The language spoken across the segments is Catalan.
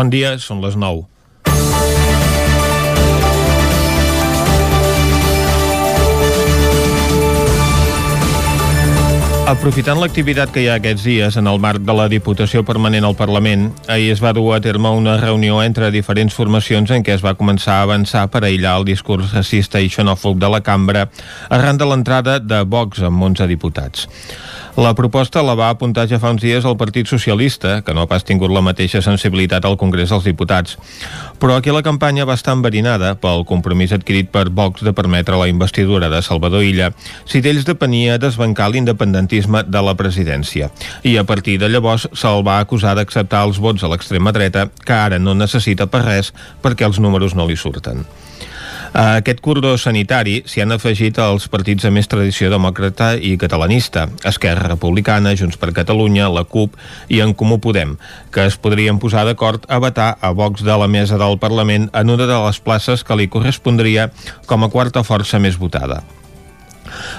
Bon dia, són les 9. Aprofitant l'activitat que hi ha aquests dies en el marc de la Diputació Permanent al Parlament, ahir es va dur a terme una reunió entre diferents formacions en què es va començar a avançar per aïllar el discurs racista i xenòfob de la cambra arran de l'entrada de Vox amb 11 diputats. La proposta la va apuntar ja fa uns dies el Partit Socialista, que no ha pas tingut la mateixa sensibilitat al Congrés dels Diputats. Però aquí la campanya va estar enverinada pel compromís adquirit per Vox de permetre la investidura de Salvador Illa si d'ells depenia desbancar l'independentisme de la presidència. I a partir de llavors se'l va acusar d'acceptar els vots a l'extrema dreta que ara no necessita per res perquè els números no li surten. A aquest cordó sanitari s'hi han afegit els partits de més tradició demòcrata i catalanista, Esquerra Republicana, Junts per Catalunya, la CUP i en Comú Podem, que es podrien posar d'acord a vetar a Vox de la mesa del Parlament en una de les places que li correspondria com a quarta força més votada.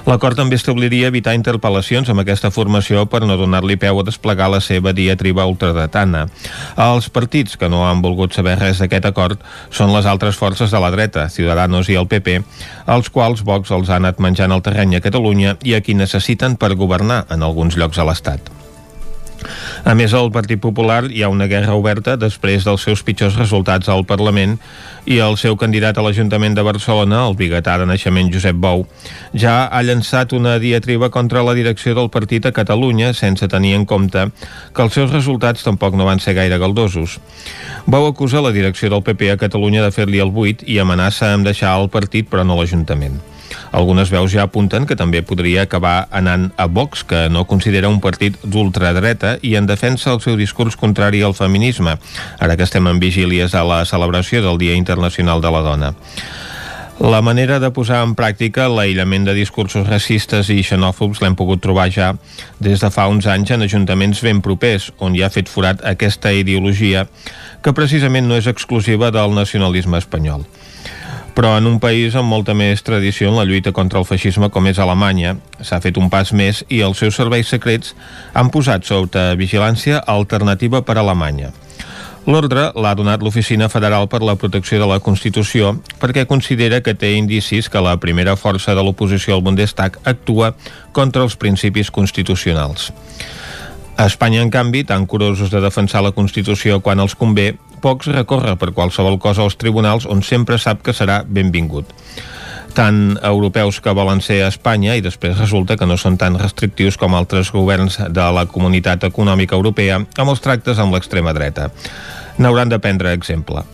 L'acord també establiria evitar interpel·lacions amb aquesta formació per no donar-li peu a desplegar la seva diatriba ultradretana. Els partits que no han volgut saber res d'aquest acord són les altres forces de la dreta, Ciudadanos i el PP, els quals Vox els ha anat menjant el terreny a Catalunya i a qui necessiten per governar en alguns llocs a l'Estat. A més, al Partit Popular hi ha una guerra oberta després dels seus pitjors resultats al Parlament i el seu candidat a l'Ajuntament de Barcelona, el biguetà de naixement Josep Bou, ja ha llançat una diatriba contra la direcció del partit a Catalunya sense tenir en compte que els seus resultats tampoc no van ser gaire galdosos. Bou acusa la direcció del PP a Catalunya de fer-li el buit i amenaça amb deixar el partit però no l'Ajuntament. Algunes veus ja apunten que també podria acabar anant a Vox, que no considera un partit d'ultradreta i en defensa el seu discurs contrari al feminisme, ara que estem en vigílies a la celebració del Dia Internacional de la Dona. La manera de posar en pràctica l'aïllament de discursos racistes i xenòfobs l'hem pogut trobar ja des de fa uns anys en ajuntaments ben propers, on hi ha fet forat aquesta ideologia que precisament no és exclusiva del nacionalisme espanyol però en un país amb molta més tradició en la lluita contra el feixisme com és Alemanya, s'ha fet un pas més i els seus serveis secrets han posat sota vigilància alternativa per a Alemanya. L'ordre l'ha donat l'Oficina Federal per la Protecció de la Constitució perquè considera que té indicis que la primera força de l'oposició al Bundestag actua contra els principis constitucionals. A Espanya, en canvi, tan curosos de defensar la Constitució quan els convé, pocs recorre per qualsevol cosa als tribunals on sempre sap que serà benvingut tant europeus que volen ser a Espanya i després resulta que no són tan restrictius com altres governs de la Comunitat Econòmica Europea amb els tractes amb l'extrema dreta. N'hauran de prendre exemple.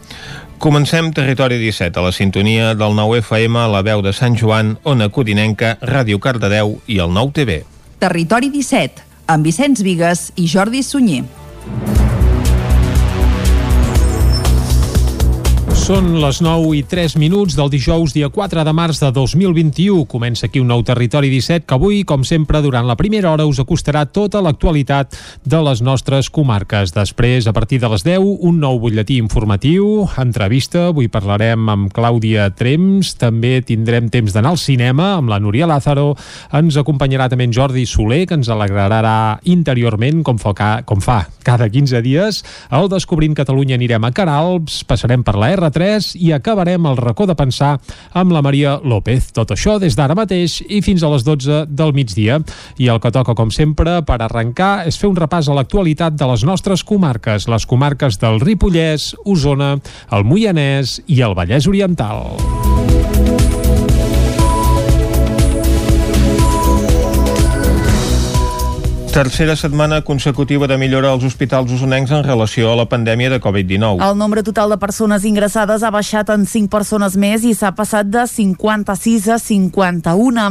Comencem Territori 17 a la sintonia del 9 FM la veu de Sant Joan, Ona Codinenca, Ràdio Cardedeu i el 9 TV. Territori 17, amb Vicenç Vigues i Jordi Sunyer. Són les 9 i 3 minuts del dijous, dia 4 de març de 2021. Comença aquí un nou Territori 17 que avui, com sempre, durant la primera hora us acostarà tota l'actualitat de les nostres comarques. Després, a partir de les 10, un nou butlletí informatiu, entrevista. Avui parlarem amb Clàudia Trems. També tindrem temps d'anar al cinema amb la Núria Lázaro. Ens acompanyarà també en Jordi Soler, que ens alegrarà interiorment, com fa, com fa cada 15 dies. Al Descobrint Catalunya anirem a Caralps, passarem per la R3 3 i acabarem el racó de pensar amb la Maria López. Tot això des d'ara mateix i fins a les 12 del migdia. I el que toca, com sempre, per arrencar és fer un repàs a l'actualitat de les nostres comarques, les comarques del Ripollès, Osona, el Moianès i el Vallès Oriental. Tercera setmana consecutiva de millora als hospitals usonencs en relació a la pandèmia de Covid-19. El nombre total de persones ingressades ha baixat en 5 persones més i s'ha passat de 56 a 51.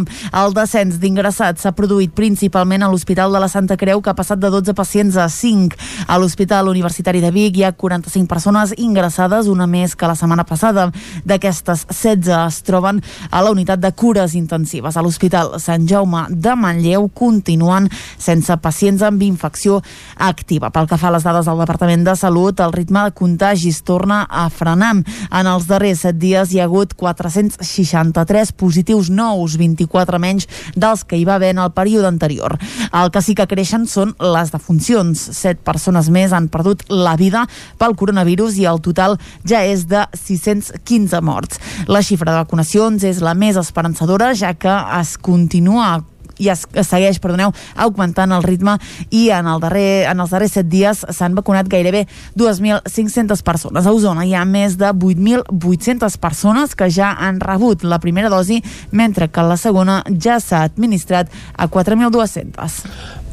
El descens d'ingressats s'ha produït principalment a l'Hospital de la Santa Creu, que ha passat de 12 pacients a 5. A l'Hospital Universitari de Vic hi ha 45 persones ingressades, una més que la setmana passada. D'aquestes, 16 es troben a la unitat de cures intensives. A l'Hospital Sant Jaume de Manlleu continuen sense a pacients amb infecció activa. Pel que fa a les dades del Departament de Salut, el ritme de contagis torna a frenar. En els darrers set dies hi ha hagut 463 positius nous, 24 menys dels que hi va haver en el període anterior. El que sí que creixen són les defuncions. Set persones més han perdut la vida pel coronavirus i el total ja és de 615 morts. La xifra de vacunacions és la més esperançadora, ja que es continua i es, segueix, perdoneu, augmentant el ritme i en, el darrer, en els darrers set dies s'han vacunat gairebé 2.500 persones. A Osona hi ha més de 8.800 persones que ja han rebut la primera dosi, mentre que la segona ja s'ha administrat a 4.200.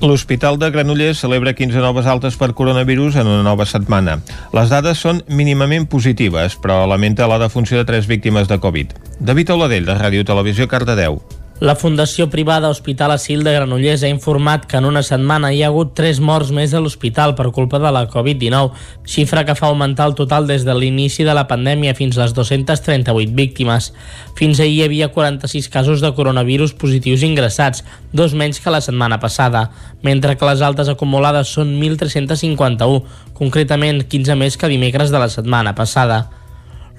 L'Hospital de Granollers celebra 15 noves altes per coronavirus en una nova setmana. Les dades són mínimament positives, però lamenta la defunció de tres víctimes de Covid. David Oladell, de Ràdio Televisió, Cardedeu. La Fundació Privada Hospital Asil de Granollers ha informat que en una setmana hi ha hagut 3 morts més a l'hospital per culpa de la Covid-19, xifra que fa augmentar el total des de l'inici de la pandèmia fins a les 238 víctimes. Fins ahir hi havia 46 casos de coronavirus positius ingressats, dos menys que la setmana passada, mentre que les altes acumulades són 1.351, concretament 15 més que dimecres de la setmana passada.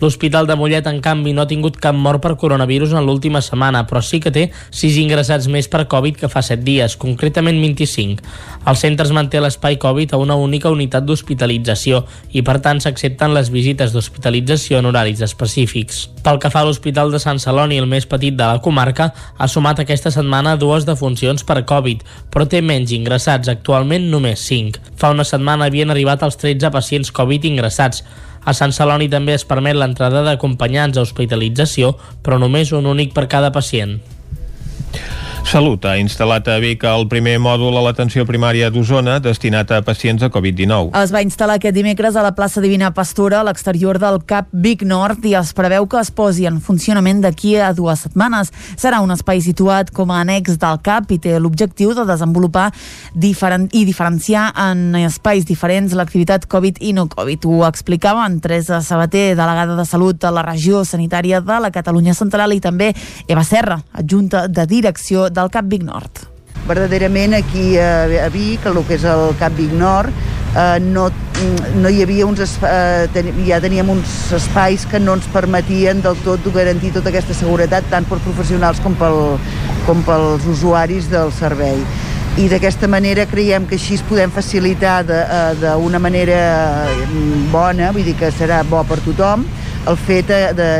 L'Hospital de Mollet, en canvi, no ha tingut cap mort per coronavirus en l'última setmana, però sí que té 6 ingressats més per Covid que fa 7 dies, concretament 25. El centre es manté l'espai Covid a una única unitat d'hospitalització i, per tant, s'accepten les visites d'hospitalització en horaris específics. Pel que fa a l'Hospital de Sant Celoni, el més petit de la comarca, ha sumat aquesta setmana dues defuncions per Covid, però té menys ingressats, actualment només 5. Fa una setmana havien arribat els 13 pacients Covid ingressats, a Sant Celoni també es permet l'entrada d'acompanyants a hospitalització, però només un únic per cada pacient. Salut ha instal·lat a Vic el primer mòdul a l'atenció primària d'Osona destinat a pacients de Covid-19. Es va instal·lar aquest dimecres a la plaça Divina Pastora a l'exterior del CAP Vic Nord i es preveu que es posi en funcionament d'aquí a dues setmanes. Serà un espai situat com a annex del CAP i té l'objectiu de desenvolupar diferent, i diferenciar en espais diferents l'activitat Covid i no Covid. Ho explicava en Teresa Sabater, delegada de Salut a la regió sanitària de la Catalunya Central i també Eva Serra, adjunta de direcció del Cap Vic Nord. Verdaderament aquí a, a Vic, el que és el Cap Vic Nord, eh, no, no hi havia uns eh, ten, ja teníem uns espais que no ens permetien del tot garantir tota aquesta seguretat tant per professionals com, pel, com pels usuaris del servei i d'aquesta manera creiem que així es podem facilitar eh, d'una manera mm, bona, vull dir que serà bo per tothom el fet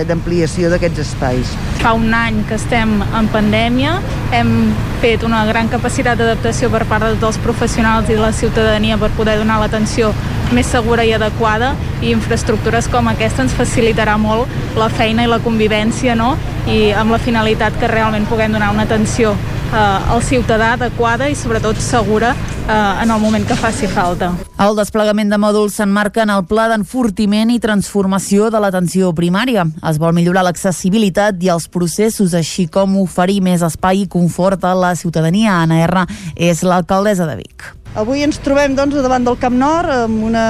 d'ampliació d'aquests espais. Fa un any que estem en pandèmia, hem fet una gran capacitat d'adaptació per part de tots els professionals i de la ciutadania per poder donar l'atenció més segura i adequada i infraestructures com aquesta ens facilitarà molt la feina i la convivència no? i amb la finalitat que realment puguem donar una atenció eh, al ciutadà adequada i sobretot segura eh, en el moment que faci falta. El desplegament de mòduls s'enmarca en el pla d'enfortiment i transformació de l'atenció primària. Es vol millorar l'accessibilitat i els processos, així com oferir més espai i confort a la ciutadania. Anna R. és l'alcaldessa de Vic. Avui ens trobem doncs, davant del Camp Nord amb una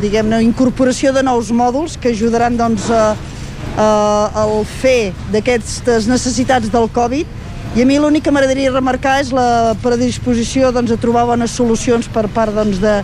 diguem-ne incorporació de nous mòduls que ajudaran doncs, a, a, al fer d'aquestes necessitats del Covid i a mi l'únic que m'agradaria remarcar és la predisposició doncs, a trobar bones solucions per part doncs, de,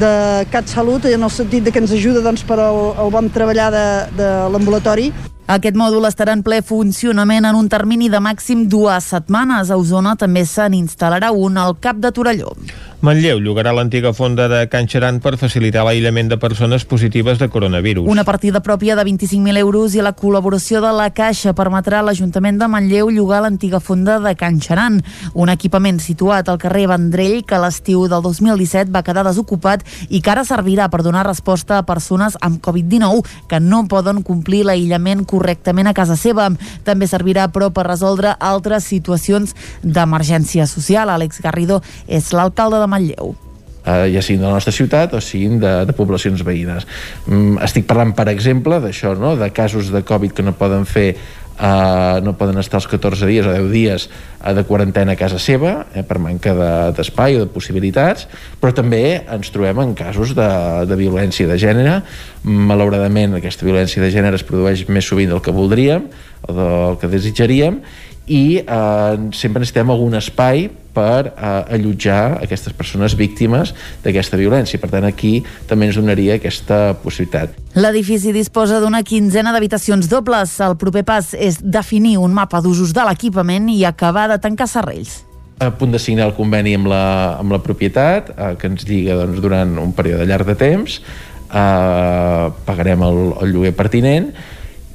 de CatSalut en el sentit de que ens ajuda doncs, per al, al bon treballar de, de l'ambulatori aquest mòdul estarà en ple funcionament en un termini de màxim dues setmanes. A Osona també se n'instal·larà un al cap de Torelló. Manlleu llogarà l'antiga fonda de Can Xeran per facilitar l'aïllament de persones positives de coronavirus. Una partida pròpia de 25.000 euros i la col·laboració de la Caixa permetrà a l'Ajuntament de Manlleu llogar l'antiga fonda de Can Xeran, un equipament situat al carrer Vendrell que l'estiu del 2017 va quedar desocupat i que ara servirà per donar resposta a persones amb Covid-19 que no poden complir l'aïllament correctament a casa seva. També servirà, però, per resoldre altres situacions d'emergència social. Àlex Garrido és l'alcalde de Manlleu eh, ja siguin de la nostra ciutat o siguin de, de poblacions veïnes. Mm, estic parlant, per exemple, d'això, no? de casos de Covid que no poden fer Uh, no poden estar els 14 dies o 10 dies uh, de quarantena a casa seva eh, per manca d'espai de, o de possibilitats però també ens trobem en casos de, de violència de gènere malauradament aquesta violència de gènere es produeix més sovint del que voldríem o del que desitjaríem i eh, sempre necessitem algun espai per eh, allotjar aquestes persones víctimes d'aquesta violència. Per tant, aquí també ens donaria aquesta possibilitat. L'edifici disposa d'una quinzena d'habitacions dobles. El proper pas és definir un mapa d'usos de l'equipament i acabar de tancar serrells a punt de signar el conveni amb la, amb la propietat eh, que ens lliga doncs, durant un període llarg de temps eh, pagarem el, el lloguer pertinent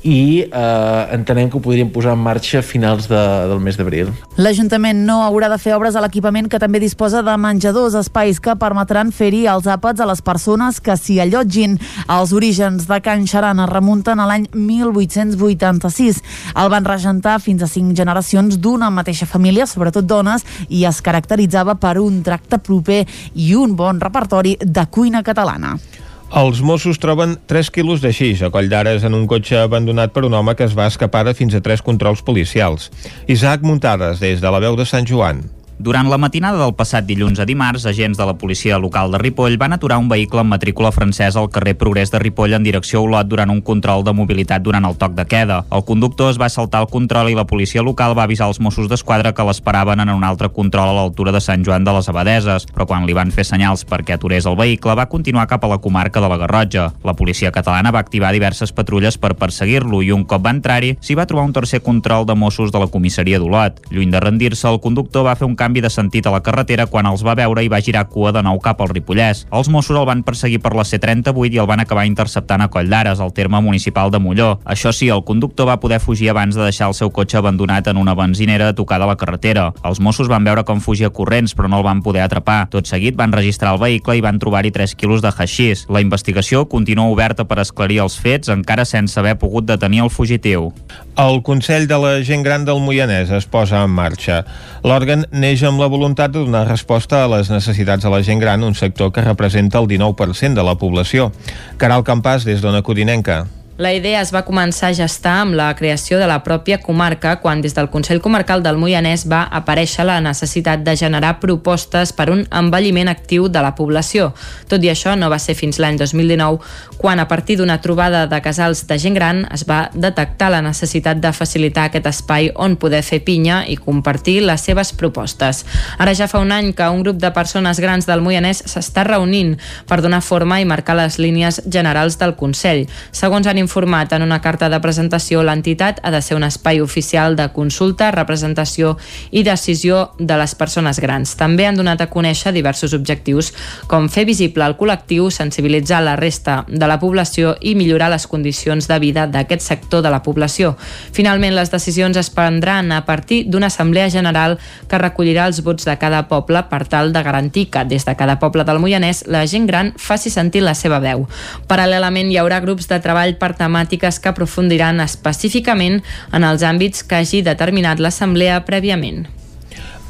i eh, entenem que ho podríem posar en marxa a finals de, del mes d'abril. L'Ajuntament no haurà de fer obres a l'equipament que també disposa de menjadors, espais que permetran fer-hi els àpats a les persones que s'hi allotgin. Els orígens de Can Xaran es remunten a l'any 1886. El van regentar fins a cinc generacions d'una mateixa família, sobretot dones, i es caracteritzava per un tracte proper i un bon repertori de cuina catalana. Els Mossos troben 3 quilos de xix a Coll d'Ares en un cotxe abandonat per un home que es va escapar de fins a 3 controls policials. Isaac Muntades, des de la veu de Sant Joan. Durant la matinada del passat dilluns a dimarts, agents de la policia local de Ripoll van aturar un vehicle amb matrícula francesa al carrer Progrés de Ripoll en direcció a Olot durant un control de mobilitat durant el toc de queda. El conductor es va saltar el control i la policia local va avisar els Mossos d'Esquadra que l'esperaven en un altre control a l'altura de Sant Joan de les Abadeses, però quan li van fer senyals perquè aturés el vehicle va continuar cap a la comarca de la Garrotja. La policia catalana va activar diverses patrulles per perseguir-lo i un cop va entrar-hi s'hi va trobar un tercer control de Mossos de la comissaria d'Olot. Lluny de rendir-se, el conductor va fer un canvi de sentit a la carretera quan els va veure i va girar cua de nou cap al Ripollès. Els Mossos el van perseguir per la C38 i el van acabar interceptant a Coll d'Ares, al terme municipal de Molló. Això sí, el conductor va poder fugir abans de deixar el seu cotxe abandonat en una benzinera a la carretera. Els Mossos van veure com fugia corrents, però no el van poder atrapar. Tot seguit van registrar el vehicle i van trobar-hi 3 quilos de haixís. La investigació continua oberta per esclarir els fets, encara sense haver pogut detenir el fugitiu. El Consell de la Gent Gran del Moianès es posa en marxa. L'òrgan neix amb la voluntat de donar resposta a les necessitats de la gent gran, un sector que representa el 19% de la població. Caral Campàs, des d'Ona Codinenca. La idea es va començar a gestar amb la creació de la pròpia comarca quan des del Consell Comarcal del Moianès va aparèixer la necessitat de generar propostes per un envelliment actiu de la població. Tot i això no va ser fins l'any 2019 quan a partir d'una trobada de casals de gent gran es va detectar la necessitat de facilitar aquest espai on poder fer pinya i compartir les seves propostes. Ara ja fa un any que un grup de persones grans del Moianès s'està reunint per donar forma i marcar les línies generals del Consell. Segons han informat en una carta de presentació, l'entitat ha de ser un espai oficial de consulta, representació i decisió de les persones grans. També han donat a conèixer diversos objectius, com fer visible el col·lectiu, sensibilitzar la resta de la població i millorar les condicions de vida d'aquest sector de la població. Finalment, les decisions es prendran a partir d'una assemblea general que recollirà els vots de cada poble per tal de garantir que des de cada poble del Moianès la gent gran faci sentir la seva veu. Paral·lelament hi haurà grups de treball per temàtiques que aprofundiran específicament en els àmbits que hagi determinat l'Assemblea prèviament.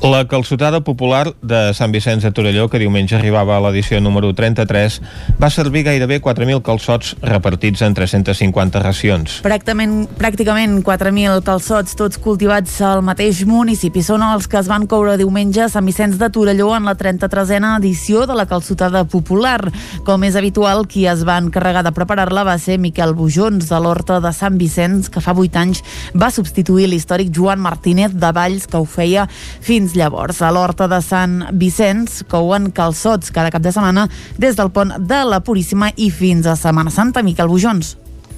La calçotada popular de Sant Vicenç de Torelló, que diumenge arribava a l'edició número 33, va servir gairebé 4.000 calçots repartits en 350 racions. Pràcticament, pràcticament 4.000 calçots, tots cultivats al mateix municipi. Són els que es van coure diumenge a Sant Vicenç de Torelló en la 33a edició de la calçotada popular. Com és habitual, qui es va encarregar de preparar-la va ser Miquel Bujons, de l'Horta de Sant Vicenç, que fa 8 anys va substituir l'històric Joan Martínez de Valls, que ho feia fins fins llavors. A l'Horta de Sant Vicenç couen calçots cada cap de setmana des del pont de la Puríssima i fins a Setmana Santa. Miquel Bujons.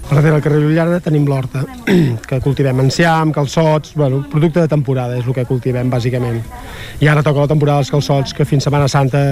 Darrere del carrer Llarda tenim l'horta, que cultivem enciam, calçots, bueno, producte de temporada és el que cultivem, bàsicament. I ara toca la temporada dels calçots, que fins Setmana Santa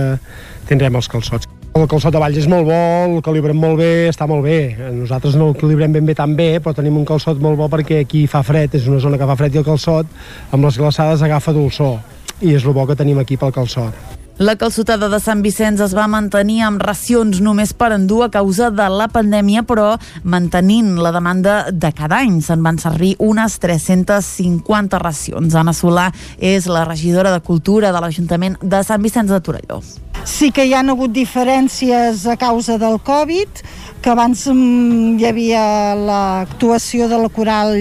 tindrem els calçots. El calçot de Valls és molt bo, el calibrem molt bé, està molt bé. Nosaltres no el calibrem ben bé tan bé, però tenim un calçot molt bo perquè aquí fa fred, és una zona que fa fred i el calçot amb les glaçades agafa dolçor. I és el bo que tenim aquí pel calçot. La calçotada de Sant Vicenç es va mantenir amb racions només per endur a causa de la pandèmia, però mantenint la demanda de cada any. Se'n van servir unes 350 racions. Anna Solà és la regidora de Cultura de l'Ajuntament de Sant Vicenç de Torelló. Sí que hi han hagut diferències a causa del Covid, que abans mm, hi havia l'actuació de la coral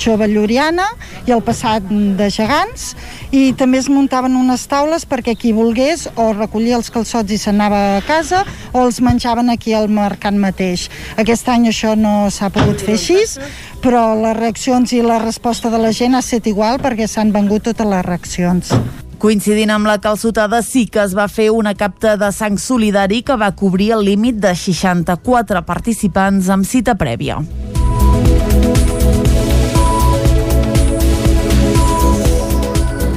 jove lluriana i el passat de gegants i també es muntaven unes taules perquè qui volgués o recollia els calçots i s'anava a casa o els menjaven aquí al mercat mateix. Aquest any això no s'ha pogut fer així, però les reaccions i la resposta de la gent ha estat igual perquè s'han vengut totes les reaccions. Coincidint amb la calçotada, sí que es va fer una capta de sang solidari que va cobrir el límit de 64 participants amb cita prèvia.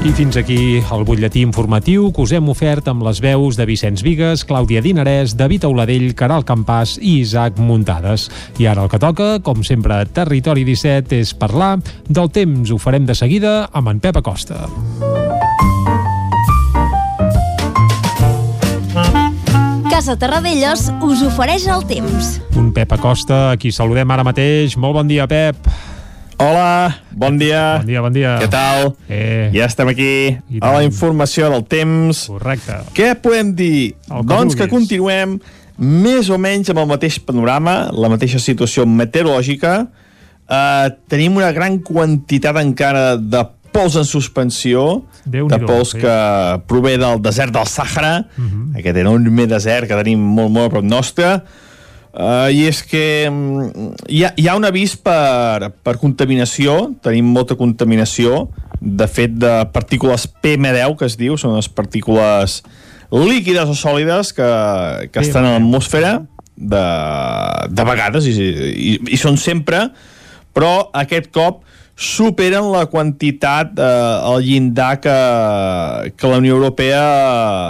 I fins aquí el butlletí informatiu que us hem ofert amb les veus de Vicenç Vigues, Clàudia Dinarès, David Auladell, Caral Campàs i Isaac Muntades. I ara el que toca, com sempre a Territori 17, és parlar del temps. Ho farem de seguida amb en Pep Acosta. Casa Terradellos us ofereix el temps. Un Pep Acosta, a qui saludem ara mateix. Molt bon dia, Pep. Hola, bon dia. Bon dia, bon dia. Què tal? Eh. Ja estem aquí a la informació del temps. Correcte. Què podem dir? Que doncs que vulguis. continuem més o menys amb el mateix panorama, la mateixa situació meteorològica. Uh, tenim una gran quantitat encara de pols en suspensió, de pols que prové del desert del Sàhara, Mhm. aquest enorme desert que tenim molt, molt a prop nostre, Uh, I és que mm, hi ha, hi ha un avís per, per contaminació, tenim molta contaminació, de fet de partícules PM10, que es diu, són les partícules líquides o sòlides que, que estan a l'atmosfera de, de vegades, i, i, i són sempre, però aquest cop superen la quantitat, eh, el llindar que, que la Unió Europea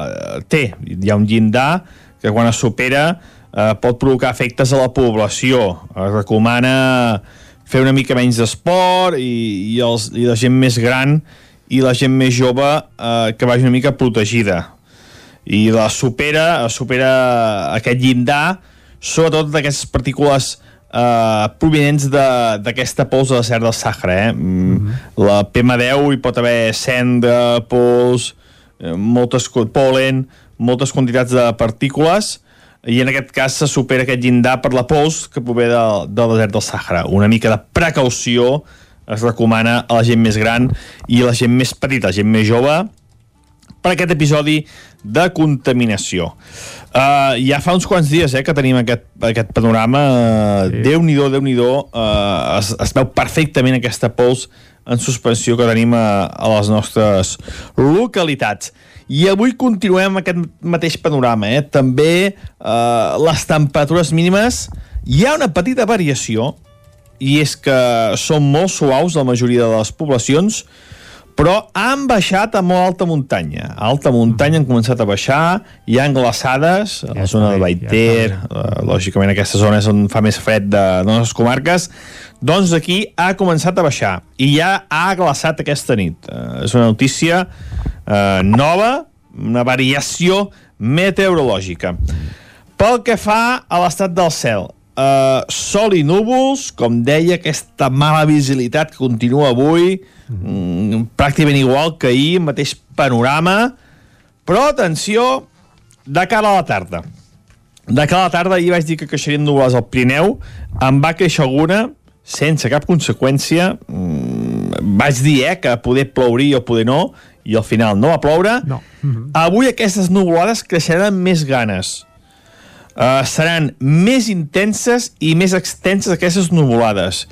eh, té. Hi ha un llindar que quan es supera eh, pot provocar efectes a la població. Es recomana fer una mica menys d'esport i, i, els, i la gent més gran i la gent més jove eh, que vagi una mica protegida. I la supera, supera aquest llindar, sobretot d'aquestes partícules eh, provinents de- d'aquesta pols de desert del Sàhara. Eh? Mm La PM10 hi pot haver cendra, pols, eh, moltes polen, moltes quantitats de partícules i en aquest cas se supera aquest llindar per la pols que prové del, del desert del Sàhara. Una mica de precaució es recomana a la gent més gran i a la gent més petita, la gent més jove, per aquest episodi de contaminació. Uh, ja fa uns quants dies eh, que tenim aquest, aquest panorama. Uh, sí. Déu-n'hi-do, déu nhi déu uh, es, es veu perfectament aquesta pols en suspensió que tenim a, a les nostres localitats. I avui continuem amb aquest mateix panorama. Eh? També uh, les temperatures mínimes hi ha una petita variació i és que són molt suaus la majoria de les poblacions però han baixat a molt alta muntanya. A alta muntanya han començat a baixar, hi ha glaçades a la zona de Baiter, ja lògicament aquesta zona és on fa més fred de, de les comarques, doncs aquí ha començat a baixar i ja ha glaçat aquesta nit. Eh, és una notícia eh, nova, una variació meteorològica. Pel que fa a l'estat del cel, eh, sol i núvols, com deia, aquesta mala visibilitat que continua avui, mm, pràcticament igual que ahir, mateix panorama, però atenció, de cara a la tarda. De cara a la tarda ahir vaig dir que creixerien nuvolades al Pirineu, en va créixer alguna, sense cap conseqüència, mm, vaig dir eh, que poder plouria o poder no, i al final no va ploure. No. Avui aquestes nuvolades creixeran més ganes. Uh, seran més intenses i més extenses aquestes nuvolades.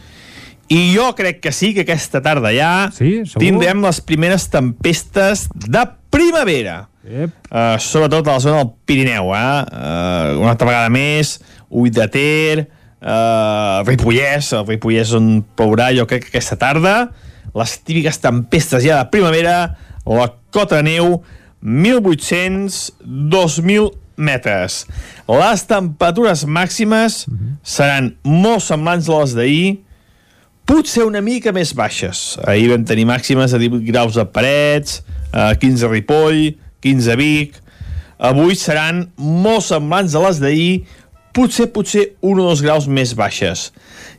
I jo crec que sí, que aquesta tarda ja sí, tindrem les primeres tempestes de primavera. Yep. Uh, sobretot a la zona del Pirineu, eh? Uh, una altra vegada més, Ull de Ter, uh, Ripollès, el Ripollès on plourà, jo crec que aquesta tarda, les típiques tempestes ja de primavera, la cota de neu, 1.800, 2.000 metres. Les temperatures màximes seran molt semblants a les d'ahir, potser una mica més baixes. Ahir vam tenir màximes de 18 graus a Parets, eh, 15 a Ripoll, 15 a Vic. Avui seran molt semblants a les d'ahir, potser, potser un o dos graus més baixes.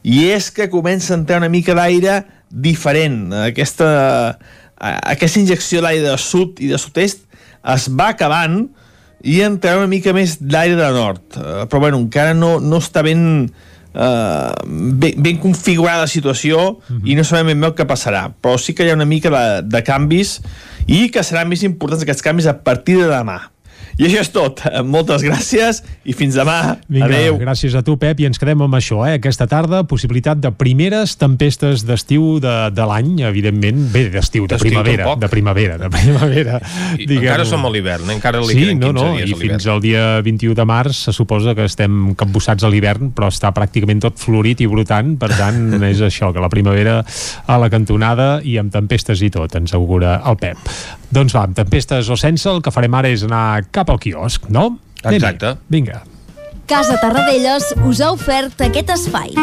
I és que comença a entrar una mica d'aire diferent. Aquesta, eh, aquesta injecció d'aire de sud i de sud-est es va acabant i entrarà una mica més d'aire de nord. Eh, però bueno, encara no, no està ben, uh, ben, ben configurada la situació i no sabem ben bé el que passarà. Però sí que hi ha una mica de, de canvis i que seran més importants aquests canvis a partir de demà. I això és tot. Moltes gràcies i fins demà. Vinga, Adéu. gràcies a tu, Pep, i ens quedem amb això, eh? Aquesta tarda, possibilitat de primeres tempestes d'estiu de, de l'any, evidentment. Bé, d'estiu, de primavera. tampoc. De primavera, de primavera. I encara som a l'hivern, encara li Sí, queden 15 no, no, dies i fins al dia 21 de març se suposa que estem capbussats a l'hivern, però està pràcticament tot florit i brotant, per tant, és això, que la primavera a la cantonada i amb tempestes i tot, ens augura el Pep. Doncs va, amb tempestes o sense, el que farem ara és anar cap al quiosc, no? Exacte. Vinga. Casa Tarradellas us ha ofert aquest espai.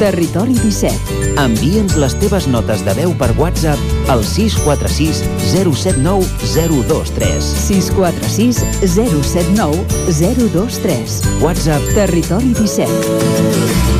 Territori 17. Envia'ns les teves notes de veu per WhatsApp al 646 079 023. 646 079 023. WhatsApp Territori 17.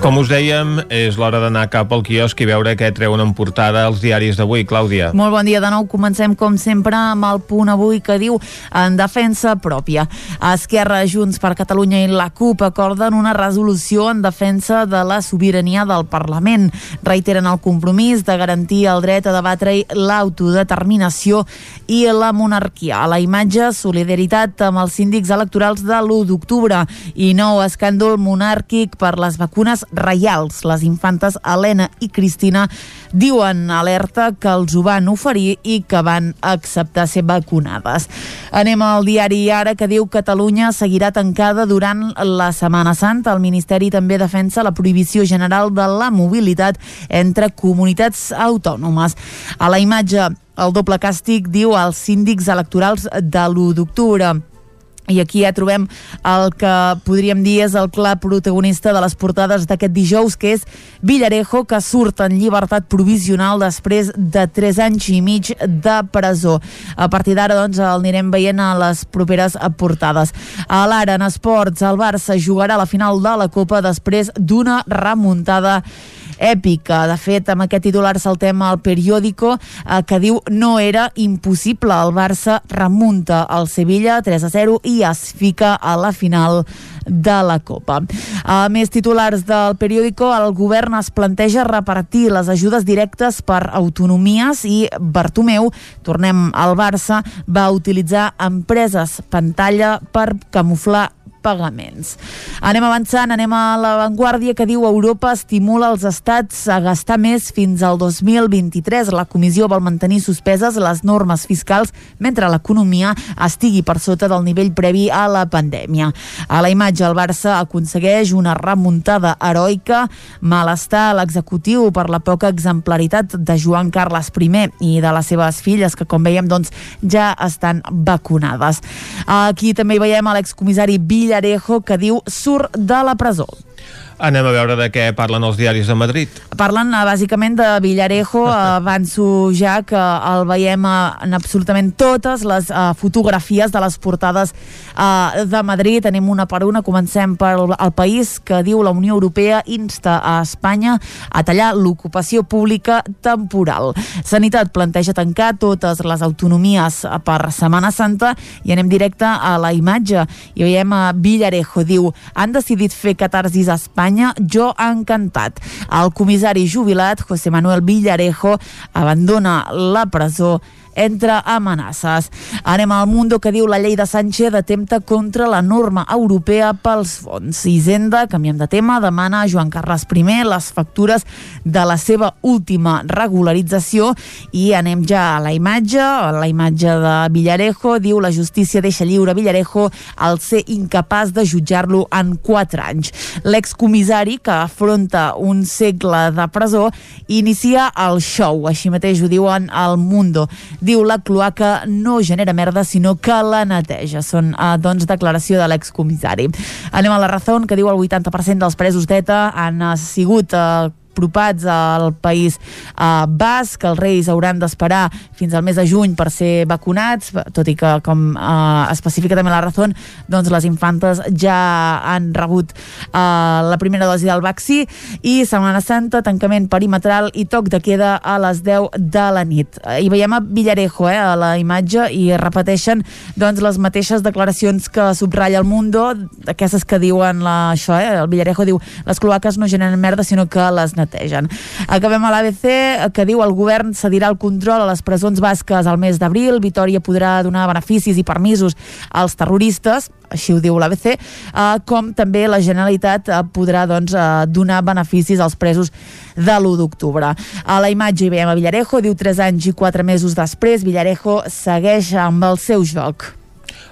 Com us dèiem, és l'hora d'anar cap al quiosc i veure què treuen en portada els diaris d'avui. Clàudia. Molt bon dia de nou. Comencem, com sempre, amb el punt avui que diu en defensa pròpia. Esquerra, Junts per Catalunya i la CUP acorden una resolució en defensa de la sobirania del Parlament. Reiteren el compromís de garantir el dret a debatre l'autodeterminació i la monarquia. A la imatge, solidaritat amb els síndics electorals de l'1 d'octubre i nou escàndol monàrquic per les vacunes reials. Les infantes Helena i Cristina diuen alerta que els ho van oferir i que van acceptar ser vacunades. Anem al diari Ara que diu Catalunya seguirà tancada durant la Setmana Santa. El Ministeri també defensa la prohibició general de la mobilitat entre comunitats autònomes. A la imatge, el doble càstig diu als síndics electorals de l'1 d'octubre. I aquí ja trobem el que podríem dir és el clar protagonista de les portades d'aquest dijous, que és Villarejo, que surt en llibertat provisional després de 3 anys i mig de presó. A partir d'ara, doncs, el anirem veient a les properes portades. A l'ara, en esports, el Barça jugarà la final de la Copa després d'una remuntada èpica. De fet, amb aquest titular saltem al periòdico eh, que diu no era impossible. El Barça remunta al Sevilla 3 a 0 i es fica a la final de la Copa. A més titulars del periòdico, el govern es planteja repartir les ajudes directes per autonomies i Bartomeu, tornem al Barça, va utilitzar empreses pantalla per camuflar pagaments. Anem avançant, anem a l'avantguàrdia que diu Europa estimula els estats a gastar més fins al 2023. La comissió vol mantenir suspeses les normes fiscals mentre l'economia estigui per sota del nivell previ a la pandèmia. A la imatge, el Barça aconsegueix una remuntada heroica, malestar a l'executiu per la poca exemplaritat de Joan Carles I i de les seves filles, que com veiem doncs, ja estan vacunades. Aquí també veiem a l'excomissari Villarejo que diu surt de la presó. Anem a veure de què parlen els diaris de Madrid. Parlen eh, bàsicament de Villarejo, avanço ja que el veiem eh, en absolutament totes les eh, fotografies de les portades de Madrid. Tenim una per una, comencem per el país que diu la Unió Europea insta a Espanya a tallar l'ocupació pública temporal. Sanitat planteja tancar totes les autonomies per Setmana Santa i anem directe a la imatge. I veiem a Villarejo, diu han decidit fer catarsis a Espanya jo encantat. El comissari jubilat, José Manuel Villarejo, abandona la presó entre amenaces. Anem al Mundo que diu la llei de Sánchez atempta contra la norma europea pels fons. Hisenda, canviem de tema, demana a Joan Carles I les factures de la seva última regularització i anem ja a la imatge, a la imatge de Villarejo, diu la justícia deixa lliure Villarejo al ser incapaç de jutjar-lo en 4 anys. L'excomissari, que afronta un segle de presó, inicia el show, així mateix ho diuen al Mundo diu la cloaca no genera merda sinó que la neteja. Són eh, doncs declaració de l'excomissari. Anem a la raó que diu el 80% dels presos d'ETA han eh, sigut eh, apropats al país uh, basc. Els reis hauran d'esperar fins al mes de juny per ser vacunats, tot i que, com uh, especifica també la raó, doncs les infantes ja han rebut uh, la primera dosi del vaccí i Setmana Santa, tancament perimetral i toc de queda a les 10 de la nit. I veiem a Villarejo eh, a la imatge i repeteixen doncs, les mateixes declaracions que subratlla el Mundo, aquestes que diuen la, això, eh, el Villarejo diu les cloaques no generen merda sinó que les netegen. Acabem a l'ABC que diu el govern cedirà el control a les presons basques al mes d'abril, Vitoria podrà donar beneficis i permisos als terroristes així ho diu l'ABC, eh, com també la Generalitat eh, podrà doncs, eh, donar beneficis als presos de l'1 d'octubre. A la imatge hi veiem a Villarejo, diu 3 anys i 4 mesos després, Villarejo segueix amb el seu joc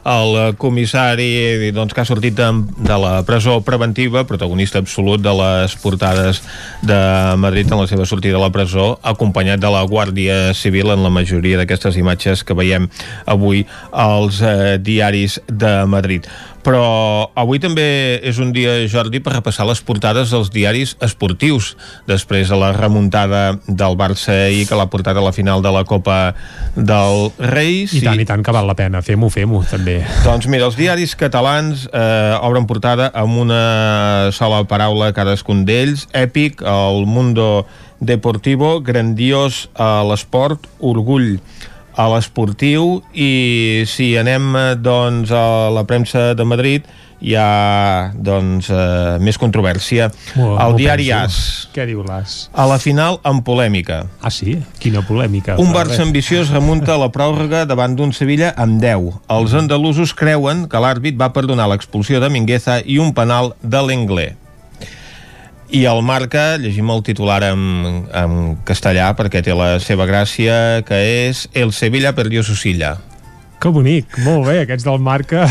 el comissari doncs, que ha sortit de, de la presó preventiva, protagonista absolut de les portades de Madrid en la seva sortida de la presó, acompanyat de la Guàrdia Civil en la majoria d'aquestes imatges que veiem avui als eh, diaris de Madrid però avui també és un dia, Jordi, per repassar les portades dels diaris esportius, després de la remuntada del Barça i que l'ha portat a la final de la Copa del Reis. I tant, i, i tant que val la pena, fem-ho, fem-ho, també. Doncs mira, els diaris catalans eh, obren portada amb una sola paraula cadascun d'ells, èpic, el Mundo Deportivo, grandiós a l'esport, orgull a l'esportiu i si anem eh, doncs a la premsa de Madrid hi ha doncs eh, més controvèrsia Oh, el diari penso. AS Què diu l'AS? a la final amb polèmica Ah, sí? Quina polèmica. un Barça res. ambiciós remunta la pròrroga davant d'un Sevilla amb 10. Els andalusos creuen que l'àrbit va perdonar l'expulsió de Mingueza i un penal de l'Englé. I el marca, llegim el titular en, en castellà perquè té la seva gràcia, que és El Sevilla perdió su silla. Que bonic, molt bé, aquests del Marca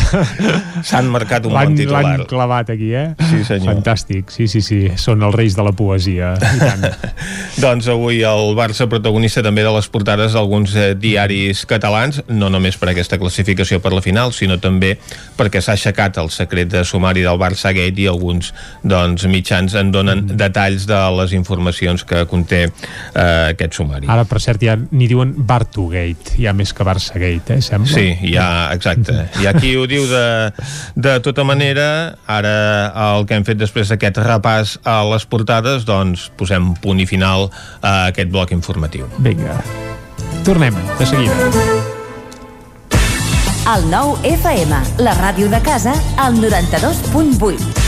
S'han marcat un bon titular. l'han clavat aquí, eh? Sí, senyor. Fantàstic, sí, sí, sí, són els reis de la poesia, i tant. Doncs avui el Barça protagonista també de les portades d'alguns eh, diaris catalans, no només per aquesta classificació per la final, sinó també perquè s'ha aixecat el secret de sumari del Barça Gate i alguns doncs, mitjans en donen Mm. detalls de les informacions que conté eh, aquest sumari. Ara, per cert, ja n'hi diuen Bartugate, ja més que Barça Gate, eh, sembla? Sí, ja, exacte. Hi ha qui ho diu de, de tota manera. Ara el que hem fet després d'aquest repàs a les portades, doncs posem punt i final a aquest bloc informatiu. Vinga, tornem, de seguida. El nou FM, la ràdio de casa, al 92.8.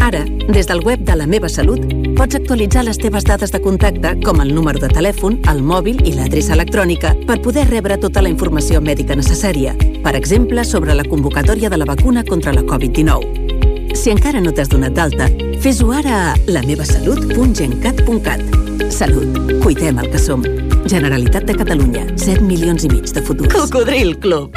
Ara, des del web de La Meva Salut, pots actualitzar les teves dades de contacte, com el número de telèfon, el mòbil i l'adreça electrònica, per poder rebre tota la informació mèdica necessària. Per exemple, sobre la convocatòria de la vacuna contra la Covid-19. Si encara no t'has donat d'alta, fes-ho ara a lamevasalut.gencat.cat. Salut. Cuidem el que som. Generalitat de Catalunya. 7 milions i mig de futurs. Cocodril Club.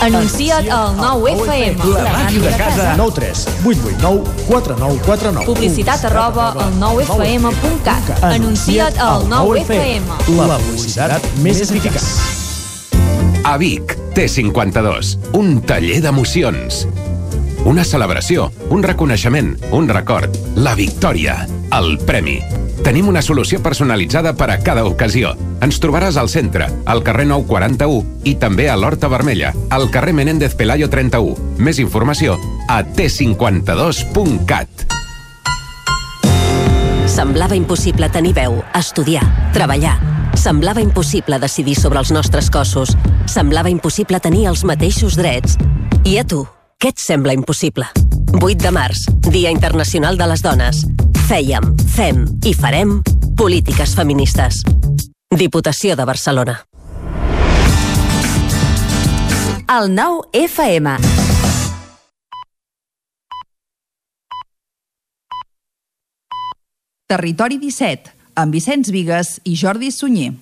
Anuncia't al 9FM. La màquina de casa. 9 3 8 8 9 4 9 4 9. Publicitat arroba al 9FM.cat. Anuncia't al 9FM. La publicitat més eficaç. A Vic, T52, un taller d'emocions. Una celebració, un reconeixement, un record, la victòria, el premi. Tenim una solució personalitzada per a cada ocasió. Ens trobaràs al centre, al carrer 941 i també a l'Horta Vermella, al carrer Menéndez Pelayo 31. Més informació a t52.cat. Semblava impossible tenir veu, estudiar, treballar. Semblava impossible decidir sobre els nostres cossos. Semblava impossible tenir els mateixos drets. I a tu, què et sembla impossible? 8 de març, Dia Internacional de les Dones. Fèiem, fem i farem polítiques feministes. Diputació de Barcelona. El nou FM. Territori 17, amb Vicenç Vigues i Jordi Sunyer.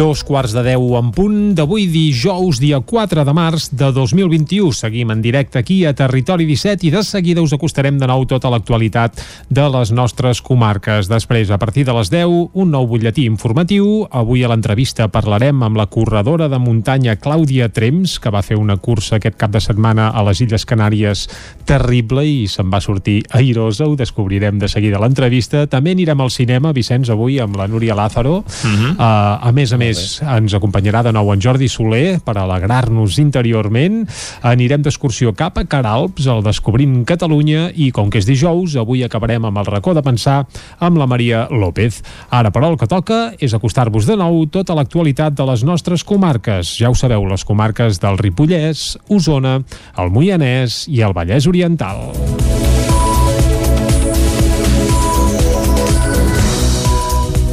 Dos quarts de deu en punt d'avui dijous, dia 4 de març de 2021. Seguim en directe aquí a Territori 17 i de seguida us acostarem de nou tota l'actualitat de les nostres comarques. Després, a partir de les 10, un nou butlletí informatiu. Avui a l'entrevista parlarem amb la corredora de muntanya Clàudia Trems, que va fer una cursa aquest cap de setmana a les Illes Canàries terrible i se'n va sortir airosa. Ho descobrirem de seguida a l'entrevista. També anirem al cinema, Vicenç, avui amb la Núria Lázaro. Uh -huh. uh, a més a més, ens acompanyarà de nou en Jordi Soler per alegrar-nos interiorment. Anirem d'excursió cap a Caralps, el Descobrint Catalunya, i com que és dijous, avui acabarem amb el racó de pensar amb la Maria López. Ara, però, el que toca és acostar-vos de nou tota l'actualitat de les nostres comarques. Ja ho sabeu, les comarques del Ripollès, Osona, el Moianès i el Vallès Oriental.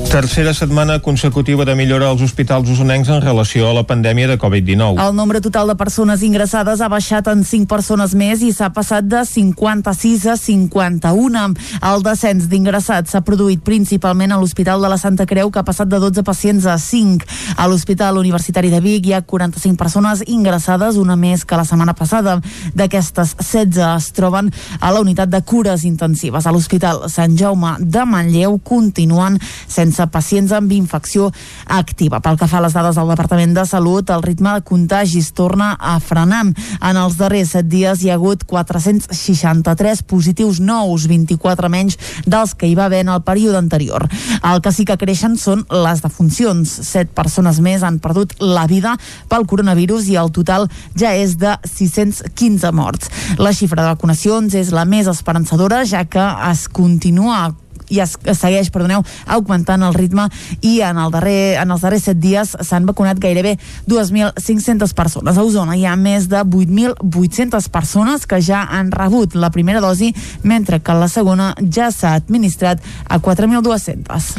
Tercera setmana consecutiva de millora als hospitals usonencs en relació a la pandèmia de Covid-19. El nombre total de persones ingressades ha baixat en 5 persones més i s'ha passat de 56 a 51. El descens d'ingressats s'ha produït principalment a l'Hospital de la Santa Creu, que ha passat de 12 pacients a 5. A l'Hospital Universitari de Vic hi ha 45 persones ingressades, una més que la setmana passada. D'aquestes, 16 es troben a la unitat de cures intensives. A l'Hospital Sant Jaume de Manlleu continuen sense pacients amb infecció activa. Pel que fa a les dades del Departament de Salut, el ritme de contagis torna a frenar. En els darrers 7 dies hi ha hagut 463 positius nous, 24 menys dels que hi va haver en el període anterior. El que sí que creixen són les defuncions. 7 persones més han perdut la vida pel coronavirus i el total ja és de 615 morts. La xifra de vacunacions és la més esperançadora, ja que es continua i es, segueix, perdoneu, augmentant el ritme i en, el darrer, en els darrers 7 dies s'han vacunat gairebé 2.500 persones. A Osona hi ha més de 8.800 persones que ja han rebut la primera dosi, mentre que la segona ja s'ha administrat a 4.200.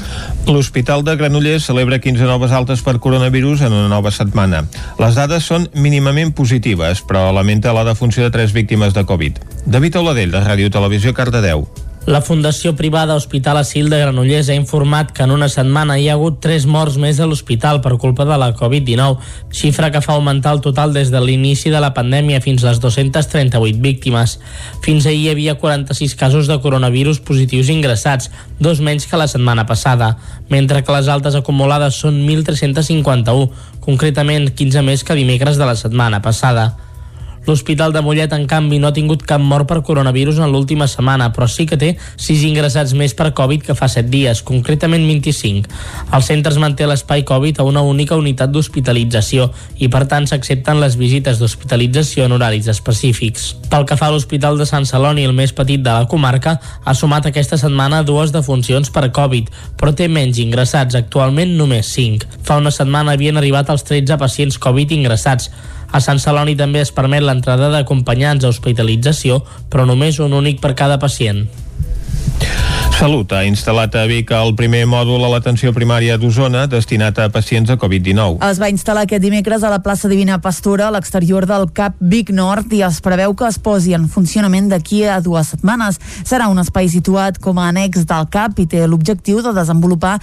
L'Hospital de Granollers celebra 15 noves altes per coronavirus en una nova setmana. Les dades són mínimament positives, però lamenta la defunció de tres víctimes de Covid. David Oladell, de Ràdio Televisió, Cardedeu. La Fundació Privada Hospital Asil de Granollers ha informat que en una setmana hi ha hagut 3 morts més a l'hospital per culpa de la Covid-19, xifra que fa augmentar el total des de l'inici de la pandèmia fins a les 238 víctimes. Fins ahir hi havia 46 casos de coronavirus positius ingressats, dos menys que la setmana passada, mentre que les altes acumulades són 1.351, concretament 15 més que dimecres de la setmana passada. L'Hospital de Mollet, en canvi, no ha tingut cap mort per coronavirus en l'última setmana, però sí que té 6 ingressats més per Covid que fa 7 dies, concretament 25. El centre es manté l'espai Covid a una única unitat d'hospitalització i, per tant, s'accepten les visites d'hospitalització en horaris específics. Pel que fa a l'Hospital de Sant Celoni, el més petit de la comarca, ha sumat aquesta setmana dues defuncions per Covid, però té menys ingressats, actualment només 5. Fa una setmana havien arribat els 13 pacients Covid ingressats, a Sant Celoni també es permet l'entrada d'acompanyants a hospitalització, però només un únic per cada pacient. Salut ha instal·lat a Vic el primer mòdul a l'atenció primària d'Osona destinat a pacients de Covid-19. Es va instal·lar aquest dimecres a la plaça Divina Pastora a l'exterior del CAP Vic Nord i es preveu que es posi en funcionament d'aquí a dues setmanes. Serà un espai situat com a annex del CAP i té l'objectiu de desenvolupar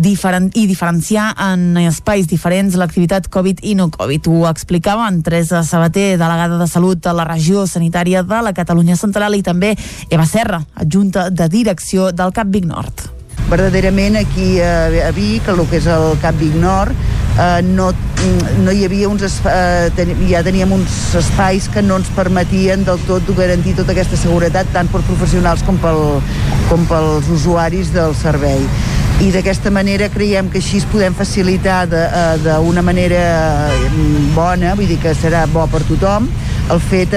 diferent, i diferenciar en espais diferents l'activitat Covid i no Covid. Ho explicava en Teresa Sabater, delegada de Salut a la regió sanitària de la Catalunya Central i també Eva Serra, adjunta de direcció del CAP Vic Nord. verdaderament aquí a, a Vic, el que és el Cap Vic Nord, eh, no, no hi havia uns eh, ja teníem uns espais que no ens permetien del tot garantir tota aquesta seguretat tant per professionals com, pel, com pels usuaris del servei i d'aquesta manera creiem que així es podem facilitar d'una manera mm, bona, vull dir que serà bo per tothom, el fet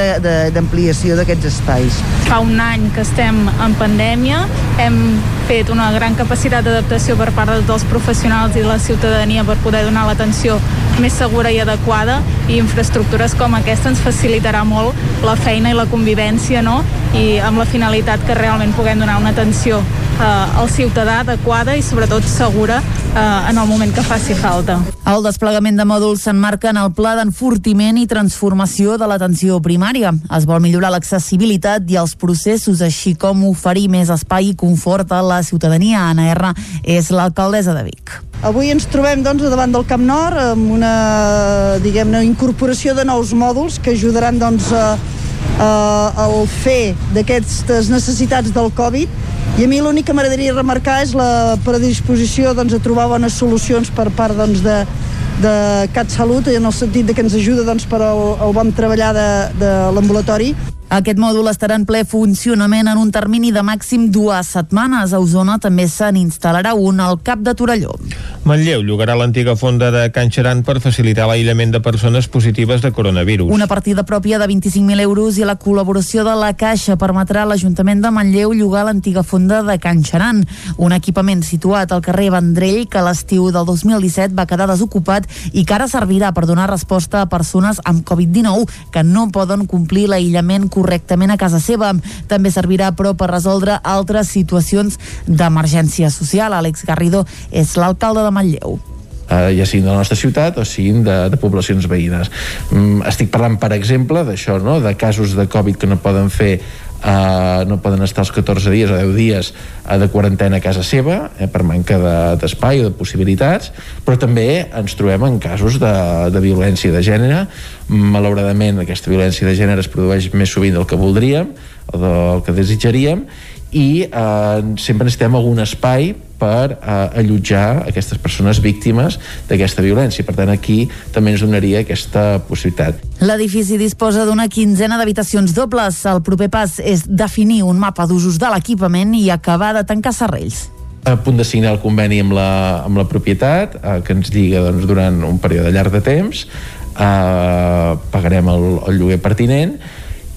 d'ampliació d'aquests espais. Fa un any que estem en pandèmia, hem fet una gran capacitat d'adaptació per part dels professionals i de la ciutadania per poder donar l'atenció més segura i adequada i infraestructures com aquesta ens facilitarà molt la feina i la convivència no? i amb la finalitat que realment puguem donar una atenció eh, al ciutadà adequada i sobretot segura eh, en el moment que faci falta. El desplegament de mòduls s'enmarca en el pla d'enfortiment i transformació de l'atenció primària. Es vol millorar l'accessibilitat i els processos, així com oferir més espai i confort a la ciutadania. Anna R. és l'alcaldessa de Vic. Avui ens trobem doncs, davant del Camp Nord amb una diguem-ne incorporació de nous mòduls que ajudaran doncs, a, a, al fer d'aquestes necessitats del Covid i a mi l'únic que m'agradaria remarcar és la predisposició doncs, a trobar bones solucions per part doncs, de, de CatSalut en el sentit de que ens ajuda doncs, per al, al bon treballar de, de l'ambulatori aquest mòdul estarà en ple funcionament en un termini de màxim dues setmanes. A Osona també se n'instal·larà un al cap de Torelló. Manlleu llogarà l'antiga fonda de Can Xeran per facilitar l'aïllament de persones positives de coronavirus. Una partida pròpia de 25.000 euros i la col·laboració de la Caixa permetrà a l'Ajuntament de Manlleu llogar l'antiga fonda de Can Xeran, un equipament situat al carrer Vendrell que l'estiu del 2017 va quedar desocupat i que ara servirà per donar resposta a persones amb Covid-19 que no poden complir l'aïllament correctament a casa seva. També servirà, però, per resoldre altres situacions d'emergència social. Àlex Garrido és l'alcalde de Manlleu eh, ja siguin de la nostra ciutat o siguin de, de poblacions veïnes. Mm, estic parlant, per exemple, d'això, no? de casos de Covid que no poden fer Uh, no poden estar els 14 dies o 10 dies uh, de quarantena a casa seva eh, per manca d'espai de, o de possibilitats però també ens trobem en casos de, de violència de gènere. Malauradament aquesta violència de gènere es produeix més sovint del que voldríem o del que desitjaríem i eh, sempre necessitem algun espai per eh, allotjar aquestes persones víctimes d'aquesta violència. Per tant, aquí també ens donaria aquesta possibilitat. L'edifici disposa d'una quinzena d'habitacions dobles. El proper pas és definir un mapa d'usos de l'equipament i acabar de tancar serrells a punt de signar el conveni amb la, amb la propietat eh, que ens lliga doncs, durant un període llarg de temps eh, pagarem el, el lloguer pertinent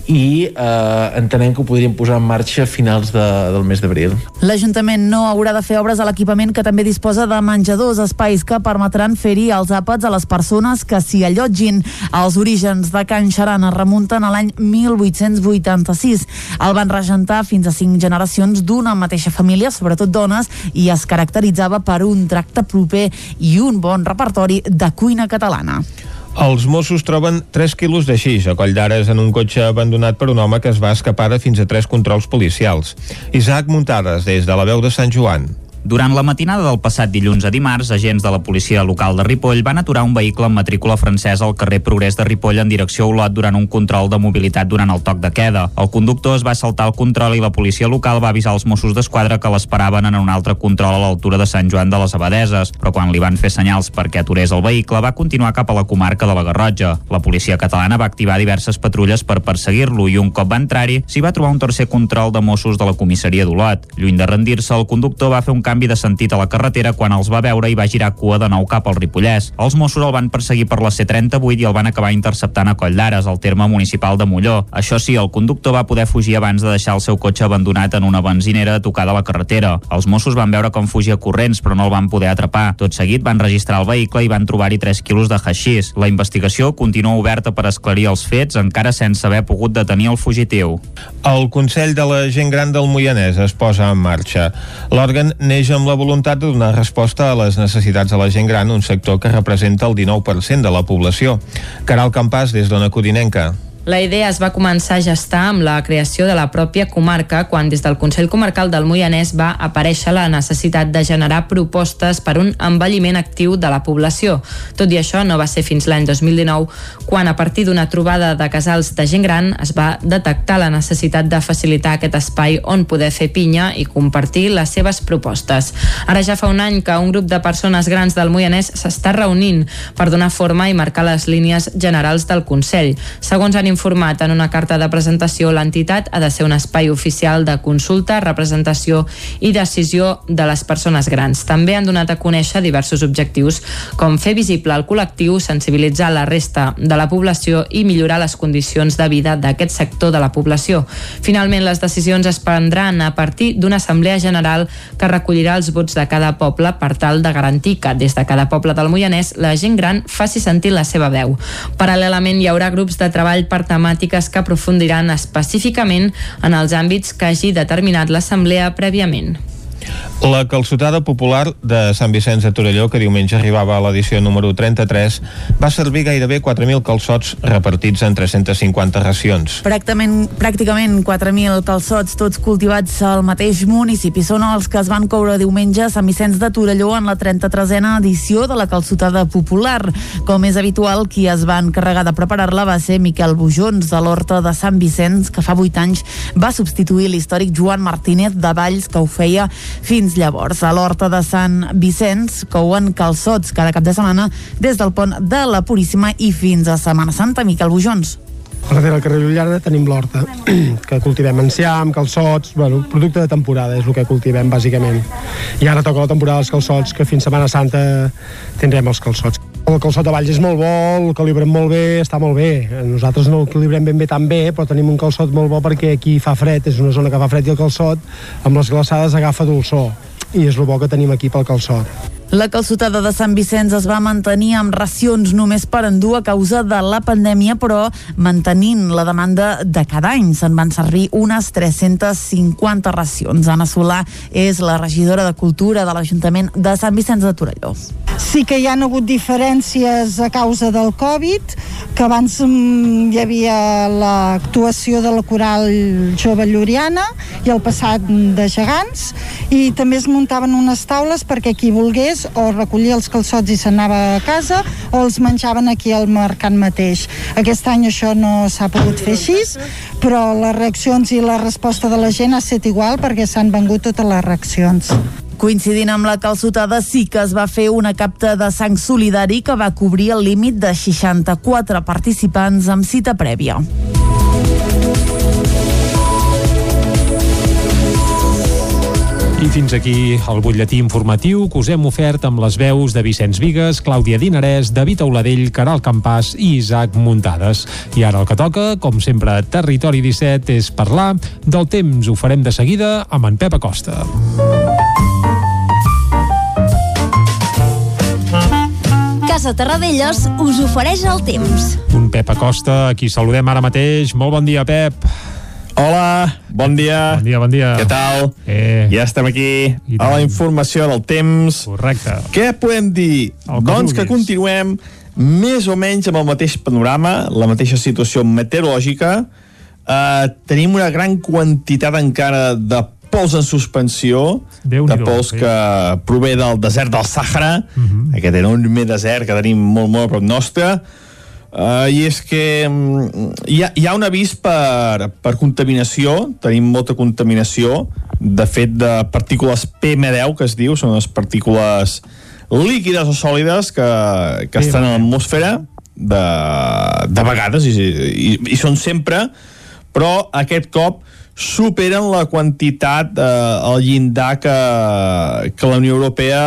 i eh, entenem que ho podríem posar en marxa a finals de, del mes d'abril. L'Ajuntament no haurà de fer obres a l'equipament que també disposa de menjadors, espais que permetran fer-hi els àpats a les persones que s'hi allotgin. Els orígens de Can Xaran es remunten a l'any 1886. El van regentar fins a cinc generacions d'una mateixa família, sobretot dones, i es caracteritzava per un tracte proper i un bon repertori de cuina catalana. Els Mossos troben 3 quilos de xix a Coll d'Ares en un cotxe abandonat per un home que es va escapar de fins a 3 controls policials. Isaac Muntades, des de la veu de Sant Joan. Durant la matinada del passat dilluns a dimarts, agents de la policia local de Ripoll van aturar un vehicle amb matrícula francesa al carrer Progrés de Ripoll en direcció a Olot durant un control de mobilitat durant el toc de queda. El conductor es va saltar el control i la policia local va avisar els Mossos d'Esquadra que l'esperaven en un altre control a l'altura de Sant Joan de les Abadeses, però quan li van fer senyals perquè aturés el vehicle va continuar cap a la comarca de la Garrotja. La policia catalana va activar diverses patrulles per perseguir-lo i un cop va entrar-hi s'hi va trobar un tercer control de Mossos de la comissaria d'Olot. Lluny de rendir-se, el conductor va fer un canvi de sentit a la carretera quan els va veure i va girar cua de nou cap al Ripollès. Els Mossos el van perseguir per la C38 i el van acabar interceptant a Coll d'Ares, al terme municipal de Molló. Això sí, el conductor va poder fugir abans de deixar el seu cotxe abandonat en una benzinera a tocar de la carretera. Els Mossos van veure com fugia corrents, però no el van poder atrapar. Tot seguit van registrar el vehicle i van trobar-hi 3 quilos de haixís. La investigació continua oberta per esclarir els fets, encara sense haver pogut detenir el fugitiu. El Consell de la Gent Gran del Moianès es posa en marxa. L'òrgan neix amb la voluntat de donar resposta a les necessitats de la gent gran, un sector que representa el 19% de la població. Caral Campàs, des d'Ona Codinenca. La idea es va començar a gestar amb la creació de la pròpia comarca quan des del Consell Comarcal del Moianès va aparèixer la necessitat de generar propostes per un envelliment actiu de la població. Tot i això, no va ser fins l'any 2019 quan a partir d'una trobada de casals de gent gran es va detectar la necessitat de facilitar aquest espai on poder fer pinya i compartir les seves propostes. Ara ja fa un any que un grup de persones grans del Moianès s'està reunint per donar forma i marcar les línies generals del Consell. Segons han informat en una carta de presentació, l'entitat ha de ser un espai oficial de consulta, representació i decisió de les persones grans. També han donat a conèixer diversos objectius com fer visible el col·lectiu, sensibilitzar la resta de la població i millorar les condicions de vida d'aquest sector de la població. Finalment, les decisions es prendran a partir d'una assemblea general que recollirà els vots de cada poble per tal de garantir que des de cada poble del Moianès la gent gran faci sentir la seva veu. Paral·lelament hi haurà grups de treball per temàtiques que aprofundiran específicament en els àmbits que hagi determinat l'Assemblea prèviament. La calçotada popular de Sant Vicenç de Torelló, que diumenge arribava a l'edició número 33, va servir gairebé 4.000 calçots repartits en 350 racions. Pràcticament, pràcticament 4.000 calçots, tots cultivats al mateix municipi. Són els que es van coure diumenge a Sant Vicenç de Torelló en la 33a edició de la calçotada popular. Com és habitual, qui es va encarregar de preparar-la va ser Miquel Bujons, de l'Horta de Sant Vicenç, que fa 8 anys va substituir l'històric Joan Martínez de Valls, que ho feia fins llavors. A l'Horta de Sant Vicenç couen calçots cada cap de setmana des del pont de la Puríssima i fins a Setmana Santa. Miquel Bujons. Darrere del carrer Llullada tenim l'horta, que cultivem enciam, calçots, bueno, producte de temporada és el que cultivem bàsicament. I ara toca la temporada dels calçots, que fins Setmana Santa tindrem els calçots. El calçot de Valls és molt bo, el calibrem molt bé, està molt bé. Nosaltres no el calibrem ben bé tan bé, però tenim un calçot molt bo perquè aquí fa fred, és una zona que fa fred i el calçot amb les glaçades agafa dolçor i és el bo que tenim aquí pel calçot. La calçotada de Sant Vicenç es va mantenir amb racions només per endur a causa de la pandèmia, però mantenint la demanda de cada any. Se'n van servir unes 350 racions. Anna Solà és la regidora de Cultura de l'Ajuntament de Sant Vicenç de Torelló. Sí que hi han hagut diferències a causa del Covid, que abans mm, hi havia l'actuació de la coral jove lluriana i el passat de gegants, i també es muntaven unes taules perquè qui volgués o recollia els calçots i s'anava a casa o els menjaven aquí al mercat mateix. Aquest any això no s'ha pogut fer així, però les reaccions i la resposta de la gent ha estat igual perquè s'han vengut totes les reaccions. Coincidint amb la calçotada, sí que es va fer una capta de sang solidari que va cobrir el límit de 64 participants amb cita prèvia. I fins aquí el butlletí informatiu que us hem ofert amb les veus de Vicenç Vigues, Clàudia Dinarès, David Auladell, Caral Campàs i Isaac Muntades. I ara el que toca, com sempre a Territori 17, és parlar del temps. Ho farem de seguida amb en Pep Acosta. Casa Terradellos us ofereix el temps. Un Pep Acosta, a qui saludem ara mateix. Molt bon dia, Pep. Hola, bon dia. Bon dia, bon dia. Què tal? Eh. Ja estem aquí a la informació del temps. Correcte. Què podem dir? Que doncs que vulguis. continuem més o menys amb el mateix panorama, la mateixa situació meteorològica. Uh, tenim una gran quantitat encara de pols en suspensió, de Déu-n'hi-do, pols sí. que prové del desert del Sàhara, aquest enorme desert que tenim molt, molt a prop nostre, Uh, I és que mm, hi ha, hi ha un avís per, per contaminació, tenim molta contaminació, de fet de partícules PM10 que es diu, són les partícules líquides o sòlides que, que estan a l'atmosfera de, de vegades i, i, i són sempre però aquest cop superen la quantitat, eh, el llindar que, que la Unió Europea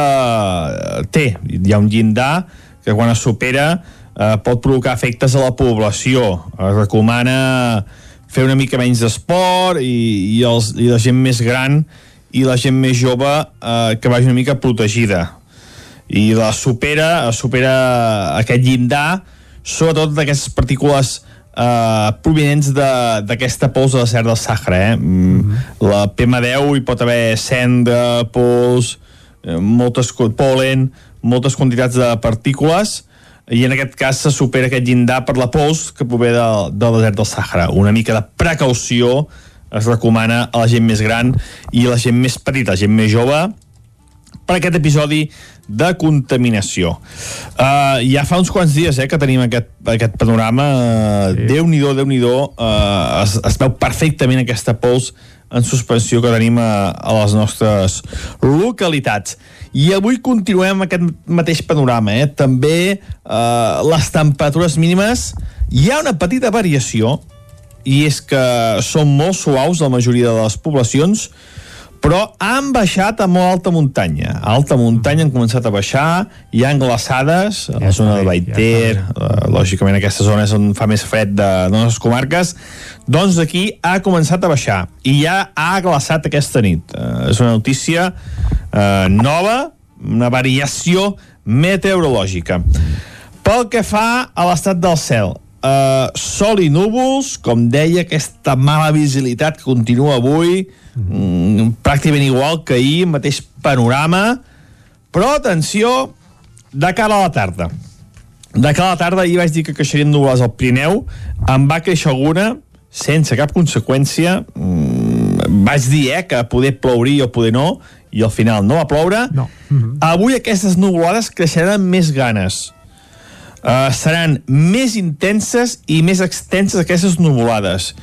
eh, té. Hi ha un llindar que quan es supera eh, pot provocar efectes a la població. Es recomana fer una mica menys d'esport i, i, els, i la gent més gran i la gent més jove eh, que vagi una mica protegida i la supera, supera aquest llindar sobretot d'aquestes partícules eh, provinents de- d'aquesta pols de la serra del Sàhara eh? mm la PM10 hi pot haver cendra, pols eh, moltes polen moltes quantitats de partícules i en aquest cas se supera aquest llindar per la pols que prové del, del desert del Sàhara. Una mica de precaució es recomana a la gent més gran i a la gent més petita, la gent més jove, per aquest episodi de contaminació. Uh, ja fa uns quants dies eh, que tenim aquest, aquest panorama. Uh, sí. Déu-n'hi-do, déu nhi déu uh, es, es veu perfectament aquesta pols en suspensió que tenim a, a les nostres localitats. I avui continuem aquest mateix panorama. Eh? També eh, les temperatures mínimes hi ha una petita variació i és que són molt suaus la majoria de les poblacions però han baixat a molt alta muntanya. A alta muntanya han començat a baixar, hi ha glaçades a la zona de Baiter, ja lògicament aquesta zona és on fa més fred de, de les comarques, doncs aquí ha començat a baixar i ja ha glaçat aquesta nit. Uh, és una notícia uh, nova, una variació meteorològica. Pel que fa a l'estat del cel, uh, sol i núvols, com deia, aquesta mala visibilitat que continua avui, mm, pràcticament igual que ahir, mateix panorama, però atenció, de cara a la tarda. De cara a la tarda ahir vaig dir que creixerien nuvolades al Pirineu, em va créixer alguna, sense cap conseqüència, mm, vaig dir eh, que poder plourir o poder no, i al final no va ploure. No. Mm -hmm. Avui aquestes nuvolades creixeran amb més ganes. Uh, seran més intenses i més extenses aquestes nuvolades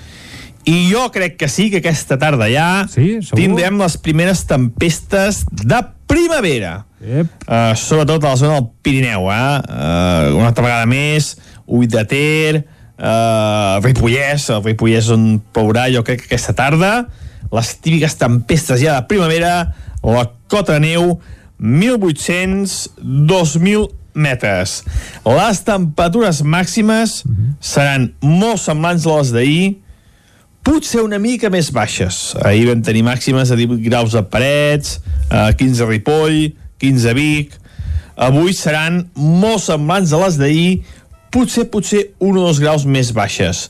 i jo crec que sí, que aquesta tarda ja sí, tindrem les primeres tempestes de primavera. Yep. Uh, sobretot a la zona del Pirineu, eh? Uh, una altra vegada més, Ull de Ter, uh, Ripollès, el Ripollès on plourà, jo crec que aquesta tarda, les típiques tempestes ja de primavera, la cota de neu, 1.800, 2.000 metres. Les temperatures màximes uh -huh. seran molt semblants a les d'ahir, potser una mica més baixes. Ahir vam tenir màximes de 18 graus a Parets, a 15 a Ripoll, 15 a Vic. Avui seran molt semblants a les d'ahir, potser, potser un o dos graus més baixes.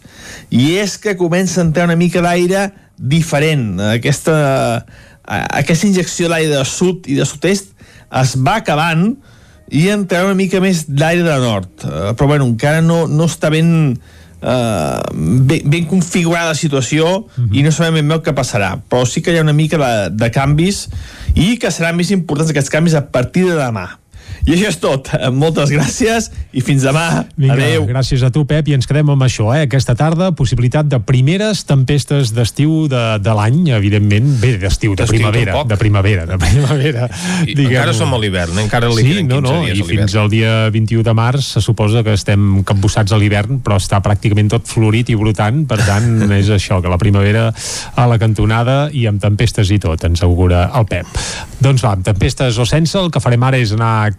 I és que comença a entrar una mica d'aire diferent. Aquesta, aquesta injecció d'aire de sud i de sud-est es va acabant i entrarà una mica més d'aire de nord. Eh, però bueno, encara no, no està ben eh, ben, ben configurada la situació uh -huh. i no sabem ben bé el que passarà però sí que hi ha una mica de, de canvis i que seran més importants aquests canvis a partir de demà i això és tot. Moltes gràcies i fins demà. Vinga, Adéu. Gràcies a tu, Pep, i ens quedem amb això, eh? Aquesta tarda, possibilitat de primeres tempestes d'estiu de, de l'any, evidentment. Bé, d'estiu, de primavera. De primavera, de primavera. I encara som a l'hivern, encara li sí, queden 15 no, no, dies i fins al dia 21 de març se suposa que estem capbussats a l'hivern, però està pràcticament tot florit i brotant, per tant, és això, que la primavera a la cantonada i amb tempestes i tot, ens augura el Pep. Doncs va, amb tempestes o sense, el que farem ara és anar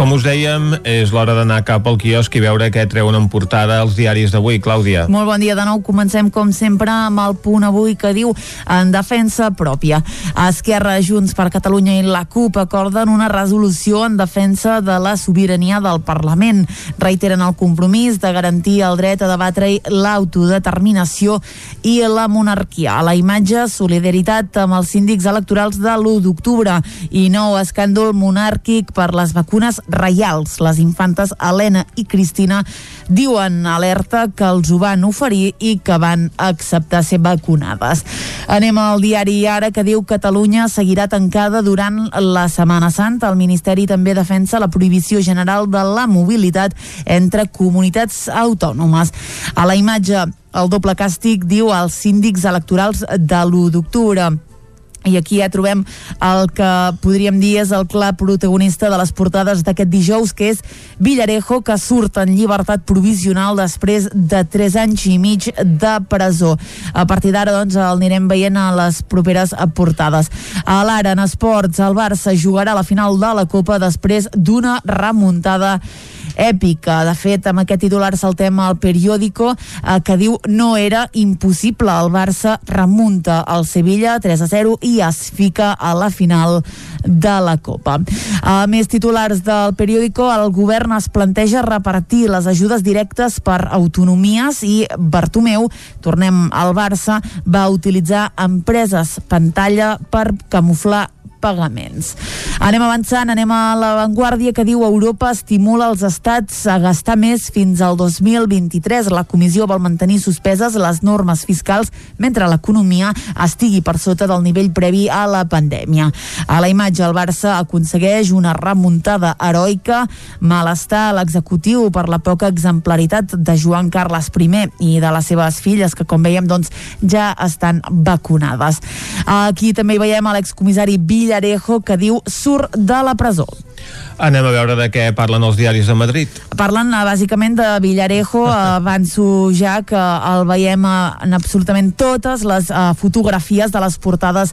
Com us dèiem, és l'hora d'anar cap al quiosc i veure què treuen en portada els diaris d'avui. Clàudia. Molt bon dia de nou. Comencem, com sempre, amb el punt avui que diu en defensa pròpia. Esquerra, Junts per Catalunya i la CUP acorden una resolució en defensa de la sobirania del Parlament. Reiteren el compromís de garantir el dret a debatre l'autodeterminació i la monarquia. A la imatge, solidaritat amb els síndics electorals de l'1 d'octubre i nou escàndol monàrquic per les vacunes reials. Les infantes Helena i Cristina diuen alerta que els ho van oferir i que van acceptar ser vacunades. Anem al diari Ara que diu Catalunya seguirà tancada durant la Setmana Santa. El Ministeri també defensa la prohibició general de la mobilitat entre comunitats autònomes. A la imatge, el doble càstig diu als síndics electorals de l'1 d'octubre i aquí ja trobem el que podríem dir és el clar protagonista de les portades d'aquest dijous, que és Villarejo, que surt en llibertat provisional després de 3 anys i mig de presó. A partir d'ara, doncs, el anirem veient a les properes portades. A l'ara, en esports, el Barça jugarà la final de la Copa després d'una remuntada èpica. De fet, amb aquest titular saltem al periòdico eh, que diu no era impossible. El Barça remunta al Sevilla 3 a 0 i es fica a la final de la Copa. A més titulars del periòdico, el govern es planteja repartir les ajudes directes per autonomies i Bartomeu, tornem al Barça, va utilitzar empreses pantalla per camuflar pagaments. Anem avançant, anem a l'avantguàrdia que diu Europa estimula els estats a gastar més fins al 2023. La comissió vol mantenir suspeses les normes fiscals mentre l'economia estigui per sota del nivell previ a la pandèmia. A la imatge, el Barça aconsegueix una remuntada heroica, malestar a l'executiu per la poca exemplaritat de Joan Carles I i de les seves filles, que com veiem doncs, ja estan vacunades. Aquí també veiem a l'excomissari Villa Villarejo que diu surt de la presó. Anem a veure de què parlen els diaris de Madrid. Parlen uh, bàsicament de Villarejo, avanço ja que el veiem uh, en absolutament totes les uh, fotografies de les portades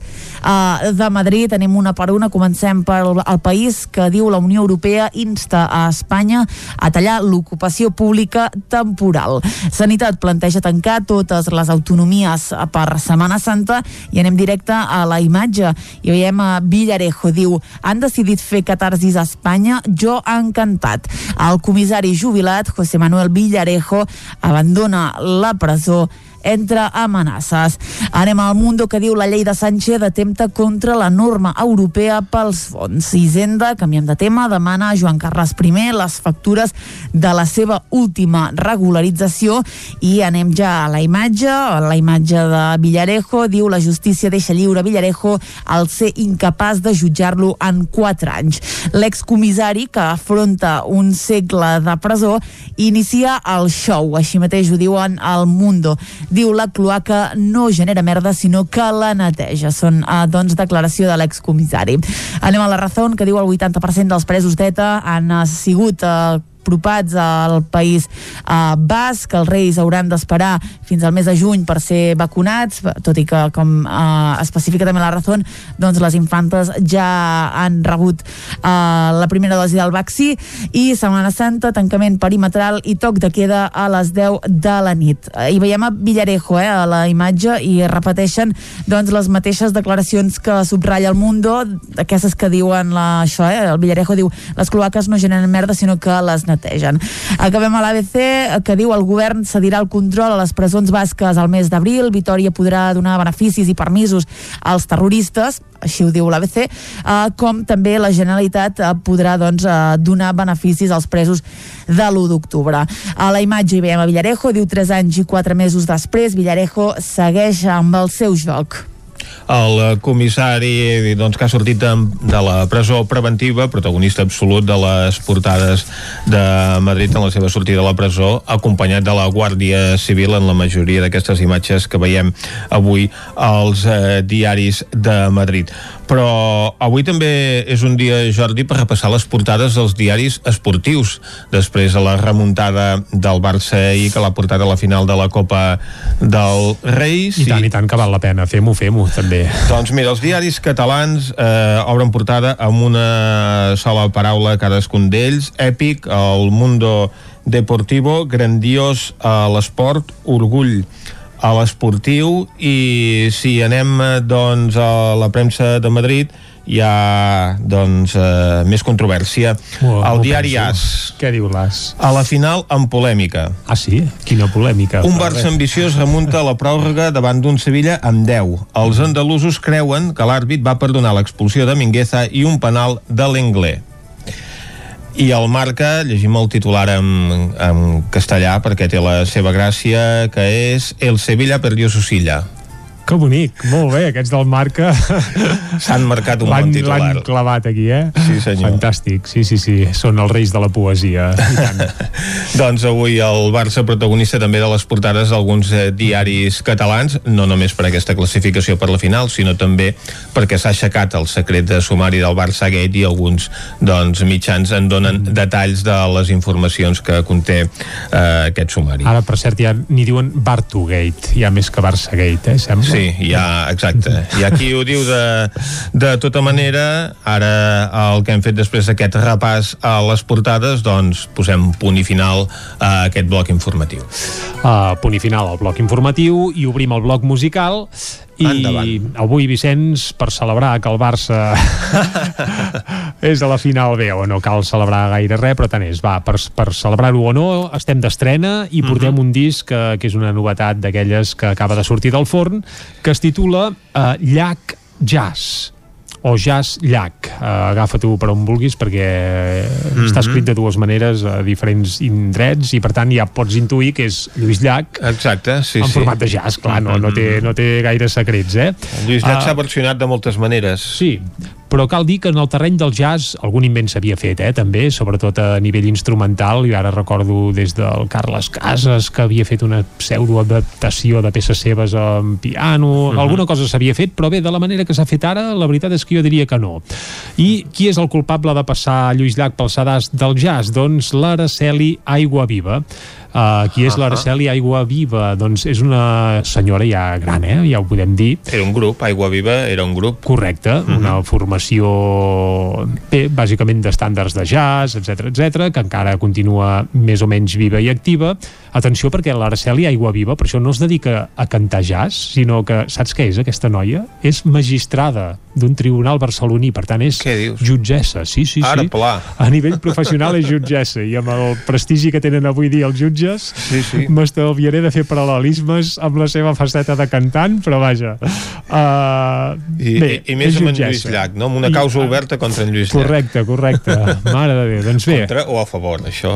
de Madrid. Tenim una per una, comencem pel el país que diu la Unió Europea insta a Espanya a tallar l'ocupació pública temporal. Sanitat planteja tancar totes les autonomies per Setmana Santa i anem directe a la imatge i veiem a Villarejo, diu han decidit fer catarsis a Espanya, jo encantat. El comissari jubilat, José Manuel Villarejo, abandona la presó entre amenaces. Anem al Mundo que diu la llei de Sánchez atempta contra la norma europea pels fons. Hisenda, canviem de tema, demana a Joan Carles I les factures de la seva última regularització i anem ja a la imatge, la imatge de Villarejo, diu la justícia deixa lliure Villarejo al ser incapaç de jutjar-lo en 4 anys. L'excomissari, que afronta un segle de presó, inicia el show, així mateix ho diuen al Mundo diu la cloaca no genera merda sinó que la neteja. Són eh, doncs declaració de l'excomissari. Anem a la raó que diu el 80% dels presos d'ETA han eh, sigut eh, apropats al país uh, basc. Els reis hauran d'esperar fins al mes de juny per ser vacunats, tot i que, com uh, especifica també la raó, doncs les infantes ja han rebut uh, la primera dosi del vaccí i Setmana Santa, tancament perimetral i toc de queda a les 10 de la nit. Uh, I veiem a Villarejo eh, a la imatge i repeteixen doncs, les mateixes declaracions que subratlla el Mundo, aquestes que diuen la, això, eh, el Villarejo diu les cloaques no generen merda sinó que les netegen. Acabem a l'ABC que diu el govern cedirà el control a les presons basques al mes d'abril, Vitoria podrà donar beneficis i permisos als terroristes, així ho diu l'ABC, eh, com també la Generalitat eh, podrà doncs, eh, donar beneficis als presos de l'1 d'octubre. A la imatge hi veiem a Villarejo, diu 3 anys i 4 mesos després, Villarejo segueix amb el seu joc el comissari doncs, que ha sortit de, de la presó preventiva, protagonista absolut de les portades de Madrid en la seva sortida de la presó, acompanyat de la Guàrdia Civil en la majoria d'aquestes imatges que veiem avui als eh, diaris de Madrid però avui també és un dia, Jordi, per repassar les portades dels diaris esportius, després de la remuntada del Barça i que l'ha portat a la final de la Copa del Reis. I tant, i, i tant que val la pena, fem-ho, fem-ho, també. Doncs mira, els diaris catalans eh, obren portada amb una sola paraula cadascun d'ells, èpic, el Mundo Deportivo, grandiós a l'esport, orgull a l'esportiu i si anem eh, doncs a la premsa de Madrid hi ha doncs eh, més controvèrsia. Oh, el diari AS. Què diu l'AS? a la final amb polèmica. Ah sí? quina polèmica. Un Barça ambiciós remunta la pròrroga davant d'un Sevilla amb 10 els andalusos creuen que l'àrbit va perdonar l'expulsió de Mingueza i un penal de l'Englè i el Marca, llegim el titular en, en castellà perquè té la seva gràcia, que és El Sevilla perdió su silla. Que bonic, molt bé, aquests del Marca s'han marcat un bon titular. L'han clavat aquí, eh? Sí, senyor. Fantàstic, sí, sí, sí, són els reis de la poesia. doncs avui el Barça protagonista també de les portades d'alguns eh, diaris catalans, no només per aquesta classificació per la final, sinó també perquè s'ha aixecat el secret de sumari del Barça Gate i alguns doncs, mitjans en donen mm. detalls de les informacions que conté eh, aquest sumari. Ara, per cert, ja n'hi diuen Bartugate, hi ha més que Barça Gate, eh, sembla? Sí, hi ha, exacte. Hi ha qui ho diu de, de tota manera. Ara el que hem fet després d'aquest repàs a les portades, doncs posem punt i final a aquest bloc informatiu. Uh, punt i final al bloc informatiu i obrim el bloc musical i Endavant. avui, Vicenç, per celebrar que el Barça és a la final bé, o no cal celebrar gaire res, però tant és, va, per, per celebrar-ho o no, estem d'estrena i portem uh -huh. un disc que, que és una novetat d'aquelles que acaba de sortir del forn, que es titula uh, Llac Jazz o Jazz Llac. Uh, Agafa-t'ho per on vulguis perquè mm -hmm. està escrit de dues maneres a diferents indrets i per tant ja pots intuir que és Lluís Llach Exacte, sí, en sí. format de jazz, clar, no, no, té, no té gaire secrets, eh? Lluís Llach Ah, s'ha versionat de moltes maneres. Sí, però cal dir que en el terreny del jazz algun invent s'havia fet, eh, també, sobretot a nivell instrumental, i ara recordo des del Carles Casas, que havia fet una pseudoadaptació de peces seves en piano, Mhm. alguna cosa s'havia fet, però bé, de la manera que s'ha fet ara, la veritat és que jo diria que no. I qui és el culpable de passar Lluís Llach pel sedàs del jazz? Doncs l'Araceli Aigua Viva. Uh, qui és Ahà. l'Araceli Aigua Viva? Doncs és una senyora ja gran, eh? ja ho podem dir, Era un grup, Aigua Viva era un grup. Correcte, uh -huh. una formació bé, bàsicament d'estàndards de jazz, etc etc, que encara continua més o menys viva i activa. Atenció perquè l'Araceli Aigua Viva, per això no es dedica a cantar jazz, sinó que, saps què és aquesta noia? És magistrada d'un tribunal barceloní, per tant és jutgessa, sí, sí, Ara, sí. pla. A nivell professional és jutgessa i amb el prestigi que tenen avui dia els jutges sí, sí. m'estalviaré de fer paral·lelismes amb la seva faceta de cantant, però vaja. Uh, I, bé, i, i més és amb en. Lluís Llach, no? amb una I- causa oberta contra en Lluís Llach. Correcte, correcte. Mare de Déu, doncs bé. Contra o a favor, això.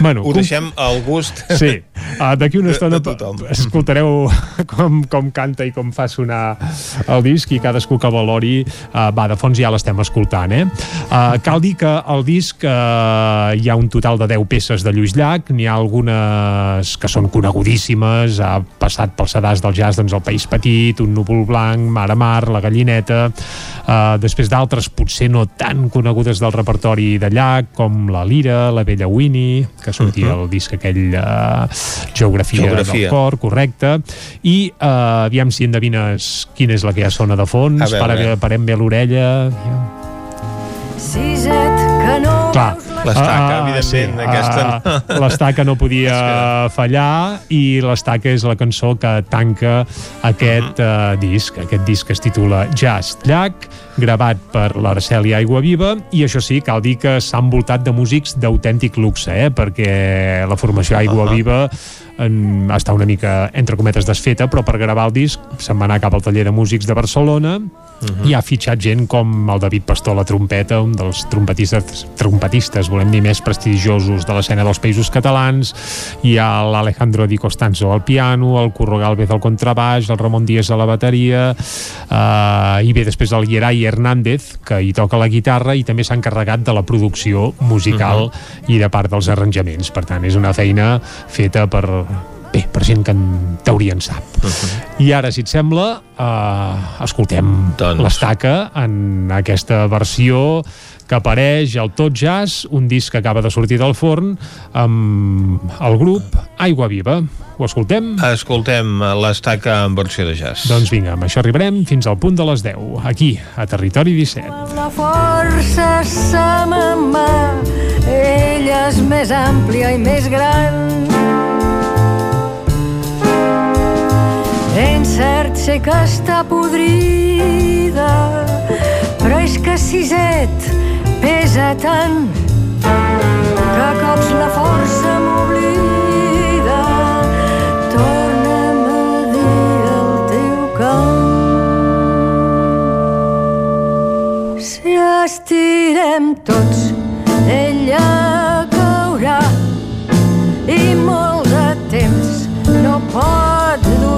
Bueno, Ho com- deixem al gust Sí, uh, d'aquí una de- estona de tothom. escoltareu com, com canta i com fa sonar el disc i cadascú que valori uh, va, de fons ja l'estem escoltant eh? uh, cal dir que el disc uh, hi ha un total de 10 peces de Lluís Llach n'hi ha algunes que són conegudíssimes ha passat pel sedàs del jazz doncs El País Petit, Un núvol blanc Mar a Mar, La Gallineta uh, després d'altres potser no tan conegudes del repertori de Llach com La Lira, La Vella Winnie que sortia Mhm. el disc aquell uh, Geografia, Geografia. del cor, correcte i uh, aviam si endevines quina és la que ja sona de fons A veure. Para, parem bé l'orella no Clar, L'estaca, Ah, evidentment, aquesta ah, L'estaca no podia fallar i l'estaca és la cançó que tanca aquest uh, disc. Aquest disc es titula Jazz Llac, gravat per l'Araceli Aigua Viva i això sí, cal dir que s'ha envoltat de músics d'autèntic luxe, eh? perquè la formació Aigua Ahà. Viva en, està una mica, entre cometes, desfeta, però per gravar el disc se'n va anar cap al taller de músics de Barcelona i ha fitxat gent com el David Pastor la trompeta, un dels trompetistes, trompetistes, volem dir, més prestigiosos de l'escena dels països catalans. Hi ha l'Alejandro Di Costanzo al piano, el Curro Galvez al contrabaix, el Ramon Díaz a la bateria, eh, i bé, després el Yeray Hernández, que hi toca la guitarra i també s'ha encarregat de la producció musical i de part dels arranjaments. Per tant, és una feina feta per bé, per gent que en teoria en sap. I ara, si et sembla, eh, escoltem doncs. l'estaca en aquesta versió que apareix al Tot Jazz, un disc que acaba de sortir del forn, amb el grup Aigua Viva. Ho escoltem? Escoltem l'estaca en versió de jazz. Doncs vinga, amb això arribarem fins al punt de les 10, aquí, a Territori 17. La força se me'n va, ella és més àmplia i més gran. Ben cert sé que està podrida, però és que siset pesa tant que cops la força m'oblida. Torna'm a dir el teu cant. Si estirem tots, ella caurà i molt de temps no pot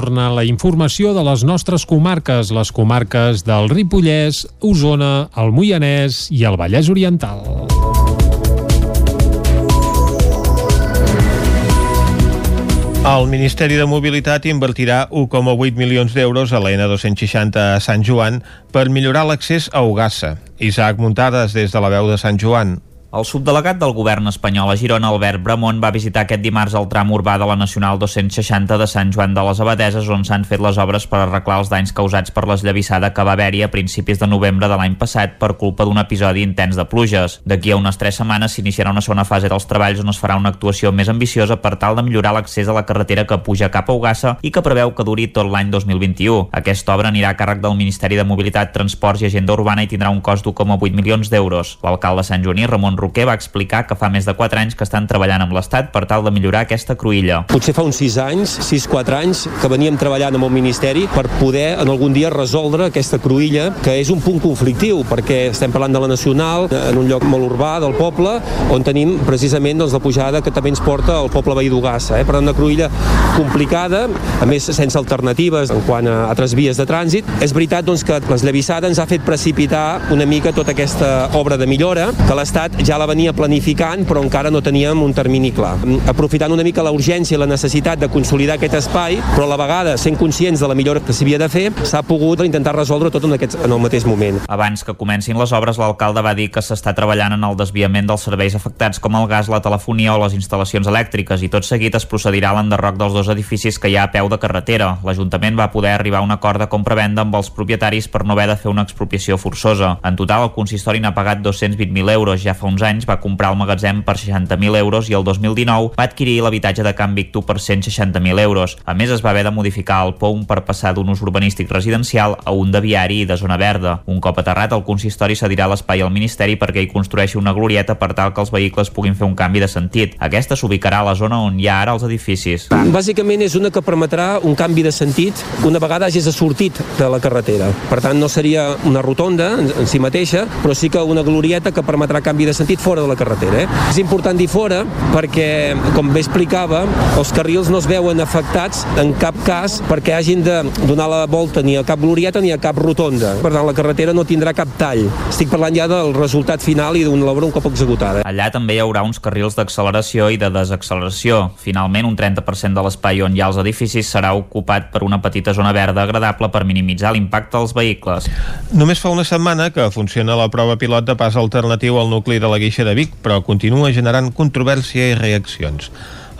torna la informació de les nostres comarques, les comarques del Ripollès, Osona, el Moianès i el Vallès Oriental. El Ministeri de Mobilitat invertirà 1,8 milions d'euros a la N260 a Sant Joan per millorar l'accés a Ugassa. Isaac Muntades des de la veu de Sant Joan. El subdelegat del govern espanyol a Girona, Albert Bramont, va visitar aquest dimarts el tram urbà de la Nacional 260 de Sant Joan de les Abadeses, on s'han fet les obres per arreglar els danys causats per l'esllavissada que va haver-hi a principis de novembre de l'any passat per culpa d'un episodi intens de pluges. D'aquí a unes tres setmanes s'iniciarà una segona fase dels treballs on es farà una actuació més ambiciosa per tal de millorar l'accés a la carretera que puja cap a Ugassa i que preveu que duri tot l'any 2021. Aquesta obra anirà a càrrec del Ministeri de Mobilitat, Transports i Agenda Urbana i tindrà un cost d'1,8 milions d'euros. L'alcalde Sant Joaní, Ramon Roquer va explicar que fa més de 4 anys que estan treballant amb l'Estat per tal de millorar aquesta cruïlla. Potser fa uns 6 anys, 6-4 anys, que veníem treballant amb el Ministeri per poder en algun dia resoldre aquesta cruïlla, que és un punt conflictiu, perquè estem parlant de la Nacional, en un lloc molt urbà del poble, on tenim precisament doncs, la pujada que també ens porta al poble veí d'Ugassa. Eh? Per tant, una cruïlla complicada, a més sense alternatives en quant a altres vies de trànsit. És veritat doncs, que l'esllavissada ens ha fet precipitar una mica tota aquesta obra de millora, que l'Estat ja la venia venia planificant però encara no teníem un termini clar. Aprofitant una mica la urgència i la necessitat de consolidar aquest espai, però a la vegada sent conscients de la millora que s'havia de fer, s'ha pogut intentar resoldre tot en, aquest, en el mateix moment. Abans que comencin les obres, l'alcalde va dir que s'està treballant en el desviament dels serveis afectats com el gas, la telefonia o les instal·lacions elèctriques i tot seguit es procedirà a l'enderroc dels dos edificis que hi ha a peu de carretera. L'Ajuntament va poder arribar a un acord de compra-venda amb els propietaris per no haver de fer una expropiació forçosa. En total, el consistori n'ha pagat 220.000 euros. Ja fa uns anys va comprar el magatzem per 60.000 euros i el 2019 va adquirir l'habitatge de Can Victu per 160.000 euros. A més, es va haver de modificar el POUM per passar d'un ús urbanístic residencial a un de viari i de zona verda. Un cop aterrat, el consistori cedirà l'espai al Ministeri perquè hi construeixi una glorieta per tal que els vehicles puguin fer un canvi de sentit. Aquesta s'ubicarà a la zona on hi ha ara els edificis. Bàsicament és una que permetrà un canvi de sentit una vegada hagis sortit de la carretera. Per tant, no seria una rotonda en si mateixa, però sí que una glorieta que permetrà canvi de sentit fora de la carretera. Eh? És important dir fora perquè, com bé explicava, els carrils no es veuen afectats en cap cas perquè hagin de donar la volta ni a cap glorieta ni a cap rotonda. Per tant, la carretera no tindrà cap tall. Estic parlant ja del resultat final i d'una obra un cop executada. Allà també hi haurà uns carrils d'acceleració i de desacceleració. Finalment, un 30% de l'espai on hi ha els edificis serà ocupat per una petita zona verda agradable per minimitzar l'impacte dels vehicles. Només fa una setmana que funciona la prova pilot de pas alternatiu al nucli de la Guixa de Vic, però continua generant controvèrsia i reaccions.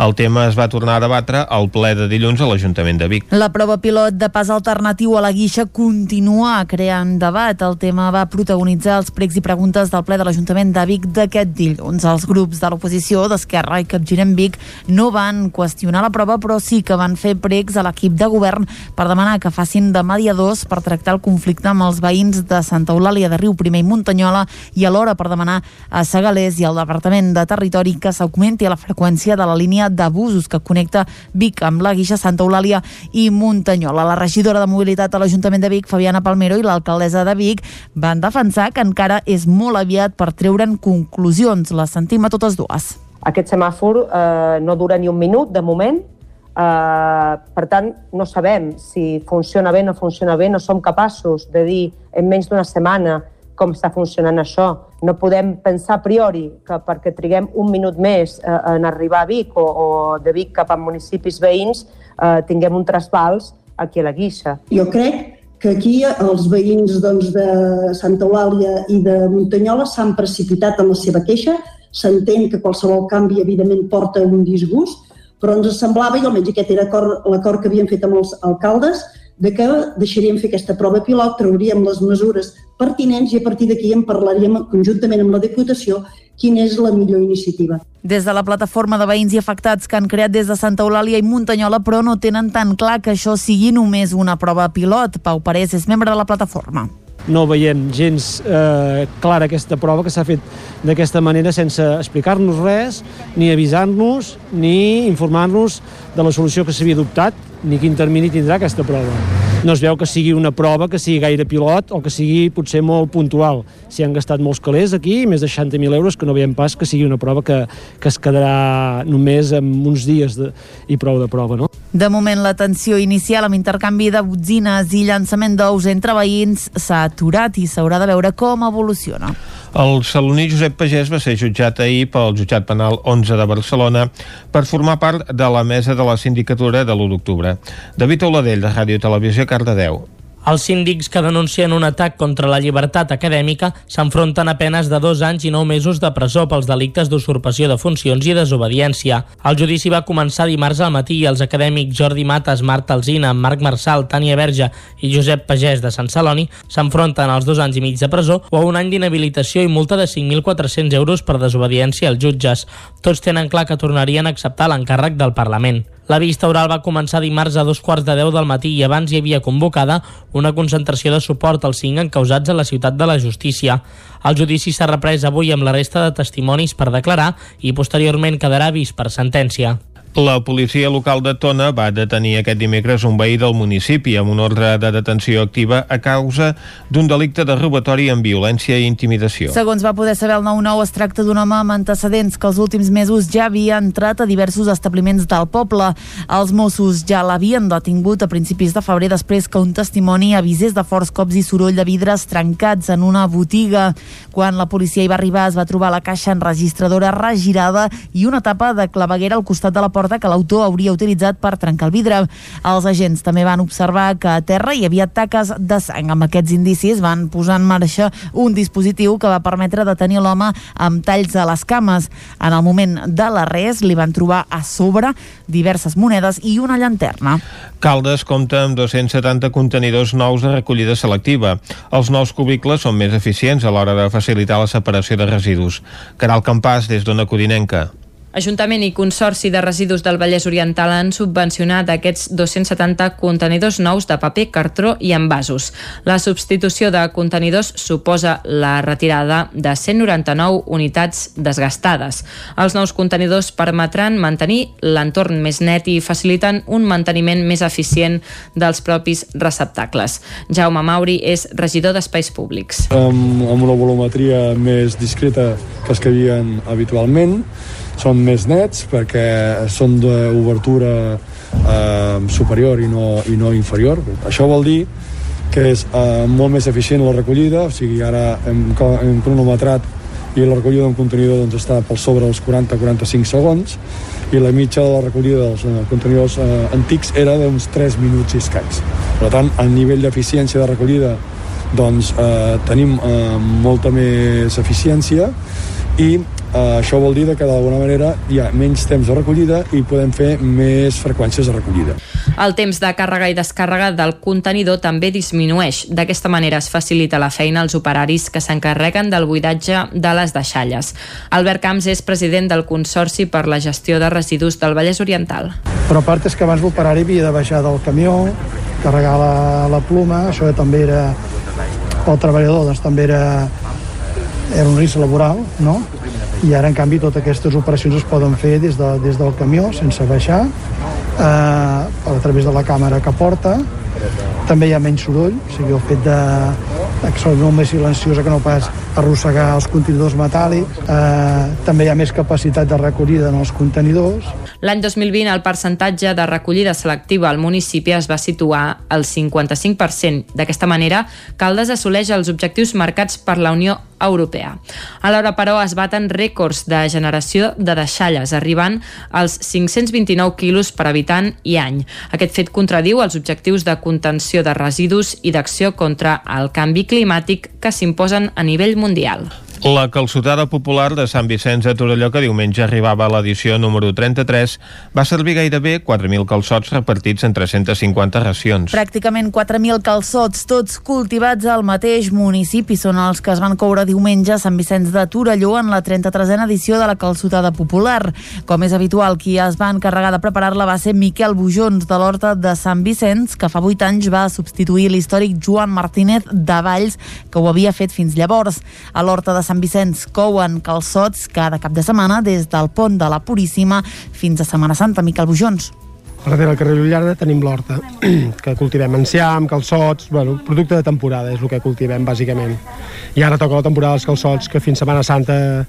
El tema es va tornar a debatre al ple de dilluns a l'Ajuntament de Vic. La prova pilot de pas alternatiu a la guixa continua creant debat. El tema va protagonitzar els pregs i preguntes del ple de l'Ajuntament de Vic d'aquest dilluns. Els grups de l'oposició d'Esquerra i Capgirem Vic no van qüestionar la prova, però sí que van fer pregs a l'equip de govern per demanar que facin de mediadors per tractar el conflicte amb els veïns de Santa Eulàlia de Riu Primer i Muntanyola i alhora per demanar a Segalés i al Departament de Territori que s'augmenti la freqüència de la línia d'abusos que connecta Vic amb la Guixa, Santa Eulàlia i Muntanyola. La regidora de Mobilitat a l'Ajuntament de Vic, Fabiana Palmero, i l'alcaldessa de Vic van defensar que encara és molt aviat per treure'n conclusions. Les sentim a totes dues. Aquest semàfor eh, no dura ni un minut, de moment, eh, per tant, no sabem si funciona bé o no funciona bé, no som capaços de dir en menys d'una setmana com està funcionant això. No podem pensar a priori que perquè triguem un minut més eh, en arribar a Vic o, o de Vic cap a municipis veïns eh, tinguem un trasbals aquí a la Guixa. Jo crec que aquí els veïns doncs, de Santa Eulàlia i de Muntanyola s'han precipitat en la seva queixa, s'entén que qualsevol canvi evidentment porta un disgust, però ens semblava, i almenys aquest era l'acord que havien fet amb els alcaldes, de que deixaríem fer aquesta prova pilot, trauríem les mesures pertinents i a partir d'aquí en parlaríem conjuntament amb la Diputació quina és la millor iniciativa. Des de la plataforma de veïns i afectats que han creat des de Santa Eulàlia i Muntanyola, però no tenen tan clar que això sigui només una prova pilot. Pau Parés és membre de la plataforma no veiem gens eh, clara aquesta prova que s'ha fet d'aquesta manera sense explicar-nos res, ni avisar-nos, ni informar-nos de la solució que s'havia adoptat, ni quin termini tindrà aquesta prova. No es veu que sigui una prova que sigui gaire pilot o que sigui potser molt puntual. S'hi han gastat molts calés aquí, més de 60.000 euros, que no veiem pas que sigui una prova que, que es quedarà només amb uns dies de, i prou de prova, no? De moment, la tensió inicial amb intercanvi de botzines i llançament d'ous entre veïns s'ha aturat i s'haurà de veure com evoluciona. El saloní Josep Pagès va ser jutjat ahir pel jutjat penal 11 de Barcelona per formar part de la mesa de la sindicatura de l'1 d'octubre. David Oladell, de Ràdio Televisió, Cardedeu. Els síndics que denuncien un atac contra la llibertat acadèmica s'enfronten a penes de dos anys i nou mesos de presó pels delictes d'usurpació de funcions i desobediència. El judici va començar dimarts al matí i els acadèmics Jordi Mates, Marta Alzina, Marc Marçal, Tània Verge i Josep Pagès de Sant Celoni s'enfronten als dos anys i mig de presó o a un any d'inhabilitació i multa de 5.400 euros per desobediència als jutges. Tots tenen clar que tornarien a acceptar l'encàrrec del Parlament. La vista oral va començar dimarts a dos quarts de deu del matí i abans hi havia convocada una concentració de suport als cinc encausats a la ciutat de la justícia. El judici s'ha reprès avui amb la resta de testimonis per declarar i posteriorment quedarà vist per sentència. La policia local de Tona va detenir aquest dimecres un veí del municipi amb un ordre de detenció activa a causa d'un delicte de robatori amb violència i intimidació. Segons va poder saber el 9-9, es tracta d'un home amb antecedents que els últims mesos ja havia entrat a diversos establiments del poble. Els Mossos ja l'havien detingut a principis de febrer després que un testimoni avisés de forts cops i soroll de vidres trencats en una botiga. Quan la policia hi va arribar es va trobar la caixa enregistradora regirada i una tapa de claveguera al costat de la porta porta que l'autor hauria utilitzat per trencar el vidre. Els agents també van observar que a terra hi havia taques de sang. Amb aquests indicis van posar en marxa un dispositiu que va permetre detenir l'home amb talls a les cames. En el moment de l'arrest li van trobar a sobre diverses monedes i una llanterna. Caldes compta amb 270 contenidors nous de recollida selectiva. Els nous cubicles són més eficients a l'hora de facilitar la separació de residus. Caral Campàs, des d'Ona Codinenca. Ajuntament i Consorci de Residus del Vallès Oriental han subvencionat aquests 270 contenidors nous de paper, cartró i envasos. La substitució de contenidors suposa la retirada de 199 unitats desgastades. Els nous contenidors permetran mantenir l'entorn més net i faciliten un manteniment més eficient dels propis receptacles. Jaume Mauri és regidor d'Espais Públics. Amb, amb una volumetria més discreta que es que havien habitualment, són més nets perquè són d'obertura eh, superior i no, i no inferior. Això vol dir que és eh, molt més eficient la recollida, o sigui, ara hem, hem cronometrat i la recollida d'un contenidor doncs, està per sobre dels 40-45 segons i la mitja de la recollida dels eh, contenidors eh, antics era d'uns 3 minuts i escacs. Per tant, a nivell d'eficiència de recollida doncs eh, tenim eh, molta més eficiència i Uh, això vol dir que d'alguna manera hi ha menys temps de recollida i podem fer més freqüències de recollida. El temps de càrrega i descàrrega del contenidor també disminueix. D'aquesta manera es facilita la feina als operaris que s'encarreguen del buidatge de les deixalles. Albert Camps és president del Consorci per la gestió de residus del Vallès Oriental. Però a part és que abans l'operari havia de baixar del camió, carregar la, la pluma, això també era pel treballador, doncs també era, era un risc laboral, no? I ara en canvi totes aquestes operacions es poden fer des, de, des del camió sense baixar eh, a través de la càmera que porta. També hi ha menys soroll o sigui el fet de, que són molt més silenciosa que no pas arrossegar els contenidors metàl·lics eh, també hi ha més capacitat de recollida en els contenidors L'any 2020 el percentatge de recollida selectiva al municipi es va situar al 55%. D'aquesta manera, Caldes assoleix els objectius marcats per la Unió Europea. Alhora, però, es baten rècords de generació de deixalles, arribant als 529 quilos per habitant i any. Aquest fet contradiu els objectius de contenció de residus i d'acció contra el canvi climàtic que s'imposen a nivell mundial. La calçotada popular de Sant Vicenç de Torelló, que diumenge arribava a l'edició número 33, va servir gairebé 4.000 calçots repartits en 350 racions. Pràcticament 4.000 calçots, tots cultivats al mateix municipi, són els que es van coure diumenge a Sant Vicenç de Torelló en la 33a edició de la calçotada popular. Com és habitual, qui es va encarregar de preparar-la va ser Miquel Bujons, de l'Horta de Sant Vicenç, que fa 8 anys va substituir l'històric Joan Martínez de Valls, que ho havia fet fins llavors. A l'Horta de Sant Vicenç couen calçots cada cap de setmana des del pont de la Puríssima fins a Setmana Santa. Miquel Bujons. Darrere del carrer Llullada tenim l'horta, que cultivem enciam, calçots, bueno, producte de temporada és el que cultivem, bàsicament. I ara toca la temporada dels calçots, que fins Setmana Santa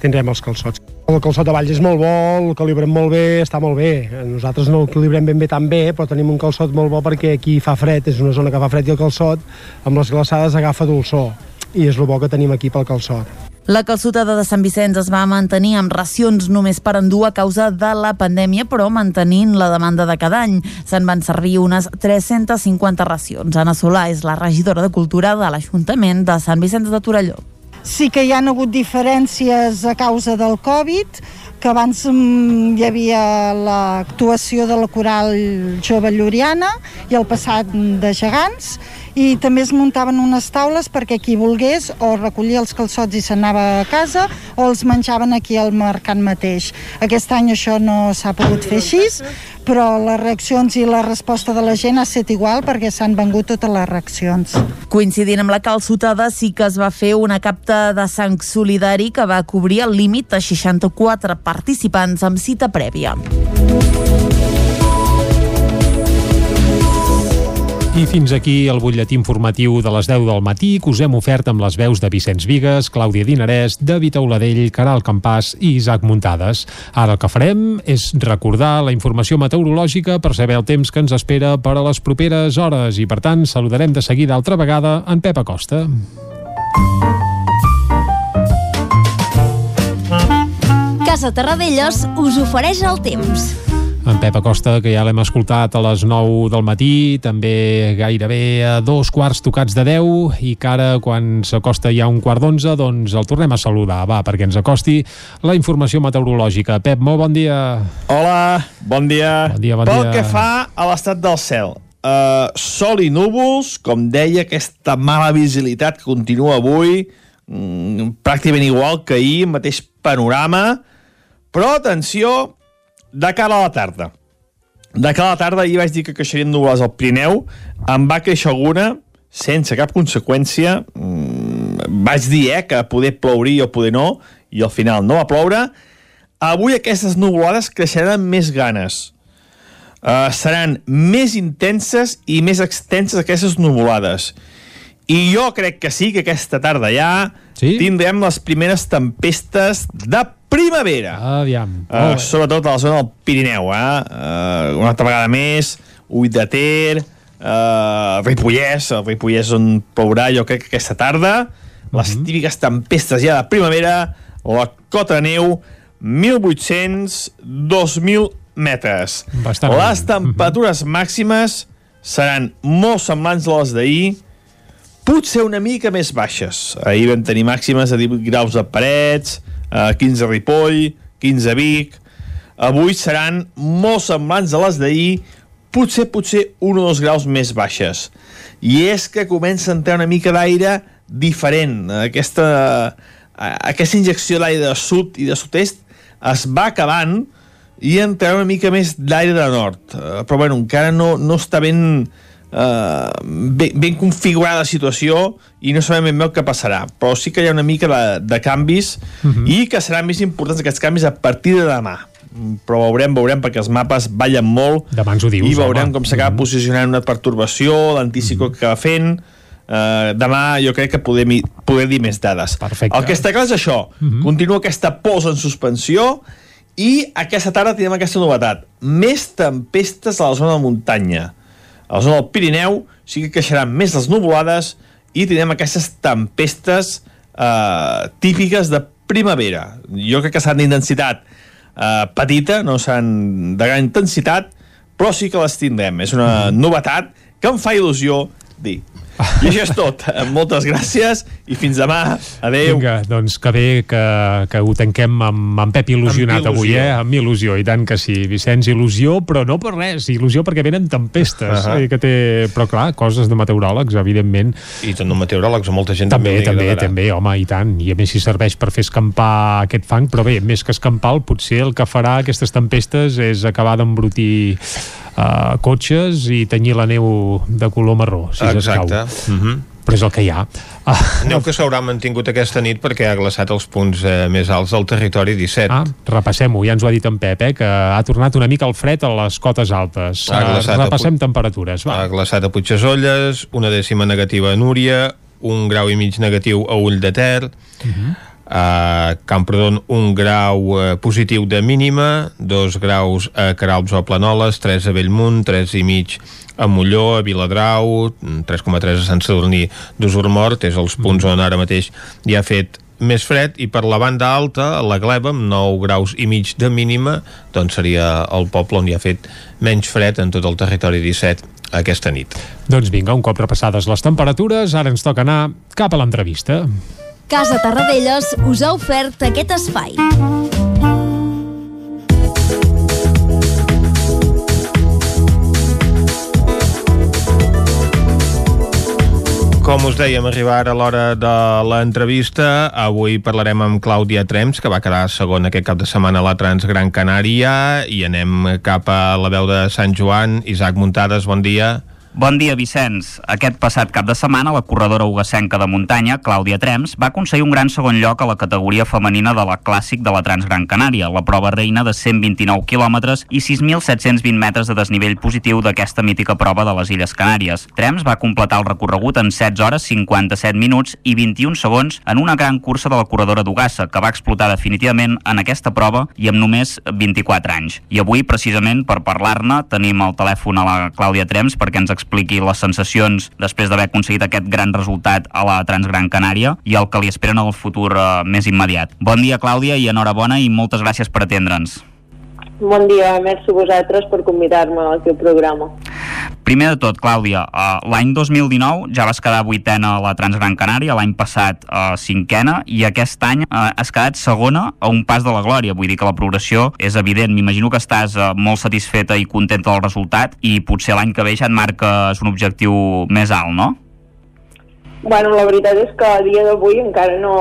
tindrem els calçots. El calçot de Valls és molt bo, el calibrem molt bé, està molt bé. Nosaltres no el calibrem ben bé tan bé, però tenim un calçot molt bo perquè aquí fa fred, és una zona que fa fred i el calçot amb les glaçades agafa dolçor. I és el bo que tenim aquí pel calçot. La calçotada de Sant Vicenç es va mantenir amb racions només per endur a causa de la pandèmia, però mantenint la demanda de cada any. Se'n van servir unes 350 racions. Anna Solà és la regidora de Cultura de l'Ajuntament de Sant Vicenç de Torelló. Sí que hi han hagut diferències a causa del Covid, que abans mm, hi havia l'actuació de la coral jove lluriana i el passat de gegants, i també es muntaven unes taules perquè qui volgués o recollia els calçots i s'anava a casa o els menjaven aquí al mercat mateix. Aquest any això no s'ha pogut fer així, però les reaccions i la resposta de la gent ha estat igual perquè s'han vengut totes les reaccions. Coincidint amb la calçotada, sí que es va fer una capta de sang solidari que va cobrir el límit de 64 participants amb cita prèvia. I fins aquí el butlletí informatiu de les 10 del matí que us hem ofert amb les veus de Vicenç Vigues, Clàudia Dinarès, David Auladell, Caral Campàs i Isaac Muntades. Ara el que farem és recordar la informació meteorològica per saber el temps que ens espera per a les properes hores i, per tant, saludarem de seguida altra vegada en Pep Acosta. Casa Terradellos us ofereix el temps en Pep Acosta, que ja l'hem escoltat a les 9 del matí, també gairebé a dos quarts tocats de 10, i que ara, quan s'acosta ja un quart d'onze, doncs el tornem a saludar, va, perquè ens acosti la informació meteorològica. Pep, molt bon dia. Hola, bon dia. Bon dia, bon Pel dia. que fa a l'estat del cel, uh, sol i núvols, com deia, aquesta mala visibilitat que continua avui, mm, pràcticament igual que ahir, mateix panorama, però atenció, de cara a la tarda. De cara a la tarda, ahir vaig dir que creixerien nuvolades al Pirineu, en va créixer alguna, sense cap conseqüència, mm, vaig dir eh, que poder plouria o poder no, i al final no va ploure. Avui aquestes nuvolades creixeran més ganes. Uh, seran més intenses i més extenses aquestes nuvolades. I jo crec que sí, que aquesta tarda ja sí? tindrem les primeres tempestes de primavera. Aviam. Uh, sobretot a la zona del Pirineu, eh? Uh, una altra vegada més, Ull de Ter, uh, Ripollès, el Ripollès on plourà jo crec que aquesta tarda, les típiques tempestes ja de primavera, la cota de neu, 1.800-2.000 metres. Bastant les bé. temperatures màximes seran molt semblants a les d'ahir, potser una mica més baixes. Ahir vam tenir màximes de 18 graus a Parets, eh, 15 a Ripoll, 15 a Vic. Avui seran molt semblants a les d'ahir, potser, potser un o dos graus més baixes. I és que comença a entrar una mica d'aire diferent. Aquesta, aquesta injecció d'aire de sud i de sud-est es va acabant i entrarà una mica més d'aire de nord. Eh, però bueno, encara no, no està ben, eh, ben, ben configurada la situació i no sabem ben bé el que passarà. Però sí que hi ha una mica de, de canvis i que seran més importants aquests canvis a partir de demà. Mm, Però veurem, veurem, perquè els mapes ballen molt Demà ens ho dius, i veurem home. com s'acaba posicionant una pertorbació, l'anticicló que acaba fent, Uh, demà jo crec que podem, poder dir més dades. Perfecte. El que està clar és això. Continua aquesta posa en suspensió i aquesta tarda tenim aquesta novetat. Més tempestes a la zona de muntanya. A la zona del Pirineu sí que creixeran més les nuvolades i tindrem aquestes tempestes eh, típiques de primavera. Jo crec que seran d'intensitat eh, petita, no seran de gran intensitat, però sí que les tindrem. És una novetat que em fa il·lusió dir. I això és tot. Eh, Moltes gràcies i fins demà. Adéu. Vinga, doncs que bé que, que ho tanquem amb, amb Pep il·lusionat Amb avui, eh? Amb il·lusió, i tant que sí. Vicenç, il·lusió, però no per res. Il·lusió perquè venen tempestes. Uh Ahà. -huh. que té... Però clar, coses de meteoròlegs, evidentment. I tant de meteoròlegs, molta gent També, també, agradarà. també, home, i tant. I a més si serveix per fer escampar aquest fang, però bé, més que escampar, potser el que farà aquestes tempestes és acabar d'embrutir uh, cotxes i tenyir la neu de color marró, si s'escau. Exacte. Mm -hmm. Però és el que hi ha. Ah, Neu que s'haurà mantingut aquesta nit perquè ha glaçat els punts eh, més alts del territori 17. Ah, repassem-ho, ja ens ho ha dit en Pep, eh, que ha tornat una mica el fred a les cotes altes. Ha Ah, glaçat a repassem Puig- temperatures, va. Ha glaçat a Puigdesolles, una dècima negativa a Núria, un grau i mig negatiu a Ull de Ter, Mhm. A Camprodon un grau eh, positiu de mínima, dos graus a Caralps o Planoles, 3 a Bellmunt, 3 i mig a Molló, a Viladrau, 3,3 a Sant Sadurní d'Usurmort, és els punts on ara mateix hi ha fet més fred i per la banda alta, a la Gleba, amb 9 graus i mig de mínima, doncs seria el poble on hi ha fet menys fred en tot el territori 17 aquesta nit. Doncs vinga, un cop repassades les temperatures, ara ens toca anar cap a l'entrevista. Casa Tarradellas us ha ofert aquest espai. Com us dèiem, arribar a l'hora de l'entrevista. Avui parlarem amb Clàudia Trems, que va quedar segona aquest cap de setmana a la Transgran Canària, i anem cap a la veu de Sant Joan. Isaac Muntades, bon dia. Bon dia, Vicenç. Aquest passat cap de setmana, la corredora ugassenca de muntanya, Clàudia Trems, va aconseguir un gran segon lloc a la categoria femenina de la Clàssic de la Transgran Canària, la prova reina de 129 quilòmetres i 6.720 metres de desnivell positiu d'aquesta mítica prova de les Illes Canàries. Trems va completar el recorregut en 16 hores 57 minuts i 21 segons en una gran cursa de la corredora d'Ugassa, que va explotar definitivament en aquesta prova i amb només 24 anys. I avui, precisament, per parlar-ne, tenim al telèfon a la Clàudia Trems perquè ens expliqui les sensacions després d'haver aconseguit aquest gran resultat a la Transgran Canària i el que li esperen en el futur eh, més immediat. Bon dia, Clàudia, i enhorabona i moltes gràcies per atendre'ns. Bon dia, merci a vosaltres per convidar-me al teu programa. Primer de tot, Clàudia, uh, l'any 2019 ja vas quedar vuitena a la Transgran Canària, l'any passat uh, cinquena, i aquest any uh, has quedat segona a un pas de la glòria. Vull dir que la progressió és evident. M'imagino que estàs uh, molt satisfeta i contenta del resultat i potser l'any que ve ja et marques un objectiu més alt, no? Bueno, la veritat és que a dia d'avui encara no,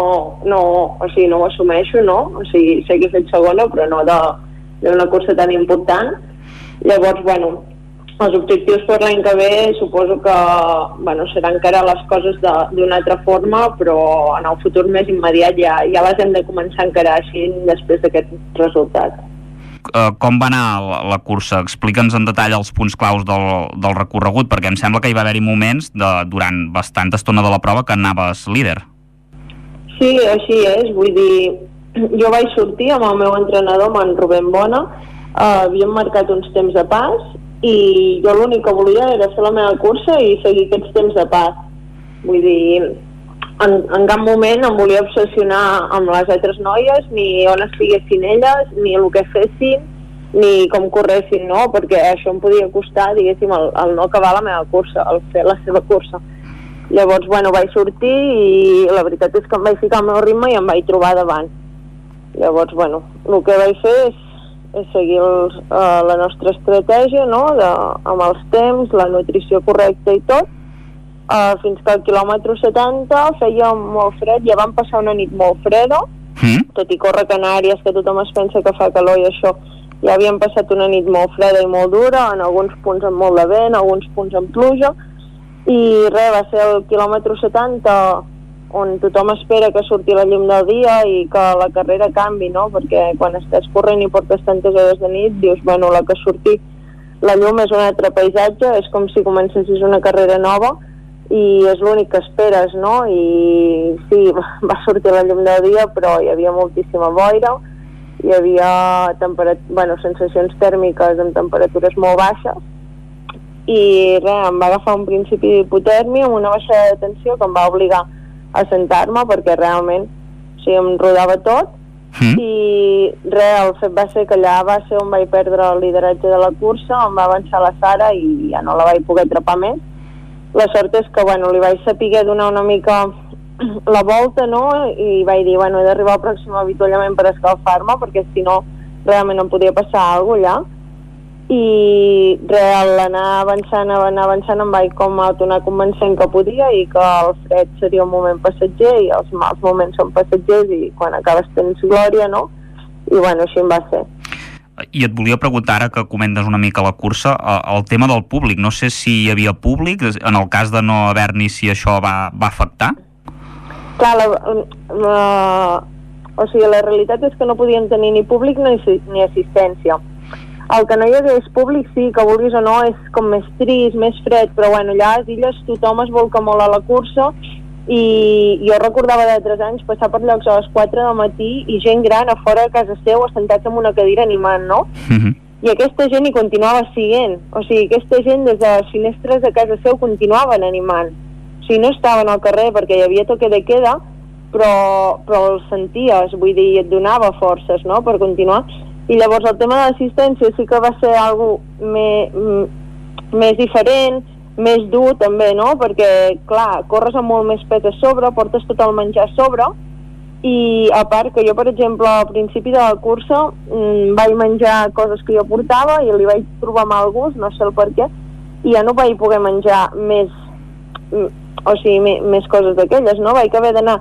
no, o sigui, no ho assumeixo, no? O sigui, sé que he fet segona, però no de, d'una cursa tan important. Llavors, bueno, els objectius per l'any que ve suposo que bueno, seran encara les coses d'una altra forma, però en el futur més immediat ja, ja les hem de començar a encarar així després d'aquest resultat. Uh, com va anar la, la cursa? Explica'ns en detall els punts claus del, del recorregut, perquè em sembla que hi va haver-hi moments de, durant bastanta estona de la prova que anaves líder. Sí, així és. Vull dir, jo vaig sortir amb el meu entrenador, amb en Rubén Bona, uh, havíem marcat uns temps de pas i jo l'únic que volia era fer la meva cursa i seguir aquests temps de pas. Vull dir, en, en cap moment em volia obsessionar amb les altres noies, ni on estiguessin elles, ni el que fessin, ni com corressin, no? Perquè això em podia costar, diguéssim, el, el no acabar la meva cursa, el fer la seva cursa. Llavors, bueno, vaig sortir i la veritat és que em vaig ficar al meu ritme i em vaig trobar davant. Llavors, bueno, el que vaig fer és, és seguir els, uh, la nostra estratègia, no?, de, amb els temps, la nutrició correcta i tot, uh, fins que al quilòmetre 70 feia molt fred, ja vam passar una nit molt freda, mm. tot i córrer Canàries, que tothom es pensa que fa calor i això, ja havíem passat una nit molt freda i molt dura, en alguns punts amb molt de vent, en alguns punts amb pluja, i res, va ser el quilòmetre 70 on tothom espera que surti la llum del dia i que la carrera canvi, no? Perquè quan estàs corrent i portes tantes hores de nit, dius, bueno, la que surti la llum és un altre paisatge, és com si comencessis una carrera nova i és l'únic que esperes, no? I sí, va sortir la llum del dia, però hi havia moltíssima boira, hi havia bueno, sensacions tèrmiques amb temperatures molt baixes, i res, em va agafar un principi d'hipotèrmia amb una baixada de tensió que em va obligar a sentar-me perquè realment o sigui, em rodava tot mm. i res, el fet va ser que allà va ser on vaig perdre el lideratge de la cursa, on va avançar la Sara i ja no la vaig poder atrapar més. La sort és que bueno, li vaig saber donar una mica la volta no? i vaig dir bueno, he d'arribar al pròxim avituallament per escalfar-me perquè si no realment em podia passar alguna allà i real anar avançant, anar avançant em vaig com autonar convencent que podia i que el fred seria un moment passatger i els mals moments són passatgers i quan acabes tens glòria, no? I bueno, així em va ser. I et volia preguntar, ara que comentes una mica la cursa, el tema del públic. No sé si hi havia públic, en el cas de no haver-n'hi, si això va, va afectar? Clar, la, la, o sigui, la realitat és que no podien tenir ni públic ni, ni assistència el que no hi hagués públic sí, que vulguis o no, és com més trist, més fred, però bueno, allà a les illes tothom es volca molt a la cursa i jo recordava d'altres anys passar per llocs a les 4 del matí i gent gran a fora de casa seu assentats en una cadira animant, no? Mm -hmm. I aquesta gent hi continuava siguent. O sigui, aquesta gent des de les finestres de casa seu continuaven animant. O sigui, no estaven al carrer perquè hi havia toque de queda, però, però el senties, vull dir, et donava forces, no?, per continuar. I llavors el tema de l'assistència sí que va ser algo més, més diferent, més dur també, no? Perquè, clar, corres amb molt més pes a sobre, portes tot el menjar a sobre, i a part que jo, per exemple, al principi de la cursa mmm, vaig menjar coses que jo portava i li vaig trobar mal gust, no sé el per què, i ja no vaig poder menjar més, mm, o sigui, més, més coses d'aquelles, no? Vaig haver d'anar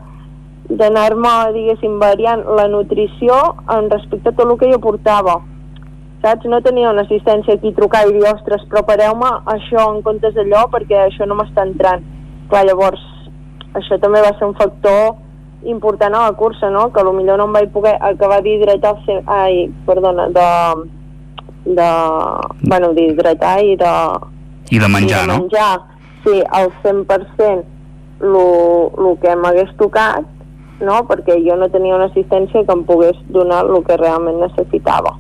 d'anar-me, diguéssim, variant la nutrició en respecte a tot el que jo portava saps? No tenia una assistència aquí trucar i dir, ostres, prepareu-me això en comptes d'allò perquè això no m'està entrant. Clar, llavors, això també va ser un factor important a la cursa, no? Que millor no em vaig poder acabar d'hidratar, ai, perdona, de, de, bueno, d'hidratar i de... I de menjar, i de menjar no? Sí, al 100% el que m'hagués tocat, no? perquè jo no tenia una assistència que em pogués donar el que realment necessitava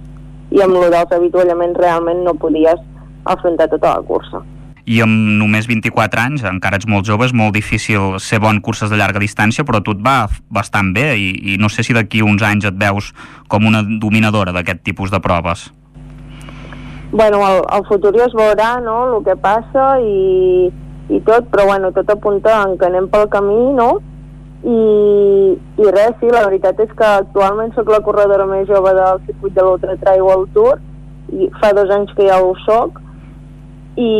i amb el dels avituallaments realment no podies afrontar tota la cursa i amb només 24 anys, encara ets molt jove, és molt difícil ser bon curses de llarga distància, però tu et va bastant bé i, i no sé si d'aquí uns anys et veus com una dominadora d'aquest tipus de proves. Bueno, el, el futur ja es veurà, no?, el que passa i, i tot, però bueno, tot apunta en que anem pel camí, no?, i, i res, sí, la veritat és que actualment sóc la corredora més jove del circuit de l'Ultra Trail World Tour i fa dos anys que ja ho soc i,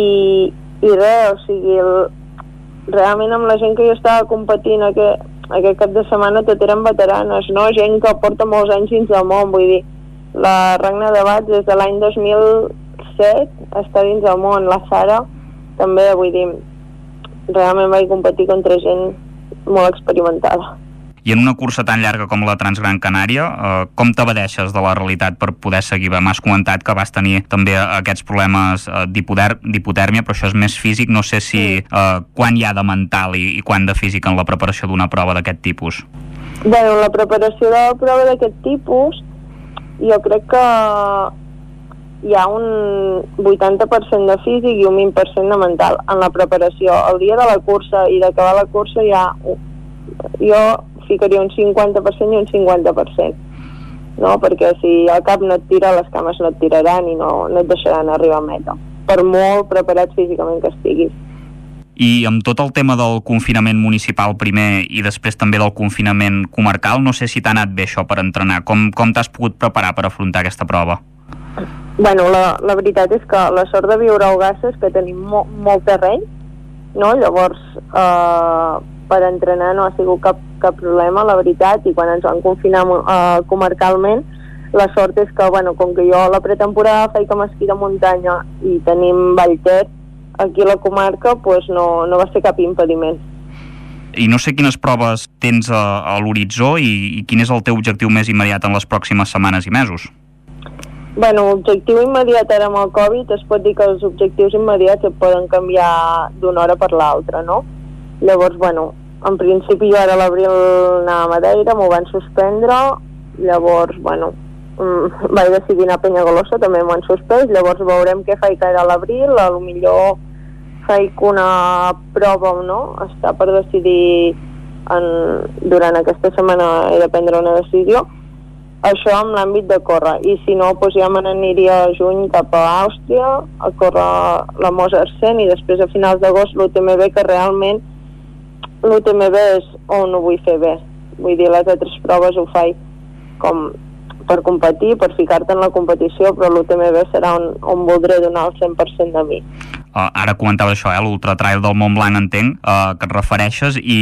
i res, o sigui el, realment amb la gent que jo estava competint aquest, aquest cap de setmana tot eren veteranes, no? gent que porta molts anys dins del món, vull dir la Ragna de Bats des de l'any 2007 està dins del món, la Sara també, vull dir realment vaig competir contra gent molt experimentada. I en una cursa tan llarga com la Transgran Canària, eh, com t'abadeixes de la realitat per poder seguir? M'has comentat que vas tenir també aquests problemes eh, d'hipotèrmia, però això és més físic. No sé si eh, quan hi ha de mental i, i quan de físic en la preparació d'una prova d'aquest tipus. Bé, la preparació de la prova d'aquest tipus jo crec que hi ha un 80% de físic i un 20% de mental en la preparació. El dia de la cursa i d'acabar la cursa hi ha, jo ficaria un 50% i un 50%, no? perquè si el cap no et tira, les cames no et tiraran i no, no et deixaran arribar a meta, per molt preparat físicament que estiguis. I amb tot el tema del confinament municipal primer i després també del confinament comarcal, no sé si t'ha anat bé això per entrenar. Com, com t'has pogut preparar per afrontar aquesta prova? Bueno, la, la veritat és que la sort de viure a Ogassa és que tenim mo, molt terreny, no? Llavors, eh, per entrenar no ha sigut cap, cap problema, la veritat, i quan ens van confinar eh, comarcalment, la sort és que, bueno, com que jo la pretemporada faig com esquí de muntanya i tenim Vallter aquí a la comarca, pues no, no va ser cap impediment. I no sé quines proves tens a, a l'horitzó i, i quin és el teu objectiu més immediat en les pròximes setmanes i mesos? Bueno, objectiu immediat ara amb el Covid es pot dir que els objectius immediats et poden canviar d'una hora per l'altra, no? Llavors, bueno, en principi jo ara a l'abril anava a Madeira, m'ho van suspendre, llavors, bueno, mm, vaig decidir anar a Penyagolosa, també m'ho han suspès, llavors veurem què faig ara a l'abril, a lo millor faig una prova o no, està per decidir en, durant aquesta setmana he de prendre una decisió, això amb l'àmbit de córrer i si no doncs ja me n'aniria a juny cap a Àustria a córrer la Mozart 100 i després a finals d'agost l'UTMB que realment l'UTMB és on ho vull fer bé vull dir les altres proves ho faig com per competir, per ficar-te en la competició, però l'UTMB serà on, on voldré donar el 100% de mi. Uh, ara comentava això, eh, l'ultratrail del Mont Blanc entenc uh, que et refereixes i,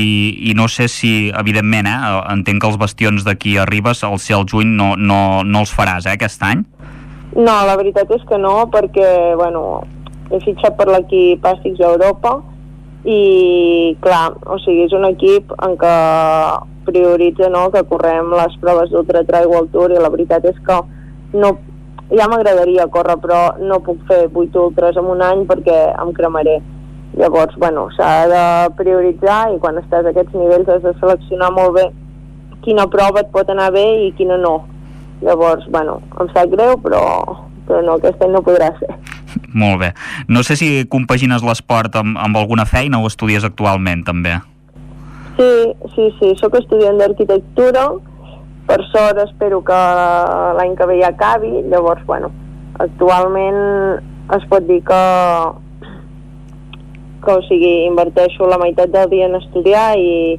i no sé si, evidentment, eh, entenc que els bastions d'aquí arribes, al ser el juny no, no, no els faràs eh, aquest any? No, la veritat és que no, perquè, bueno, he fitxat per l'equip Àstics a Europa i, clar, o sigui, és un equip en què prioritza no, que correm les proves d'Ultra Trail World Tour i la veritat és que no, ja m'agradaria córrer, però no puc fer 8 ultres en un any perquè em cremaré. Llavors, bueno, s'ha de prioritzar i quan estàs a aquests nivells has de seleccionar molt bé quina prova et pot anar bé i quina no. Llavors, bueno, em sap greu, però, però no, aquest any no podrà ser. Molt bé. No sé si compagines l'esport amb, amb alguna feina o estudies actualment, també. Sí, sí, sí, sóc estudiant d'arquitectura, per sort espero que l'any que ve ja acabi, llavors, bueno, actualment es pot dir que que o sigui, inverteixo la meitat del dia en estudiar i,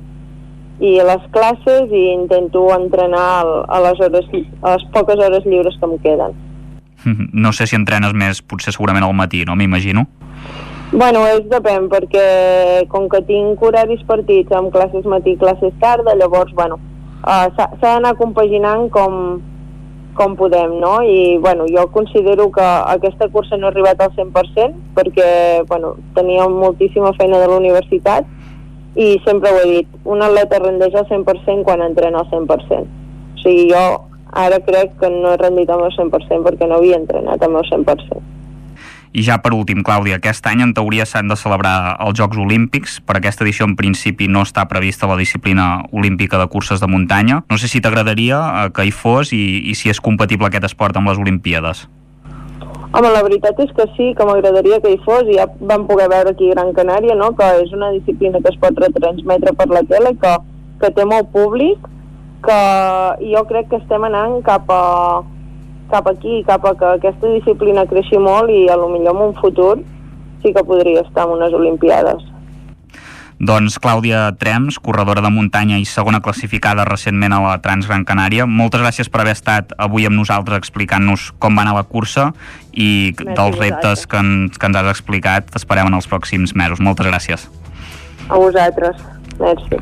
i a les classes i intento entrenar a les, hores, a les poques hores lliures que em queden. No sé si entrenes més, potser segurament al matí, no? M'imagino. Bueno, és depèn, perquè com que tinc horaris partits amb classes matí i classes tarda, llavors, bueno, uh, s'ha d'anar compaginant com, com podem, no? I, bueno, jo considero que aquesta cursa no ha arribat al 100% perquè, bueno, tenia moltíssima feina de la universitat i sempre ho he dit, un atleta rendeix al 100% quan entrena al 100%. O sigui, jo ara crec que no he rendit al meu 100% perquè no havia entrenat al meu 100%. I ja per últim, Clàudia, aquest any en teoria s'han de celebrar els Jocs Olímpics. Per aquesta edició, en principi, no està prevista la disciplina olímpica de curses de muntanya. No sé si t'agradaria eh, que hi fos i, i si és compatible aquest esport amb les Olimpíades. Home, la veritat és que sí, que m'agradaria que hi fos, ja vam poder veure aquí a Gran Canària, no?, que és una disciplina que es pot retransmetre per la tele, que, que té molt públic, que jo crec que estem anant cap a, cap aquí, cap a que aquesta disciplina creixi molt i a lo millor en un futur sí que podria estar en unes Olimpiades. Doncs Clàudia Trems, corredora de muntanya i segona classificada recentment a la Transgran Canària, moltes gràcies per haver estat avui amb nosaltres explicant-nos com va anar la cursa i Merci dels reptes que, en, que ens has explicat t'esperem en els pròxims mesos. Moltes gràcies. A vosaltres. Merci.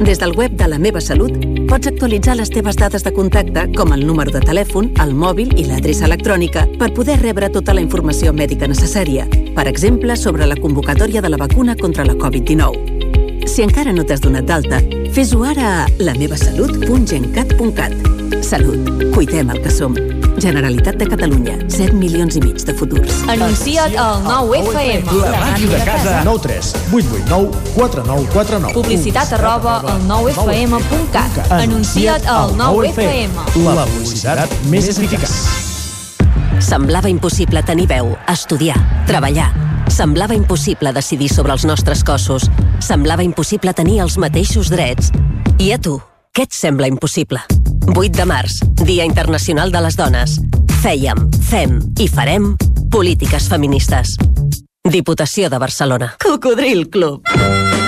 des del web de La Meva Salut, pots actualitzar les teves dades de contacte, com el número de telèfon, el mòbil i l'adreça electrònica, per poder rebre tota la informació mèdica necessària. Per exemple, sobre la convocatòria de la vacuna contra la Covid-19. Si encara no t'has donat d'alta, fes-ho ara a lamevasalut.gencat.cat. Salut. Cuidem el que som. Generalitat de Catalunya. 7 milions i mig de futurs. Anuncia't al 9FM. La màquina de casa. 9 3 8 8 9 4 9 4 9. Publicitat arroba al 9FM.cat. Anuncia't al 9FM. La publicitat més eficaç. Semblava impossible tenir veu, estudiar, treballar. Semblava impossible decidir sobre els nostres cossos. Semblava impossible tenir els mateixos drets. I a tu, què et sembla impossible? 8 de març, Dia Internacional de les Dones. Fèiem, fem i farem polítiques feministes. Diputació de Barcelona. Cocodril Club.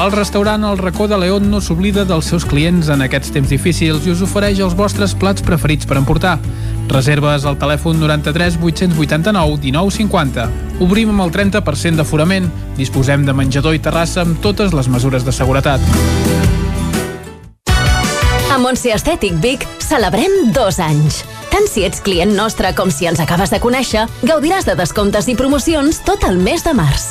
El restaurant El racó de León no s'oblida dels seus clients en aquests temps difícils i us ofereix els vostres plats preferits per emportar. Reserves al telèfon 93 889 1950. Obrim amb el 30% d'aforament. Disposem de menjador i terrassa amb totes les mesures de seguretat. A Montse Estètic Vic celebrem dos anys. Tant si ets client nostre com si ens acabes de conèixer, gaudiràs de descomptes i promocions tot el mes de març.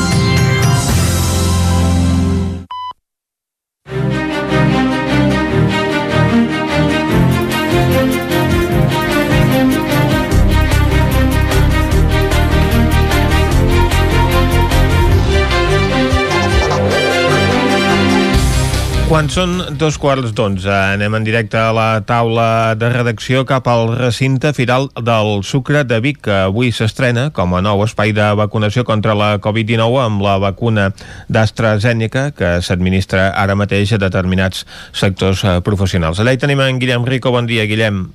Quan són dos quarts d'onze, anem en directe a la taula de redacció cap al recinte firal del Sucre de Vic, que avui s'estrena com a nou espai de vacunació contra la Covid-19 amb la vacuna d'AstraZeneca, que s'administra ara mateix a determinats sectors eh, professionals. Allà hi tenim en Guillem Rico. Bon dia, Guillem.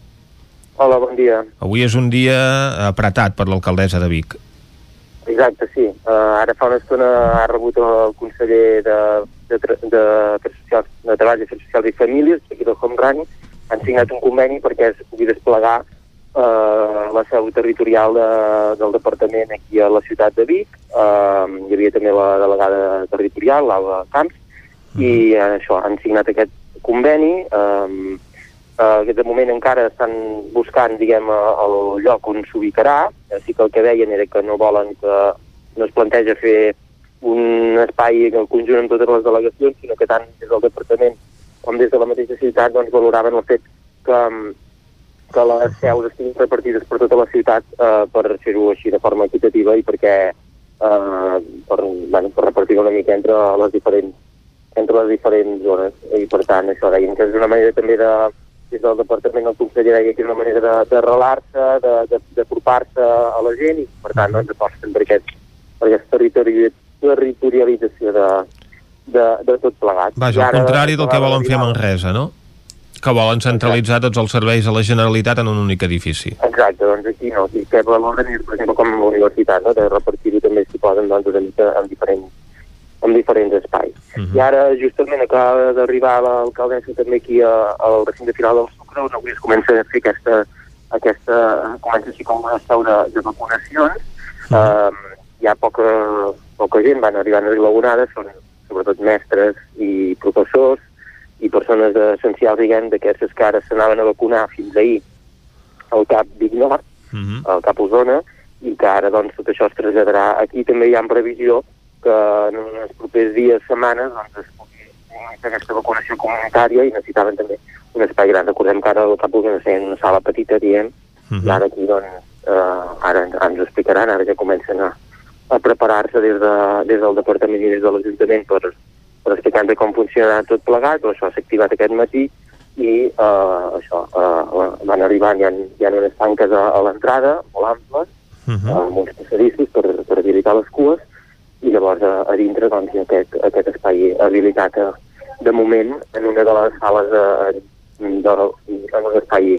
Hola, bon dia. Avui és un dia apretat per l'alcaldessa de Vic. Exacte, sí. Uh, ara fa una estona ha rebut el conseller de, de, de, de, Socials, de Treball, Afers Socials i Famílies, aquí del Homrani, han signat un conveni perquè es pugui desplegar uh, la seu territorial de, del departament aquí a la ciutat de Vic. Uh, hi havia també la delegada territorial, l'Alba Camps, i uh, això, han signat aquest conveni. Uh, Uh, de moment encara estan buscant, diguem, el lloc on s'ubicarà. Així que el que deien era que no volen que no es planteja fer un espai en el conjunt amb totes les delegacions, sinó que tant des del departament com des de la mateixa ciutat doncs, valoraven el fet que, que les seus estiguin repartides per tota la ciutat eh, per fer-ho així de forma equitativa i perquè eh, per, bueno, per repartir una mica entre les diferents entre les diferents zones i per tant això deien que és una manera també de, des del departament el conseller deia que és una manera d'arrelar-se, d'apropar-se a la gent i per tant doncs aposten per, aquest, per aquesta territori, territorialització de, de, de tot plegat. Vaja, al contrari del que volen fer a Manresa, no? Que volen centralitzar tots els serveis a la Generalitat en un únic edifici. Exacte, doncs aquí no. Aquí que valoren, per exemple, com a la universitat, no? de repartir-ho també, si poden, doncs, en diferents en diferents espais. Uh -huh. I ara, justament, acaba d'arribar l'alcaldessa també aquí a, al recinte final del Sucre, on avui es comença a fer aquesta, aquesta comença així com una seu de, de vacunacions. Uh -huh. uh, hi ha poca, poca gent, van arribant relacionades, són sobretot mestres i professors i persones essencials, diguem, d'aquestes que ara s'anaven a vacunar fins ahir al CAP Vic Nord, uh -huh. al CAP Osona, i que ara doncs, tot això es traslladarà. Aquí també hi ha en previsió que en els propers dies, setmanes, doncs, es pugui fer aquesta vacunació comunitària i necessitaven també un espai gran. Recordem que ara el cap us ser una sala petita, diem, uh -huh. i ara aquí, doncs, eh, ara ens ho explicaran, ara ja comencen a, a preparar-se des, de, des del departament i des de l'Ajuntament per, per explicar com funcionarà tot plegat, però això s'ha activat aquest matí i eh, això, eh, van arribant, hi ha, hi ha unes tanques a, a l'entrada, molt amples, uh -huh. amb uns passadissos per, per habilitar les cues, i llavors a, a dintre doncs, hi ha aquest, aquest espai habilitat a, de moment en una de les sales de, de, en un espai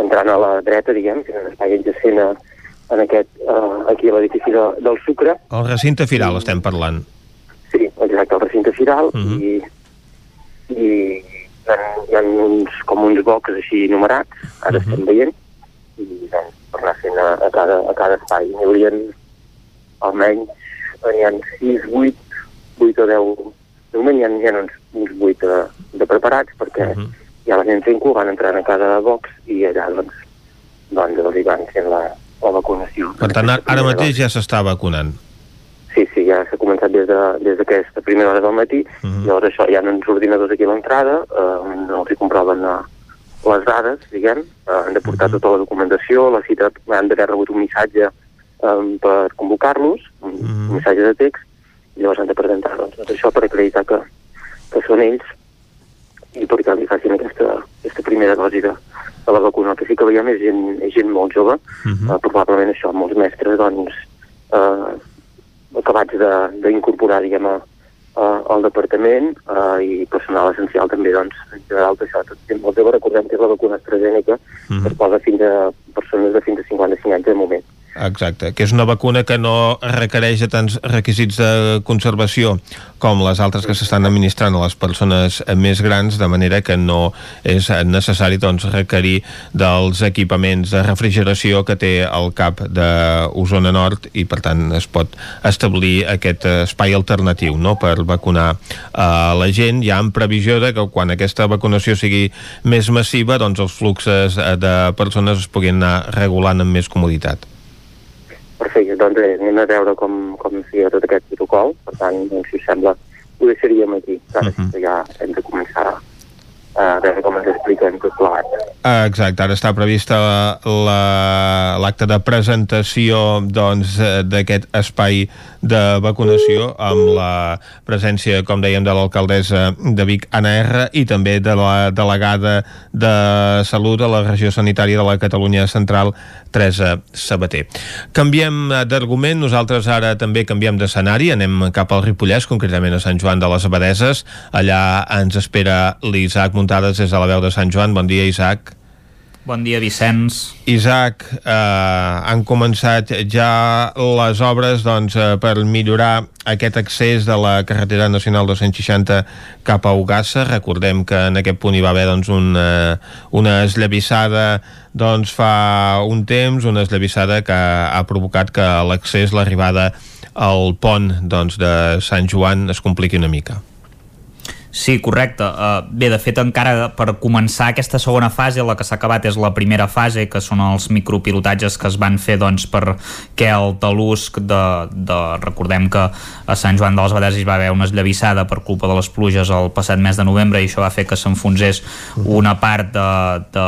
entrant a la dreta, diguem, que és un espai adjacent a, en aquest, uh, aquí a l'edifici de, del Sucre. El recinte firal I, estem parlant. Sí, exacte, el recinte firal uh mhm. -huh. i, i hi ha, hi ha uns, com uns bocs així numerats, ara uh mhm. -huh. estem veient, i doncs, per anar fent a, a, cada, a cada espai. N'hi haurien almenys n'hi ha 6, 8, 8 o 10, de moment hi ha, hi ha uns, uns 8 de, de preparats perquè uh -huh. ja la gent fent van entrant a cada box i allà doncs, doncs els van fent la, la vacunació. Per tant, ara, ara mateix ja s'està vacunant. Sí, sí, ja s'ha començat des d'aquesta de, des primera hora del matí, uh -huh. llavors això, hi ha uns ordinadors aquí a l'entrada, eh, no els hi comproven eh, les dades, diguem, eh, han de portar uh -huh. tota la documentació, la cita, han d'haver rebut un missatge um, per convocar-los, un mm -hmm. missatge de text, i llavors han de presentar doncs, tot això per acreditar que, que són ells i perquè li facin aquesta, aquesta primera dosi de, de la vacuna. El que sí que veiem és gent, és gent molt jove, uh -huh. uh, probablement això, molts mestres doncs, uh, acabats d'incorporar, diguem, a, uh, al departament uh, i personal essencial també, doncs, en general, això, tot gent molt jove, recordem que és la vacuna AstraZeneca, uh -huh. que es posa fins a persones de fins a 55 anys de moment. Exacte, que és una vacuna que no requereix tants requisits de conservació com les altres que s'estan administrant a les persones més grans, de manera que no és necessari doncs, requerir dels equipaments de refrigeració que té el cap d'Osona Nord i per tant es pot establir aquest espai alternatiu no? per vacunar uh, la gent, ja en previsió de que quan aquesta vacunació sigui més massiva doncs els fluxes de persones es puguin anar regulant amb més comoditat. Perfecte, doncs bé, anem a veure com, com siga tot aquest protocol. Per tant, doncs, si us sembla, ho deixaríem aquí. Ara uh -huh. ja hem de començar a veure com ens expliquen tot plegat. Ah, Exacte, ara està prevista l'acte la, de presentació doncs, eh, d'aquest espai de vacunació amb la presència, com dèiem, de l'alcaldessa de Vic, Anna R, i també de la delegada de Salut a la regió sanitària de la Catalunya Central, Teresa Sabater. Canviem eh, d'argument, nosaltres ara també canviem d'escenari, anem cap al Ripollès, concretament a Sant Joan de les Abadeses. Allà ens espera l'Isaac Muntades des de la veu de Sant Joan. Bon dia, Isaac. Bon dia, Vicenç. Isaac, eh, han començat ja les obres doncs, eh, per millorar aquest accés de la carretera nacional 260 cap a Ugassa. Recordem que en aquest punt hi va haver doncs, una, una esllavissada doncs, fa un temps, una esllavissada que ha provocat que l'accés, l'arribada al pont doncs, de Sant Joan es compliqui una mica. Sí, correcte. Uh, bé, de fet, encara per començar aquesta segona fase, la que s'ha acabat és la primera fase, que són els micropilotatges que es van fer doncs, per què el talús de, de... Recordem que a Sant Joan de les Badeses hi va haver una esllavissada per culpa de les pluges el passat mes de novembre i això va fer que s'enfonsés una part de, de,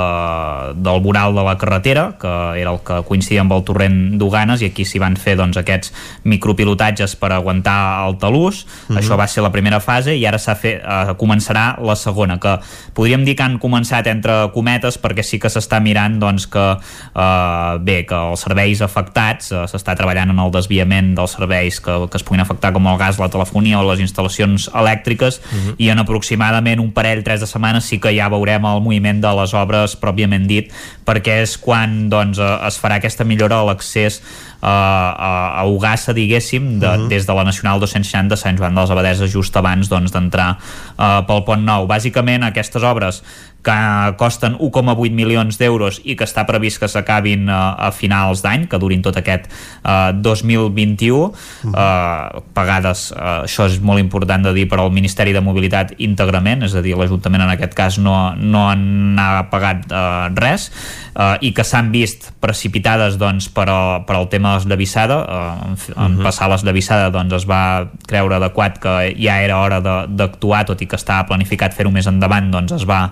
del voral de la carretera, que era el que coincidia amb el torrent d'Uganes, i aquí s'hi van fer doncs, aquests micropilotatges per aguantar el talús. Uh -huh. Això va ser la primera fase i ara s'ha fet eh, començarà la segona, que podríem dir que han començat entre cometes perquè sí que s'està mirant doncs, que, eh, bé, que els serveis afectats eh, s'està treballant en el desviament dels serveis que, que es puguin afectar com el gas, la telefonia o les instal·lacions elèctriques uh -huh. i en aproximadament un parell, tres de setmanes sí que ja veurem el moviment de les obres pròpiament dit perquè és quan doncs, eh, es farà aquesta millora a l'accés a, a Ugassa, diguéssim, de, uh -huh. des de la Nacional 260 de Sant Joan dels Abadeses just abans doncs, d'entrar uh, pel Pont Nou. Bàsicament, aquestes obres que costen 1,8 milions d'euros i que està previst que s'acabin uh, a finals d'any, que durin tot aquest uh, 2021 uh, pagades, uh, això és molt important de dir per al Ministeri de Mobilitat íntegrament, és a dir, l'Ajuntament en aquest cas no, no en ha pagat uh, res uh, i que s'han vist precipitades doncs, per, a, per al tema de l'esllavissada uh, en, en passar l'esllavissada doncs, es va creure adequat que ja era hora d'actuar, tot i que estava planificat fer-ho més endavant, doncs es va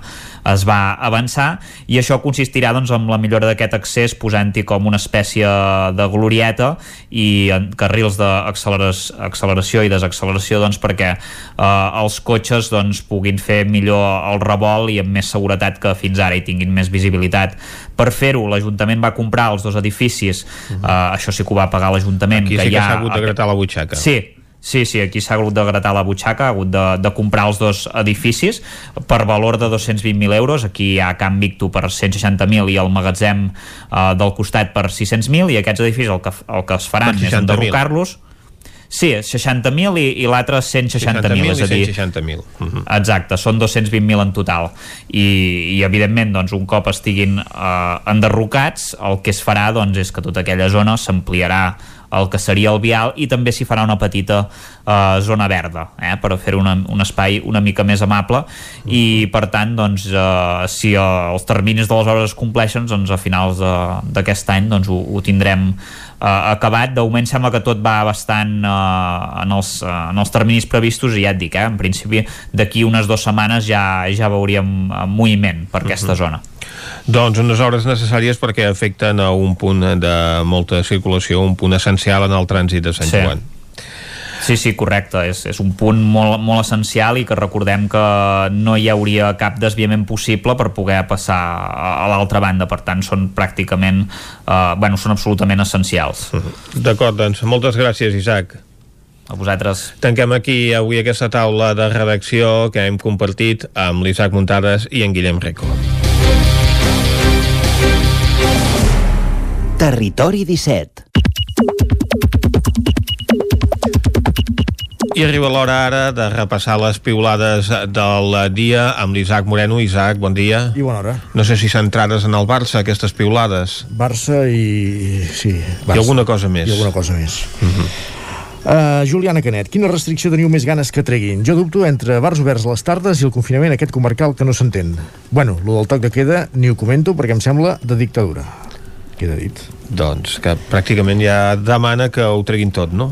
es va avançar i això consistirà doncs, en la millora d'aquest accés posant-hi com una espècie de glorieta i en carrils d'acceleració i desacceleració doncs, perquè eh, els cotxes doncs, puguin fer millor el revolt i amb més seguretat que fins ara i tinguin més visibilitat. Per fer-ho, l'Ajuntament va comprar els dos edificis, uh -huh. eh, això sí que ho va pagar l'Ajuntament. Aquí que sí que s'ha hagut de gratar la butxaca. Sí, Sí, sí, aquí s'ha hagut de gratar la butxaca, ha hagut de, de comprar els dos edificis per valor de 220.000 euros. Aquí hi ha Can Victo per 160.000 i el magatzem eh, del costat per 600.000 i aquests edificis el que, el que es faran és enderrocar-los Sí, 60.000 i, i l'altre 160.000, és a dir... 160.000. Uh -huh. Exacte, són 220.000 en total. I, i evidentment, doncs, un cop estiguin eh, enderrocats, el que es farà doncs, és que tota aquella zona s'ampliarà el que seria el vial i també s'hi farà una petita eh, zona verda eh, per fer un, un espai una mica més amable. I per tant doncs, eh, si eh, els terminis de les obres es compleixen doncs a finals d'aquest any doncs, ho, ho tindrem eh, acabat. De moment sembla que tot va bastant eh, en, els, uh, en els terminis previstos i ja et dic, eh, en principi d'aquí unes dues setmanes ja, ja veuríem moviment per aquesta uh -huh. zona. Doncs unes hores necessàries perquè afecten a un punt de molta circulació, un punt essencial en el trànsit de Sant Sí. Joan. Sí, sí, correcte. És, és un punt molt, molt essencial i que recordem que no hi hauria cap desviament possible per poder passar a, l'altra banda. Per tant, són pràcticament... Eh, bueno, són absolutament essencials. D'acord, doncs moltes gràcies, Isaac. A vosaltres. Tanquem aquí avui aquesta taula de redacció que hem compartit amb l'Isaac Muntades i en Guillem Rico. Territori 17 I arriba l'hora ara de repassar les piulades del dia amb l'Isaac Moreno. Isaac, bon dia. I bona hora. No sé si centrades en el Barça, aquestes piulades. Barça i... sí. Barça. I alguna cosa més. I alguna cosa més. Uh -huh. Uh, Juliana Canet, quina restricció teniu més ganes que treguin? Jo dubto entre bars oberts a les tardes i el confinament aquest comarcal que no s'entén. Bueno, lo del toc de queda ni ho comento perquè em sembla de dictadura. Queda dit. Doncs que pràcticament ja demana que ho treguin tot, no?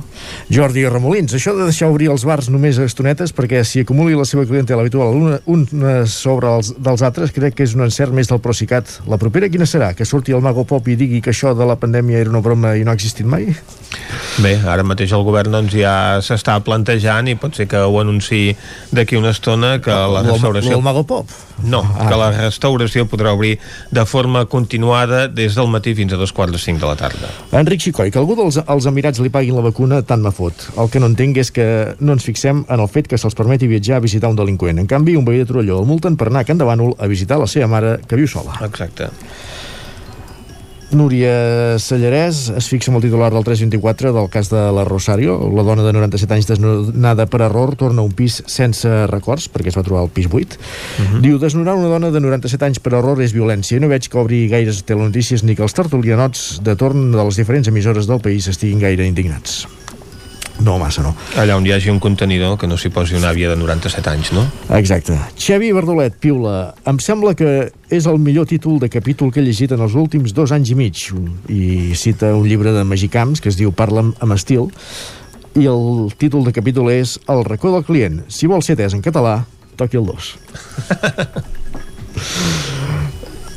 Jordi Remolins, això de deixar obrir els bars només a estonetes perquè si acumuli la seva clientela habitual una, una sobre els dels altres crec que és un encert més del Procicat. La propera quina serà? Que surti el Mago Pop i digui que això de la pandèmia era una broma i no ha existit mai? Bé, ara mateix el govern doncs, ja s'està plantejant i pot ser que ho anunciï d'aquí una estona que la restauració... El Mago Pop? No, ah. que la restauració podrà obrir de forma continuada des del matí fins a dos quarts de 5 de la tarda. Enric Xicoi, que algú dels als Emirats li paguin la vacuna tant me fot. El que no entenc és que no ens fixem en el fet que se'ls permeti viatjar a visitar un delinqüent. En canvi, un veí de Torelló el multen per anar a Can a visitar la seva mare, que viu sola. Exacte. Núria Sallarès es fixa en el titular del 324 del cas de la Rosario. La dona de 97 anys desnonada per error torna a un pis sense records, perquè es va trobar al pis 8. Uh -huh. Diu, desnonar una dona de 97 anys per error és violència i no veig que obri gaires telenotícies ni que els tertulianots de torn de les diferents emissores del país estiguin gaire indignats. No, massa no. Allà on hi hagi un contenidor que no s'hi posi una àvia de 97 anys, no? Exacte. Xavi Verdolet, Piula, em sembla que és el millor títol de capítol que he llegit en els últims dos anys i mig. I cita un llibre de Magicams que es diu Parla'm amb estil, i el títol de capítol és El racó del client. Si vol ser atès en català, toqui el 2.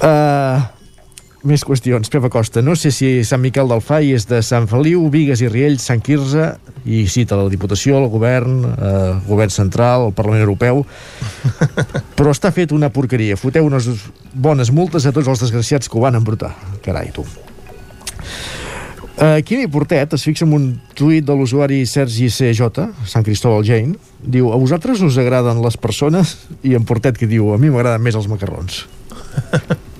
uh, més qüestions. Pepa Costa, no sé si Sant Miquel del Fai és de Sant Feliu, Vigues i Riells, Sant Quirze, i cita la Diputació, el Govern, eh, el Govern Central, el Parlament Europeu, però està fet una porqueria. Foteu unes bones multes a tots els desgraciats que ho van embrutar. Carai, tu. Uh, Quimi Portet es fixa en un tuit de l'usuari Sergi CJ, Sant Cristòbal Jane, diu, a vosaltres us agraden les persones? I en Portet que diu, a mi m'agraden més els macarrons.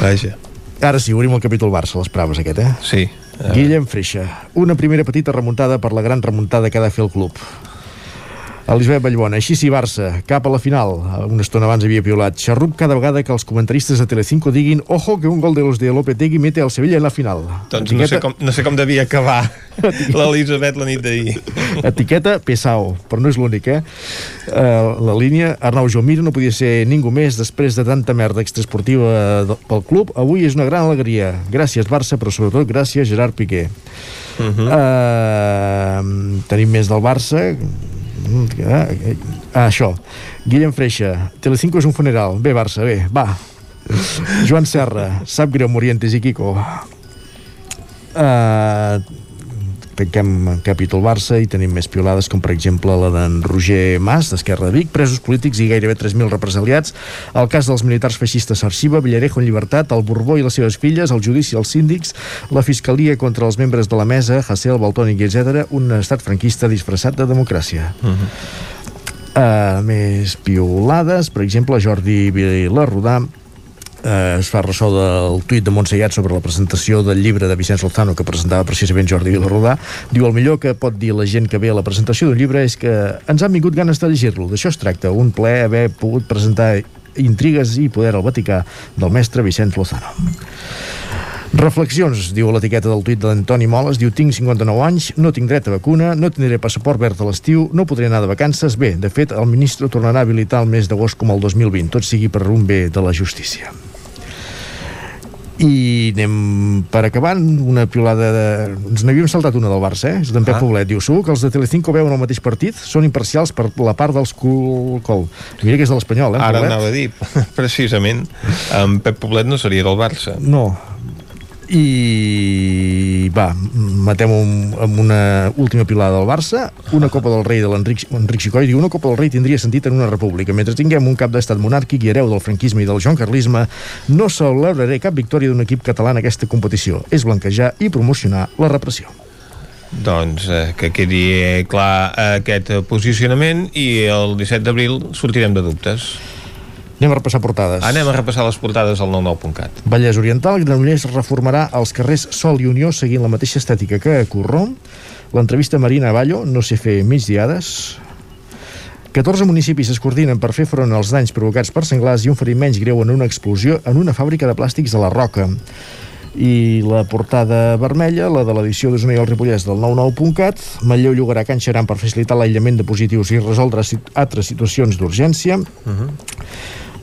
Vaja. Ara sí, obrim el capítol Barça, les praves aquest, eh? Sí. Guillem Freixa. Una primera petita remuntada per la gran remuntada que ha de fer el club. Elisabet Vallbona, així sí Barça, cap a la final. Una estona abans havia piolat. Xarrup cada vegada que els comentaristes de Telecinco diguin ojo que un gol de los de Lopetegui mete al Sevilla en la final. Doncs Etiqueta... no, sé com, no sé com devia acabar l'Elisabet la nit d'ahir. Etiqueta Pesao, però no és l'únic, eh? Uh, la línia Arnau Jomir no podia ser ningú més després de tanta merda extraesportiva pel club. Avui és una gran alegria. Gràcies Barça, però sobretot gràcies Gerard Piqué. Uh -huh. uh, tenim més del Barça Ah, això. Guillem Freixa, Telecinco és un funeral. Bé, Barça, bé, va. Joan Serra, sap greu Morientes i Kiko. Uh, tanquem capítol Barça i tenim més piolades com per exemple la d'en Roger Mas d'Esquerra de Vic, presos polítics i gairebé 3.000 represaliats el cas dels militars feixistes Arxiva, Villarejo en llibertat el Borbó i les seves filles, el judici als síndics la fiscalia contra els membres de la mesa Hassel, Baltònic, etc. un estat franquista disfressat de democràcia uh -huh. uh, més piolades per exemple Jordi Vilarrodà eh, es fa ressò del tuit de Montsellat sobre la presentació del llibre de Vicenç Lozano que presentava precisament Jordi Vilarrodà diu el millor que pot dir la gent que ve a la presentació d'un llibre és que ens han vingut ganes de llegir-lo d'això es tracta, un ple haver pogut presentar intrigues i poder al Vaticà del mestre Vicenç Lozano Reflexions, diu l'etiqueta del tuit d'Antoni Moles, diu tinc 59 anys, no tinc dret a vacuna, no tindré passaport verd a l'estiu, no podré anar de vacances. Bé, de fet, el ministre tornarà a habilitar el mes d'agost com el 2020, tot sigui per un bé de la justícia. I anem per acabar una piolada de... Ens n'havíem saltat una del Barça, eh? És d'en Pep ah. Poblet. Diu, segur que els de Telecinco veuen el mateix partit? Són imparcials per la part dels cul... col. Mira que és de l'Espanyol, eh? Ara Poblet? anava a dir, precisament, en Pep Poblet no seria del Barça. No, i va, matem un, amb una última pilada del Barça una Copa del Rei de l'Enric Xicoi diu una Copa del Rei tindria sentit en una república. Mentre tinguem un cap d'estat monàrquic i hereu del franquisme i del Joan Carlisme no celebraré cap victòria d'un equip català en aquesta competició. És blanquejar i promocionar la repressió. Doncs eh, que quedi clar aquest posicionament i el 17 d'abril sortirem de dubtes Anem a repassar portades. Anem a repassar les portades al 99.cat. Vallès Oriental, Granollers reformarà els carrers Sol i Unió seguint la mateixa estètica que a Corró. L'entrevista Marina Avallo, no sé fer migdiades. 14 municipis es coordinen per fer front als danys provocats per senglars i un ferit menys greu en una explosió en una fàbrica de plàstics de la Roca i la portada vermella, la de l'edició d'Osona i el Ripollès del 99.cat, Matlleu llogarà Can Xeran per facilitar l'aïllament de positius i resoldre altres situacions d'urgència. Uh -huh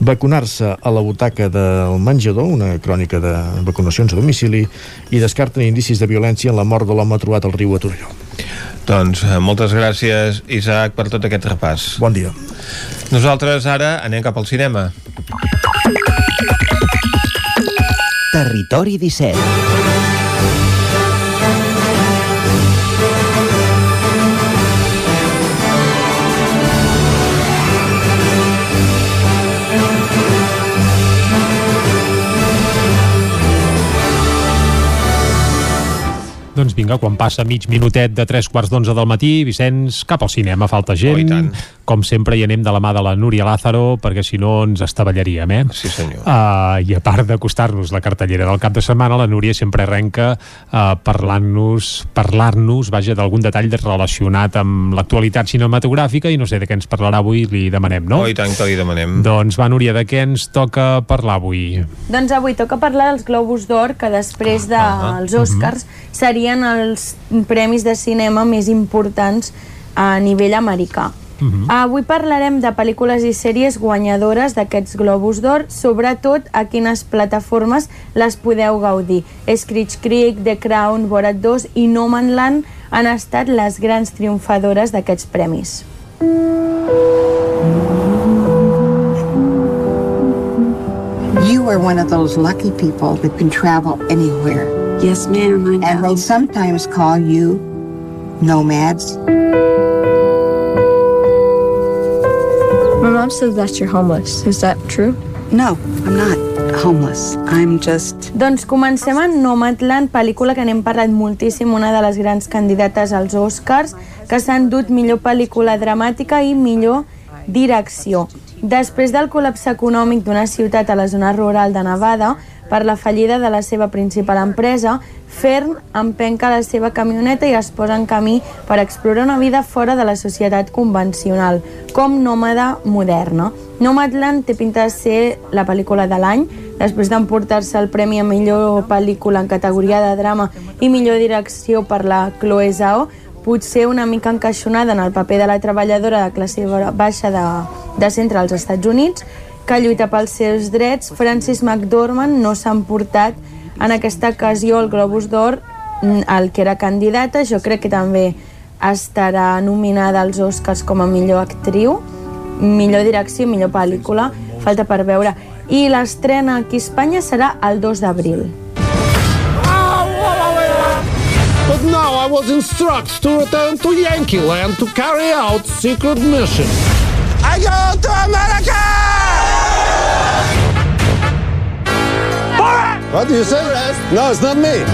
vacunar-se a la butaca del menjador, una crònica de vacunacions a domicili, i descarten indicis de violència en la mort de l'home trobat al riu a Torelló. Doncs eh, moltes gràcies, Isaac, per tot aquest repàs. Bon dia. Nosaltres ara anem cap al cinema. Territori 17 Doncs vinga, quan passa mig minutet de tres quarts d'onze del matí, Vicenç, cap al cinema, falta gent. Oh, Com sempre hi anem de la mà de la Núria Lázaro, perquè si no ens estavellaríem, eh? Sí, senyor. Uh, I a part d'acostar-nos la cartellera del cap de setmana, la Núria sempre arrenca uh, parlant-nos, parlar-nos, vaja, d'algun detall relacionat amb l'actualitat cinematogràfica i no sé de què ens parlarà avui, li demanem, no? Oh, i tant que li demanem. Doncs va, Núria, de què ens toca parlar avui? Doncs avui toca parlar dels Globus d'Or, que després dels ah, Oscars serien els premis de cinema més importants a nivell americà. Mhm. Avui parlarem de pel·lícules i sèries guanyadores d'aquests Globus d'Or, sobretot a quines plataformes les podeu gaudir. Screech Creek, The Crown, Borat 2 i No Man Land han estat les grans triomfadores d'aquests premis. You are one of those lucky people that can travel anywhere. Yes, ma'am, I know. And they sometimes call you nomads. My mom says that you're homeless. Is that true? No, I'm not homeless. I'm just... Doncs comencem amb Nomadland, pel·lícula que n'hem parlat moltíssim, una de les grans candidates als Oscars, que s'han dut millor pel·lícula dramàtica i millor direcció. Després del col·lapse econòmic d'una ciutat a la zona rural de Nevada, per la fallida de la seva principal empresa, Fern empenca la seva camioneta i es posa en camí per explorar una vida fora de la societat convencional, com nòmada moderna. Nomadland té pinta de ser la pel·lícula de l'any, després d'emportar-se el premi a millor pel·lícula en categoria de drama i millor direcció per la Chloe Zhao, potser una mica encaixonada en el paper de la treballadora de classe baixa de, de centre als Estats Units, que lluita pels seus drets, Francis McDormand no s'ha emportat en aquesta ocasió el Globus d'Or el que era candidata, jo crec que també estarà nominada als Oscars com a millor actriu, millor direcció i millor pel·lícula, falta per veure. I l'estrena aquí a Espanya serà el 2 d'abril. But now I was instructed to return to Yankee Land to carry out secret mission. I go to America! What do you say? No, it's not me.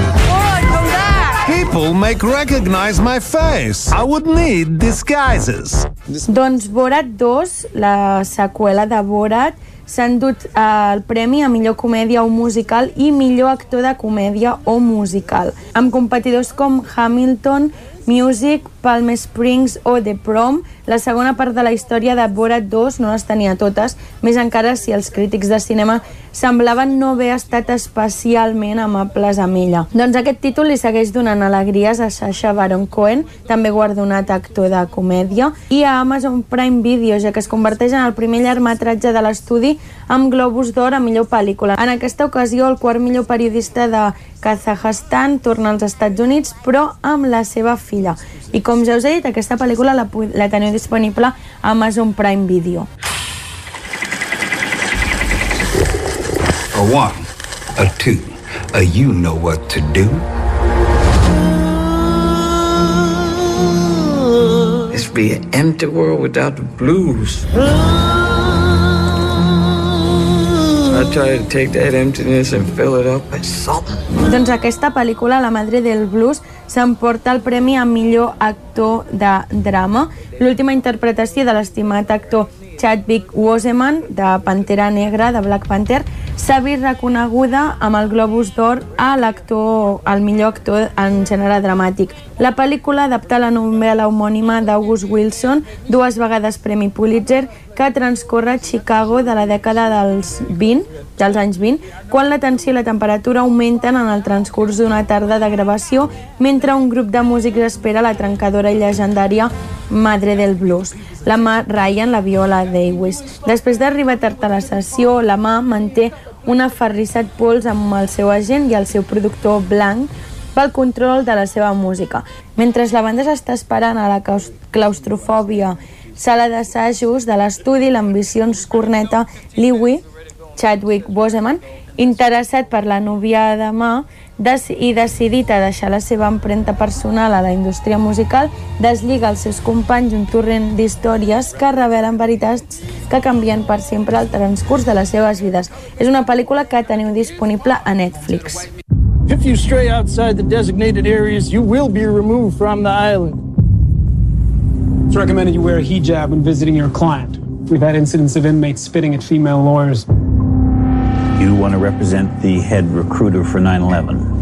People make recognize my face. I would need disguises. Doncs Borat 2, la seqüela de Borat, s'han dut eh, el premi a millor comèdia o musical i millor actor de comèdia o musical, amb competidors com Hamilton, Music, Palm Springs o The Prom, la segona part de la història de Borat 2 no les tenia totes, més encara si els crítics de cinema semblaven no haver estat especialment amables amb ella. Doncs aquest títol li segueix donant alegries a Sacha Baron Cohen, també guardonat actor de comèdia, i a Amazon Prime Video, ja que es converteix en el primer llargmetratge de l'estudi amb Globus d'Or a millor pel·lícula. En aquesta ocasió, el quart millor periodista de Kazakhstan torna als Estats Units, però amb la seva filla. I com ja us he dit, aquesta pel·lícula la, la teniu disponible a Amazon Prime Video. A one, a two, a you know what to do. This be an empty world without the blues. Doncs aquesta pel·lícula, La Madre del Blues, s'emporta el premi a millor actor de drama. L'última interpretació de l'estimat actor Chadwick Boseman, de Pantera Negra, de Black Panther, s'ha vist reconeguda amb el Globus d'Or a l'actor, al millor actor en gènere dramàtic. La pel·lícula adapta la novel·la homònima d'August Wilson, dues vegades Premi Pulitzer, que transcorre a Chicago de la dècada dels 20, dels anys 20, quan la tensió i la temperatura augmenten en el transcurs d'una tarda de gravació mentre un grup de músics espera la trencadora i llegendària Madre del Blues. La mà Ryan, la viola Davis. Després d'arribar tard a la sessió, la mà manté un aferrissat pols amb el seu agent i el seu productor blanc pel control de la seva música. Mentre la banda s'està esperant a la claustrofòbia sala d'assajos de l'estudi, l'ambiciós corneta Lewy, Chadwick Boseman, interessat per la núvia de mà i decidit a deixar la seva empremta personal a la indústria musical, deslliga els seus companys un torrent d'històries que revelen veritats que canvien per sempre el transcurs de les seves vides. És una pel·lícula que teniu disponible a Netflix. If you stray outside the designated areas, you will be removed from the island. It's recommended you wear a hijab when visiting your client. We've had incidents of inmates spitting at female lawyers. You want to represent the head recruiter for 9-11.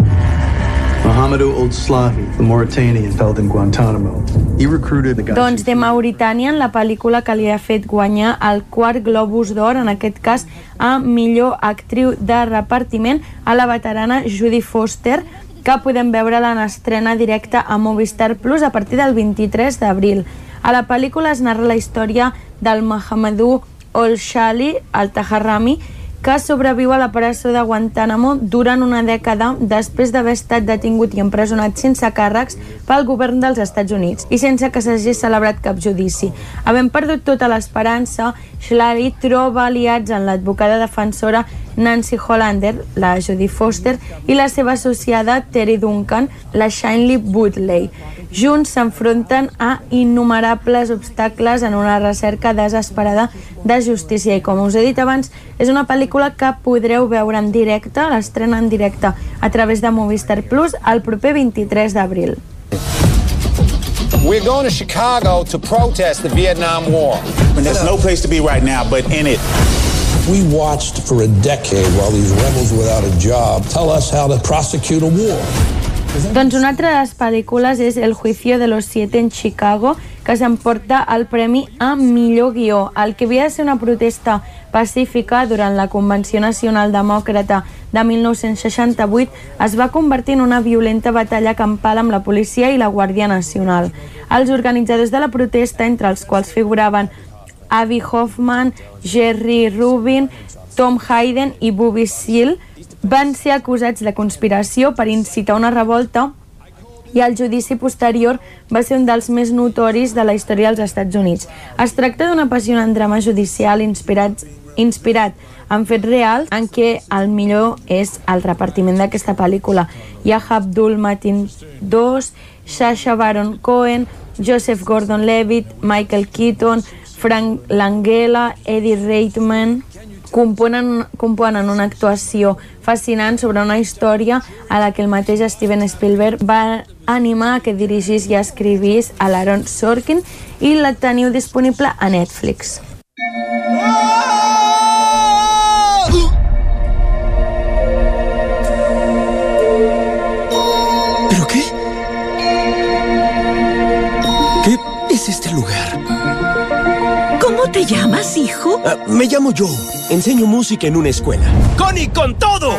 Mohamedou Old Slahi, the Mauritanian held in Guantanamo. He recruited the Doncs de Mauritània, en la pel·lícula que li ha fet guanyar el quart Globus d'Or, en aquest cas a millor actriu de repartiment, a la veterana Judy Foster, que podem veure en estrena directa a Movistar Plus a partir del 23 d'abril. A la pel·lícula es narra la història del Mohamedou Old Shali, el Taharrami, que sobreviu a la presó de Guantánamo durant una dècada després d'haver estat detingut i empresonat sense càrrecs pel govern dels Estats Units i sense que s'hagi celebrat cap judici. Havent perdut tota l'esperança, Schlary troba aliats en l'advocada defensora Nancy Hollander, la Jodie Foster, i la seva associada Terry Duncan, la Shinley Woodley. Junts s'enfronten a innumerables obstacles en una recerca desesperada de justícia i com us he dit abans, és una pel·lícula que podreu veure en directe, l'estrena en directe a través de Movistar Plus el proper 23 d'abril. We're going to Chicago to protest the Vietnam War. And there's no place to be right now but in it. We watched for a decade while these rebels without a job tell us how to prosecute a war. Doncs una altra de les pel·lícules és El juicio de los siete en Chicago, que s'emporta el premi a millor guió. El que havia de ser una protesta pacífica durant la Convenció Nacional Demòcrata de 1968 es va convertir en una violenta batalla campal amb la policia i la Guàrdia Nacional. Els organitzadors de la protesta, entre els quals figuraven Avi Hoffman, Jerry Rubin, Tom Hayden i Bobby Seale, van ser acusats de conspiració per incitar una revolta i el judici posterior va ser un dels més notoris de la història dels Estats Units. Es tracta d'un apassionant drama judicial inspirat, inspirat en fets reals en què el millor és el repartiment d'aquesta pel·lícula. Ha Abdul Matin II, Sasha Baron Cohen, Joseph Gordon-Levitt, Michael Keaton, Frank Langella, Eddie Reitman componen, componen una actuació fascinant sobre una història a la que el mateix Steven Spielberg va animar que dirigís i escrivís a l'Aaron Sorkin i la teniu disponible a Netflix. ¿Pero te llamas, hijo? Ah, me llamo Joe. Enseño música en una escuela. ¡Connie, con todo!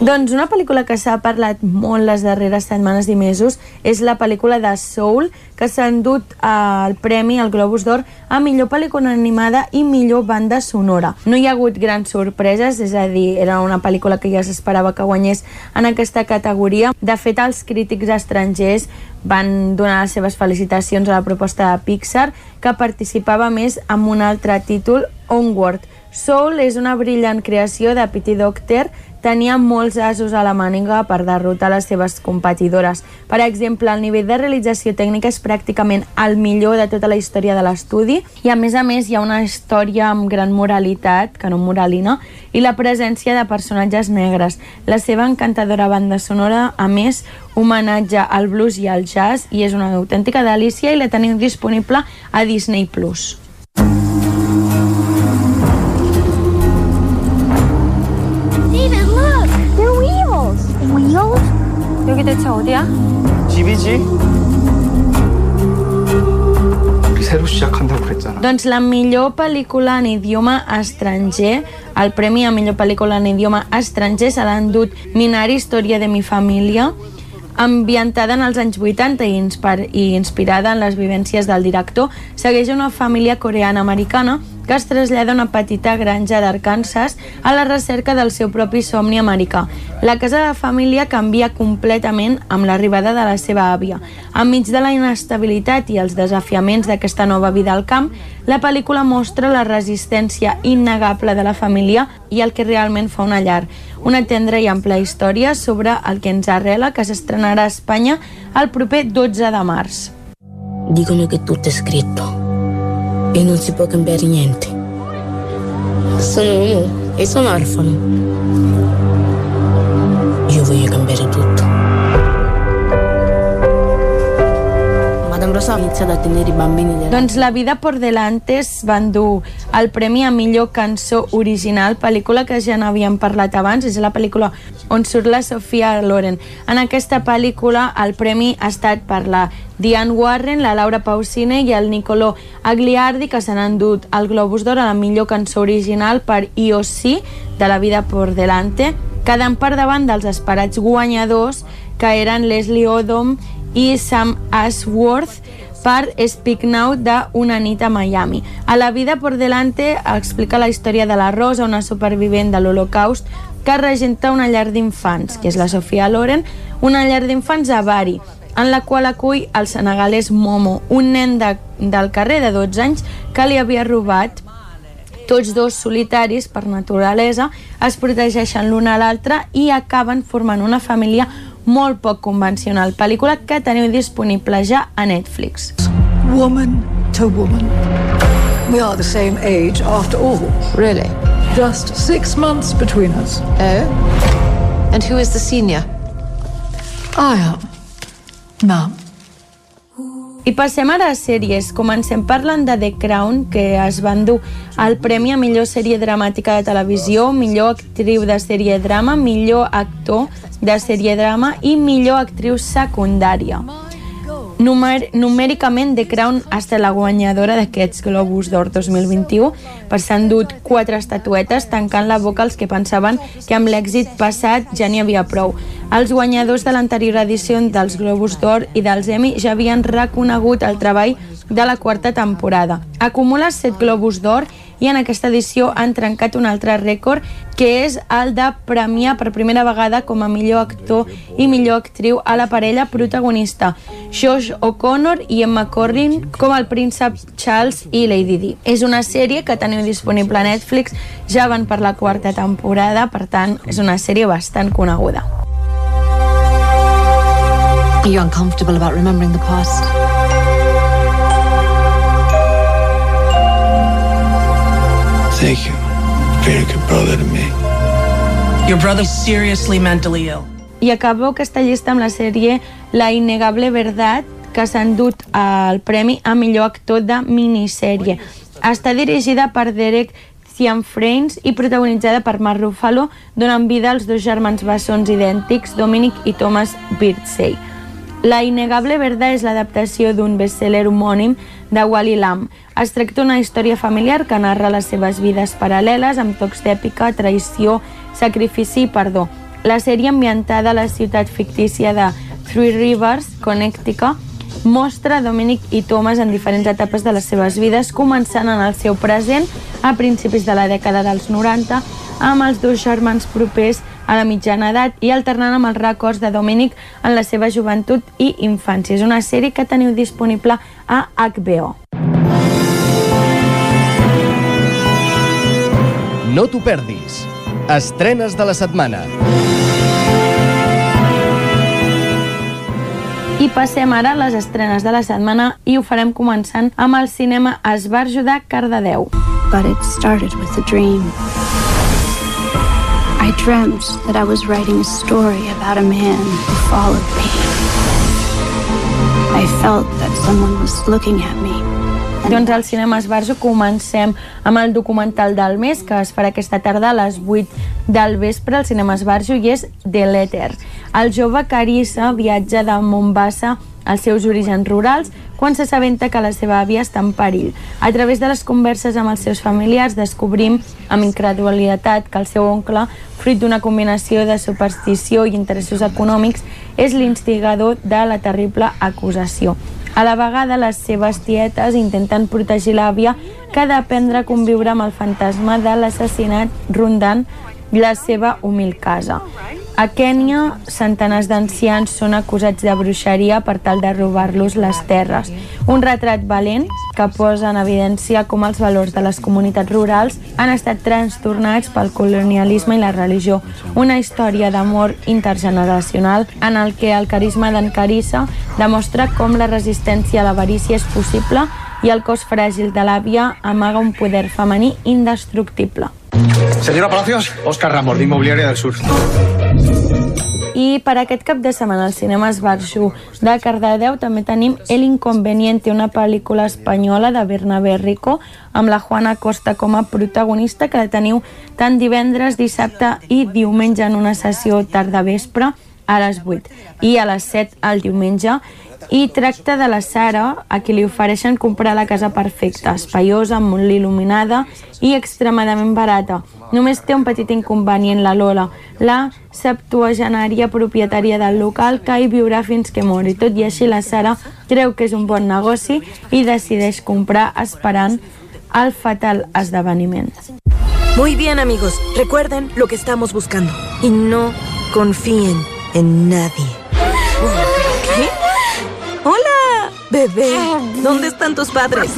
Doncs una pel·lícula que s'ha parlat molt les darreres setmanes i mesos és la pel·lícula de Soul, que s'ha endut el premi al Globus d'Or a millor pel·lícula animada i millor banda sonora. No hi ha hagut grans sorpreses, és a dir, era una pel·lícula que ja s'esperava que guanyés en aquesta categoria. De fet, els crítics estrangers van donar les seves felicitacions a la proposta de Pixar, que participava més amb un altre títol, Onward. Soul és una brillant creació de Pity Doctor tenia molts asos a la màniga per derrotar les seves competidores. Per exemple, el nivell de realització tècnica és pràcticament el millor de tota la història de l'estudi i a més a més hi ha una història amb gran moralitat, que no moralina, i la presència de personatges negres. La seva encantadora banda sonora, a més, homenatge al blues i al jazz i és una autèntica delícia i la teniu disponible a Disney+. Plus. wheels! Wheels? 여기 대체 어디야? 집이지? 우리 새로 시작한다고 그랬잖아. Doncs la millor pel·lícula en idioma estranger, el premi a millor pel·lícula en idioma estranger se l'ha endut Minari, Història de mi família, ambientada en els anys 80 i, i inspirada en les vivències del director, segueix una família coreana-americana que es trasllada a una petita granja d'Arkansas a la recerca del seu propi somni americà. La casa de família canvia completament amb l'arribada de la seva àvia. Enmig de la inestabilitat i els desafiaments d'aquesta nova vida al camp, la pel·lícula mostra la resistència innegable de la família i el que realment fa una llar. Una tendra i ampla història sobre el que ens arrela, que s'estrenarà a Espanya el proper 12 de març. Dicono che tutto è scritto e non si può cambiare niente. Sono uno e sono orfano. Madame Rosa ha iniziato a tenere i bambini della... Doncs La vida por delante es va endur el premi a millor cançó original, pel·lícula que ja n'havíem parlat abans, és la pel·lícula on surt la Sofia Loren. En aquesta pel·lícula el premi ha estat per la Diane Warren, la Laura Pausini i el Nicolò Agliardi, que s'han endut el Globus d'Or a la millor cançó original per IOC, de La vida por delante, quedant per davant dels esperats guanyadors, que eren Leslie Odom i Sam Ashworth per Speak Now de Una nit a Miami. A la vida por delante explica la història de la Rosa, una supervivent de l'Holocaust que regenta una llar d'infants, que és la Sofia Loren, una llar d'infants a Bari, en la qual acull el senegalès Momo, un nen de, del carrer de 12 anys que li havia robat tots dos solitaris per naturalesa es protegeixen l'un a l'altre i acaben formant una família molt poc convencional, pel·lícula que teniu disponible ja a Netflix. Woman to woman. We are the same age after all. Really? Just six months between us. Oh? And who is the senior? I am. Ma'am. I passem ara a sèries. Comencem parlant de The Crown, que es va endur el Premi a millor sèrie dramàtica de televisió, millor actriu de sèrie drama, millor actor de sèrie drama i millor actriu secundària. Numer numèricament, The Crown ha estat la guanyadora d'aquests Globus d'Or 2021 per s'ha endut quatre estatuetes tancant la boca als que pensaven que amb l'èxit passat ja n'hi havia prou. Els guanyadors de l'anterior edició dels Globus d'Or i dels Emmy ja havien reconegut el treball de la quarta temporada. Acumula set Globus d'Or i en aquesta edició han trencat un altre rècord que és el de premiar per primera vegada com a millor actor i millor actriu a la parella protagonista Josh O'Connor i Emma Corrin com el príncep Charles i Lady Di. És una sèrie que teniu disponible a Netflix, ja van per la quarta temporada, per tant és una sèrie bastant coneguda. Are you uncomfortable about remembering the past? Thank you. Very good brother to me. Your brother's seriously mentally ill. I acabo aquesta llista amb la sèrie La innegable verdad, que s'ha endut el premi a millor actor de minissèrie. Està dirigida per Derek Cianfrains i protagonitzada per Mark Ruffalo, donant vida als dos germans bessons idèntics, Dominic i Thomas Birdsey. La innegable verdad és l'adaptació d'un bestseller homònim de Wally Lamb. Es tracta d'una història familiar que narra les seves vides paral·leles amb tocs d'èpica, traïció, sacrifici i perdó. La sèrie ambientada a la ciutat fictícia de Three Rivers, Connecticut, mostra Dominic i Thomas en diferents etapes de les seves vides, començant en el seu present a principis de la dècada dels 90, amb els dos germans propers a la mitjana edat i alternant amb els records de Dominic en la seva joventut i infància. És una sèrie que teniu disponible a HBO. No t'ho perdis. Estrenes de la setmana. I passem ara a les estrenes de la setmana i ho farem començant amb el cinema Esbarjo de Cardedeu. But it started with a dream. I dreamt that I was writing a story about a man who followed me. I felt that someone was looking at me, Doncs al Cinema Esbarjo comencem amb el documental del mes que es farà aquesta tarda a les 8 del vespre al Cinema Esbarjo i és The Letter. El jove Carissa viatja de Mombasa als seus orígens rurals quan s'assabenta que la seva àvia està en perill. A través de les converses amb els seus familiars descobrim amb incredulitat que el seu oncle, fruit d'una combinació de superstició i interessos econòmics, és l'instigador de la terrible acusació. A la vegada, les seves tietes intenten protegir l'àvia que ha d'aprendre a conviure amb el fantasma de l'assassinat rondant la seva humil casa. A Kènia, centenars d'ancians són acusats de bruixeria per tal de robar-los les terres. Un retrat valent que posa en evidència com els valors de les comunitats rurals han estat trastornats pel colonialisme i la religió. Una història d'amor intergeneracional en el que el carisma d'en Carissa demostra com la resistència a l'avarícia és possible i el cos fràgil de l'àvia amaga un poder femení indestructible. Señora Palacios, Oscar Ramos, de Inmobiliaria del Sur. I per aquest cap de setmana al Cinema Esbarjo de Cardedeu també tenim El Inconveniente, una pel·lícula espanyola de Bernabé Rico amb la Juana Costa com a protagonista que la teniu tant divendres, dissabte i diumenge en una sessió tarda vespre a les 8 i a les 7 el diumenge i tracta de la Sara, a qui li ofereixen comprar la casa perfecta, espaiosa, molt il·luminada i extremadament barata. Només té un petit inconvenient la Lola, la septuagenària propietària del local que hi viurà fins que mori. Tot i així la Sara creu que és un bon negoci i decideix comprar esperant el fatal esdeveniment. Muy bien amigos, recuerden lo que estamos buscando y no confíen en nadie. ¿Qué? Hola, bebé. ¿Dónde están tus padres?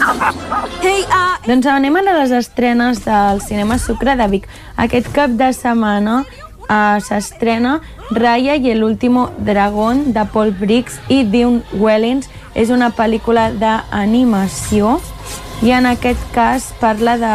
Hey, ah... Doncs anem a les estrenes del Cinema Sucre de Vic. Aquest cap de setmana uh, s'estrena Raya i el dragón de Paul Briggs i Dean Wellings. És una pel·lícula d'animació i en aquest cas parla de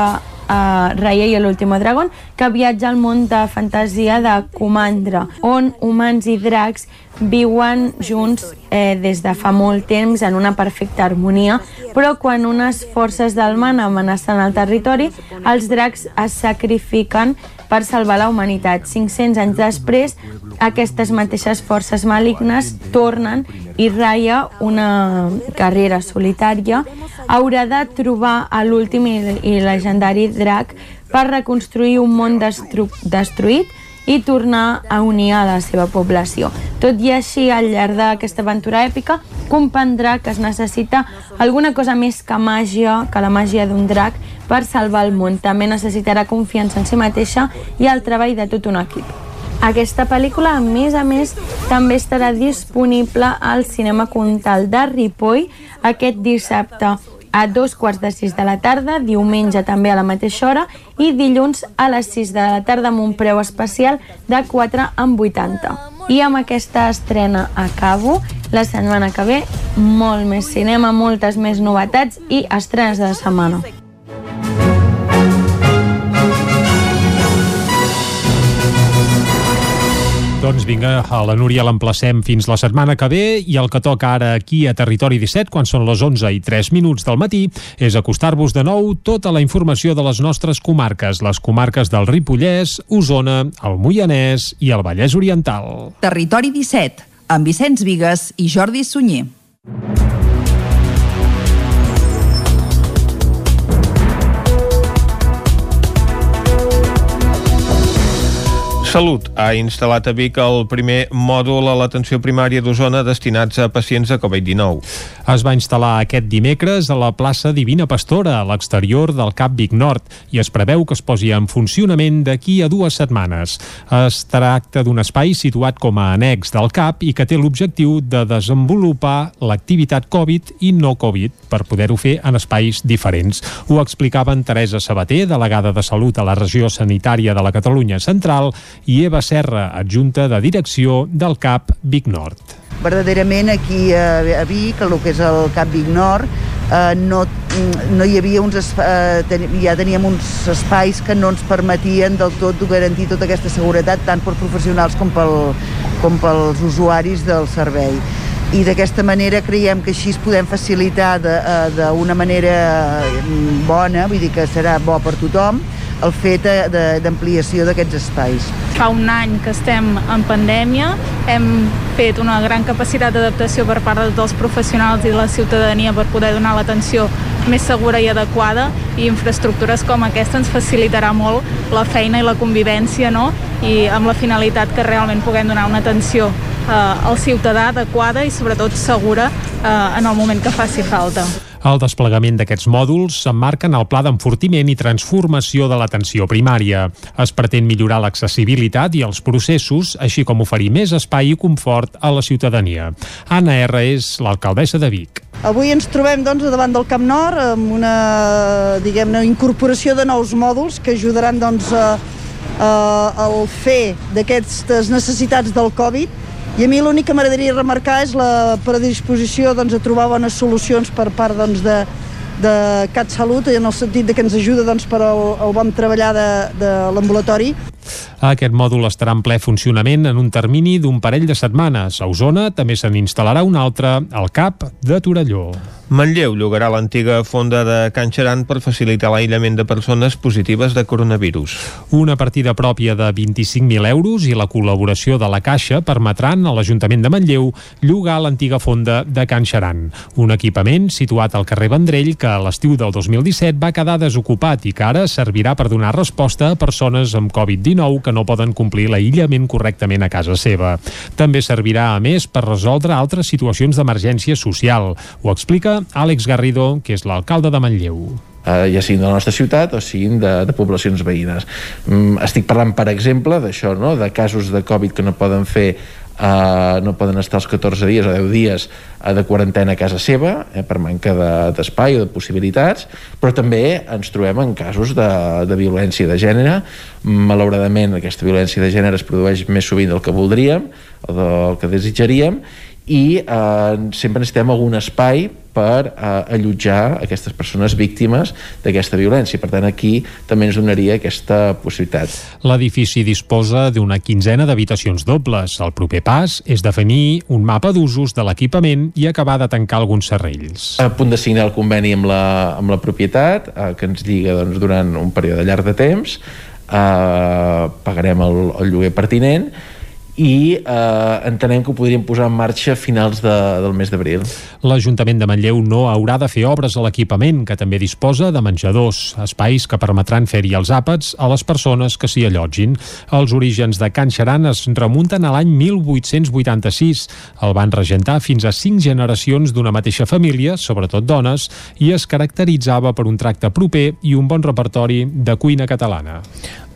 uh, Raya i l'último dragón que viatja al món de fantasia de Comandra on humans i dracs viuen junts eh, des de fa molt temps en una perfecta harmonia, però quan unes forces del man amenacen el territori, els dracs es sacrifiquen per salvar la humanitat. 500 anys després, aquestes mateixes forces malignes tornen i Raya, una carrera solitària, haurà de trobar a l'últim i, legendari drac per reconstruir un món destru destruït i tornar a unir a la seva població. Tot i així, al llarg d'aquesta aventura èpica, comprendrà que es necessita alguna cosa més que màgia, que la màgia d'un drac, per salvar el món. També necessitarà confiança en si mateixa i el treball de tot un equip. Aquesta pel·lícula, a més a més, també estarà disponible al Cinema Contal de Ripoll aquest dissabte a dos quarts de sis de la tarda, diumenge també a la mateixa hora i dilluns a les 6 de la tarda amb un preu especial de 4 amb 80. I amb aquesta estrena acabo. La setmana que ve, molt més cinema, moltes més novetats i estrenes de la setmana. Doncs vinga, a la Núria l'emplacem fins la setmana que ve i el que toca ara aquí a Territori 17, quan són les 11 i 3 minuts del matí, és acostar-vos de nou tota la informació de les nostres comarques, les comarques del Ripollès, Osona, el Moianès i el Vallès Oriental. Territori 17, amb Vicenç Vigues i Jordi Sunyer. Salut ha instal·lat a Vic el primer mòdul a l'atenció primària d'Osona destinats a pacients de Covid-19. Es va instal·lar aquest dimecres a la plaça Divina Pastora, a l'exterior del CAP Vic Nord, i es preveu que es posi en funcionament d'aquí a dues setmanes. Es tracta d'un espai situat com a annex del CAP i que té l'objectiu de desenvolupar l'activitat Covid i no Covid per poder-ho fer en espais diferents. Ho explicaven Teresa Sabater, delegada de Salut a la regió sanitària de la Catalunya Central, i Eva Serra, adjunta de direcció del CAP Vic Nord. Verdaderament aquí a, Vic, el que és el CAP Vic Nord, eh, no, no hi havia uns eh, ja teníem uns espais que no ens permetien del tot garantir tota aquesta seguretat tant per professionals com, pel, com pels usuaris del servei i d'aquesta manera creiem que així es podem facilitar eh, d'una manera mm, bona, vull dir que serà bo per tothom, el fet d'ampliació d'aquests espais. Fa un any que estem en pandèmia, hem fet una gran capacitat d'adaptació per part de tots els professionals i de la ciutadania per poder donar l'atenció més segura i adequada i infraestructures com aquesta ens facilitarà molt la feina i la convivència no? i amb la finalitat que realment puguem donar una atenció eh, al ciutadà adequada i sobretot segura eh, en el moment que faci falta. El desplegament d'aquests mòduls s'emmarca en el pla d'enfortiment i transformació de l'atenció primària. Es pretén millorar l'accessibilitat i els processos, així com oferir més espai i confort a la ciutadania. Anna R. és l'alcaldessa de Vic. Avui ens trobem doncs, davant del Camp Nord amb una diguem-ne incorporació de nous mòduls que ajudaran doncs, a, a, al fer d'aquestes necessitats del Covid i a mi l'únic que m'agradaria remarcar és la predisposició doncs, a trobar bones solucions per part doncs, de, de CatSalut en el sentit de que ens ajuda doncs, per al, al bon treballar de, de l'ambulatori. Aquest mòdul estarà en ple funcionament en un termini d'un parell de setmanes. A Osona també se n'instal·larà un altre al CAP de Torelló. Manlleu llogarà l'antiga fonda de Can Xeran per facilitar l'aïllament de persones positives de coronavirus. Una partida pròpia de 25.000 euros i la col·laboració de la Caixa permetran a l'Ajuntament de Manlleu llogar l'antiga fonda de Can Xeran, un equipament situat al carrer Vendrell que a l'estiu del 2017 va quedar desocupat i que ara servirà per donar resposta a persones amb Covid-19 que no poden complir l'aïllament correctament a casa seva. També servirà, a més, per resoldre altres situacions d'emergència social. Ho explica Àlex Garrido, que és l'alcalde de Manlleu eh, ja siguin de la nostra ciutat o siguin de, de poblacions veïnes. Mm, estic parlant, per exemple, d'això, no? de casos de Covid que no poden fer Uh, no poden estar els 14 dies o 10 dies uh, de quarantena a casa seva eh, per manca d'espai de, o de possibilitats però també ens trobem en casos de, de violència de gènere malauradament aquesta violència de gènere es produeix més sovint del que voldríem o del que desitjaríem i eh, sempre necessitem algun espai per eh, allotjar aquestes persones víctimes d'aquesta violència. Per tant, aquí també ens donaria aquesta possibilitat. L'edifici disposa d'una quinzena d'habitacions dobles. El proper pas és definir un mapa d'usos de l'equipament i acabar de tancar alguns serrells. A punt de signar el conveni amb la, amb la propietat, eh, que ens lliga doncs, durant un període llarg de temps, eh, pagarem el, el lloguer pertinent, i eh, entenem que ho podríem posar en marxa a finals de, del mes d'abril. L'Ajuntament de Manlleu no haurà de fer obres a l'equipament, que també disposa de menjadors, espais que permetran fer-hi els àpats a les persones que s'hi allotgin. Els orígens de Can Xaran es remunten a l'any 1886. El van regentar fins a cinc generacions d'una mateixa família, sobretot dones, i es caracteritzava per un tracte proper i un bon repertori de cuina catalana.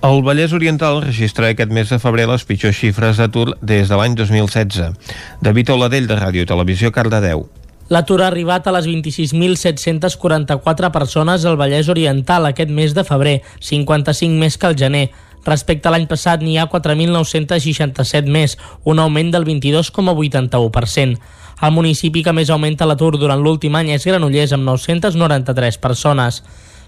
El Vallès Oriental registra aquest mes de febrer les pitjors xifres d'atur des de l'any 2016. David Oladell, de Ràdio Televisió, Cardedeu. L'atur ha arribat a les 26.744 persones al Vallès Oriental aquest mes de febrer, 55 més que el gener. Respecte a l'any passat n'hi ha 4.967 més, un augment del 22,81%. El municipi que més augmenta l'atur durant l'últim any és Granollers, amb 993 persones.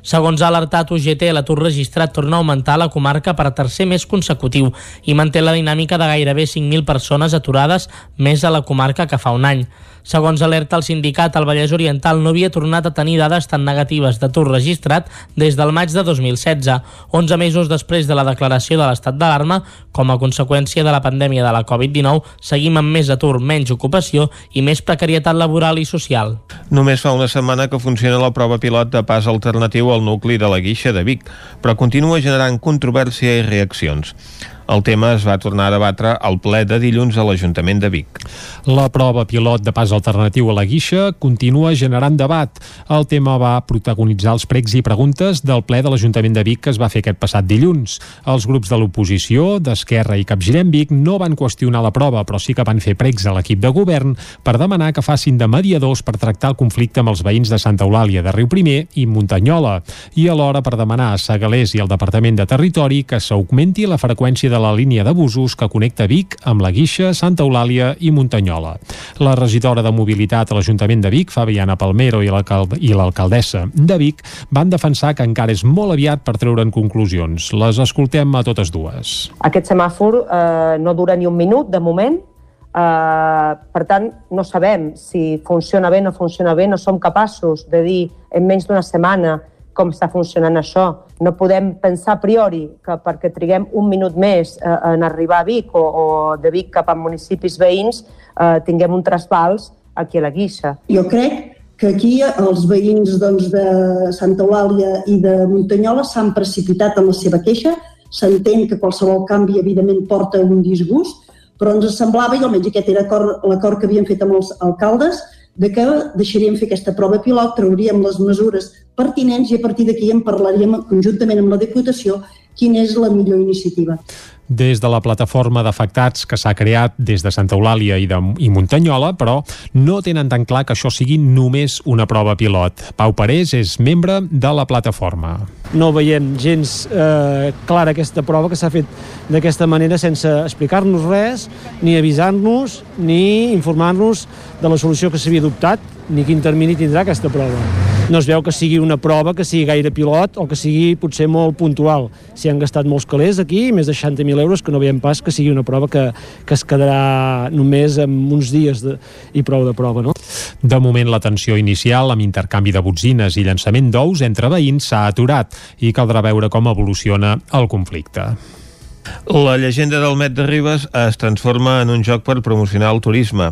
Segons ha alertat UGT, l'atur registrat torna a augmentar a la comarca per tercer mes consecutiu i manté la dinàmica de gairebé 5.000 persones aturades més a la comarca que fa un any. Segons alerta el sindicat, el Vallès Oriental no havia tornat a tenir dades tan negatives d'atur registrat des del maig de 2016, 11 mesos després de la declaració de l'estat d'alarma, com a conseqüència de la pandèmia de la Covid-19, seguim amb més atur, menys ocupació i més precarietat laboral i social. Només fa una setmana que funciona la prova pilot de pas alternatiu al nucli de la Guixa de Vic, però continua generant controvèrsia i reaccions. El tema es va tornar a debatre al ple de dilluns a l'Ajuntament de Vic. La prova pilot de pas alternatiu a la guixa continua generant debat. El tema va protagonitzar els pregs i preguntes del ple de l'Ajuntament de Vic que es va fer aquest passat dilluns. Els grups de l'oposició, d'Esquerra i Capgirem Vic no van qüestionar la prova, però sí que van fer pregs a l'equip de govern per demanar que facin de mediadors per tractar el conflicte amb els veïns de Santa Eulàlia de Riu Primer i Muntanyola, i alhora per demanar a Segalés i al Departament de Territori que s'augmenti la freqüència de la línia de busos que connecta Vic amb la Guixa, Santa Eulàlia i Muntanyola. La regidora de Mobilitat a l'Ajuntament de Vic, Fabiana Palmero, i l'alcaldessa de Vic van defensar que encara és molt aviat per treure'n conclusions. Les escoltem a totes dues. Aquest semàfor eh, no dura ni un minut, de moment, Uh, per tant, no sabem si funciona bé o no funciona bé, no som capaços de dir en menys d'una setmana com està funcionant això. No podem pensar a priori que perquè triguem un minut més uh, en arribar a Vic o, o de Vic cap a municipis veïns uh, tinguem un trasbals aquí a la Guixa. Jo crec que aquí els veïns doncs, de Santa Eulàlia i de Muntanyola s'han precipitat en la seva queixa, s'entén que qualsevol canvi evidentment porta un disgust, però ens semblava, i almenys aquest era l'acord que havien fet amb els alcaldes, de que deixaríem fer aquesta prova pilot, trauríem les mesures pertinents i a partir d'aquí en parlaríem conjuntament amb la Diputació quina és la millor iniciativa des de la plataforma d'afectats que s'ha creat des de Santa Eulàlia i, de, i Muntanyola, però no tenen tan clar que això sigui només una prova pilot. Pau Parés és membre de la plataforma. No veiem gens eh, clara aquesta prova que s'ha fet d'aquesta manera sense explicar-nos res, ni avisar-nos, ni informar-nos de la solució que s'havia adoptat, ni quin termini tindrà aquesta prova no es veu que sigui una prova que sigui gaire pilot o que sigui potser molt puntual. S'hi han gastat molts calés aquí, més de 60.000 euros, que no veiem pas que sigui una prova que, que es quedarà només en uns dies de, i prou de prova. No? De moment, la tensió inicial amb intercanvi de botzines i llançament d'ous entre veïns s'ha aturat i caldrà veure com evoluciona el conflicte. La llegenda del Met de Ribes es transforma en un joc per promocionar el turisme.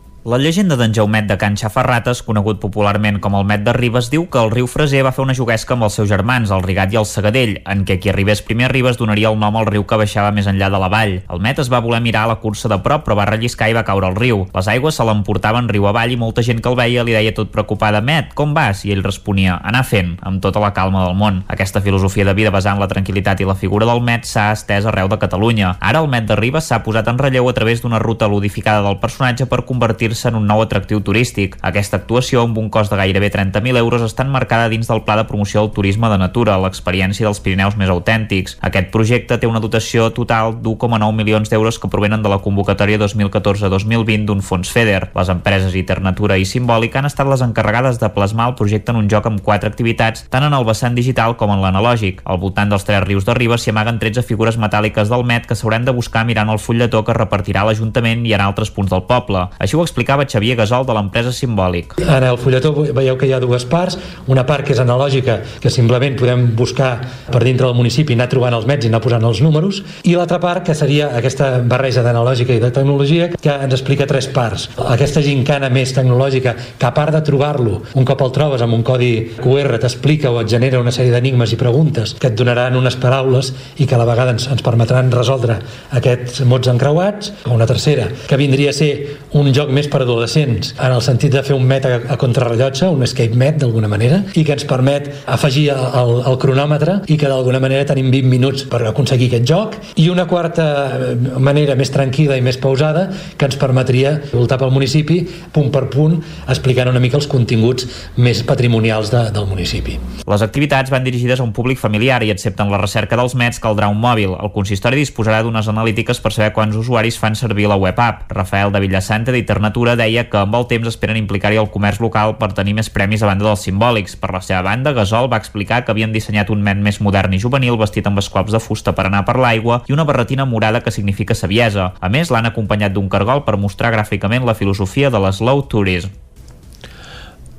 La llegenda d'en Jaumet de Can Xafarrates, conegut popularment com el Met de Ribes, diu que el riu Freser va fer una juguesca amb els seus germans, el Rigat i el Segadell, en què qui arribés primer a Ribes donaria el nom al riu que baixava més enllà de la vall. El Met es va voler mirar a la cursa de prop, però va relliscar i va caure al riu. Les aigües se l'emportaven riu avall i molta gent que el veia li deia tot preocupada «Met, com vas?» I ell responia «Anar fent», amb tota la calma del món. Aquesta filosofia de vida basant la tranquil·litat i la figura del Met s'ha estès arreu de Catalunya. Ara el Met de Ribes s'ha posat en relleu a través d'una ruta ludificada del personatge per convertir convertir-se en un nou atractiu turístic. Aquesta actuació, amb un cost de gairebé 30.000 euros, està enmarcada dins del Pla de Promoció del Turisme de Natura, l'experiència dels Pirineus més autèntics. Aquest projecte té una dotació total d'1,9 milions d'euros que provenen de la convocatòria 2014-2020 d'un fons FEDER. Les empreses Internatura i Simbòlica han estat les encarregades de plasmar el projecte en un joc amb quatre activitats, tant en el vessant digital com en l'analògic. Al voltant dels tres rius de Ribes s'hi amaguen 13 figures metàl·liques del Met que s'hauran de buscar mirant el fulletó que repartirà l'Ajuntament i en altres punts del poble. Així ho explicava Xavier Gasol de l'empresa Simbòlic. En el fulletó veieu que hi ha dues parts, una part que és analògica, que simplement podem buscar per dintre del municipi, anar trobant els mets i anar posant els números, i l'altra part que seria aquesta barreja d'analògica i de tecnologia que ens explica tres parts. Aquesta gincana més tecnològica, que a part de trobar-lo, un cop el trobes amb un codi QR t'explica o et genera una sèrie d'enigmes i preguntes que et donaran unes paraules i que a la vegada ens, ens permetran resoldre aquests mots encreuats, una tercera, que vindria a ser un joc més per adolescents, en el sentit de fer un met a, a contrarrellotge, un escape met d'alguna manera, i que ens permet afegir el, el cronòmetre i que d'alguna manera tenim 20 minuts per aconseguir aquest joc, i una quarta eh, manera més tranquil·la i més pausada que ens permetria voltar pel municipi punt per punt, explicant una mica els continguts més patrimonials de, del municipi. Les activitats van dirigides a un públic familiar i excepte en la recerca dels mets caldrà un mòbil. El consistori disposarà d'unes analítiques per saber quants usuaris fan servir la web app. Rafael de Villasanta d'Internatura deia que amb el temps esperen implicar-hi el comerç local per tenir més premis a banda dels simbòlics. Per la seva banda, Gasol va explicar que havien dissenyat un ment més modern i juvenil vestit amb esclops de fusta per anar per l'aigua i una barretina morada que significa saviesa. A més, l'han acompanyat d'un cargol per mostrar gràficament la filosofia de l'slow tourism.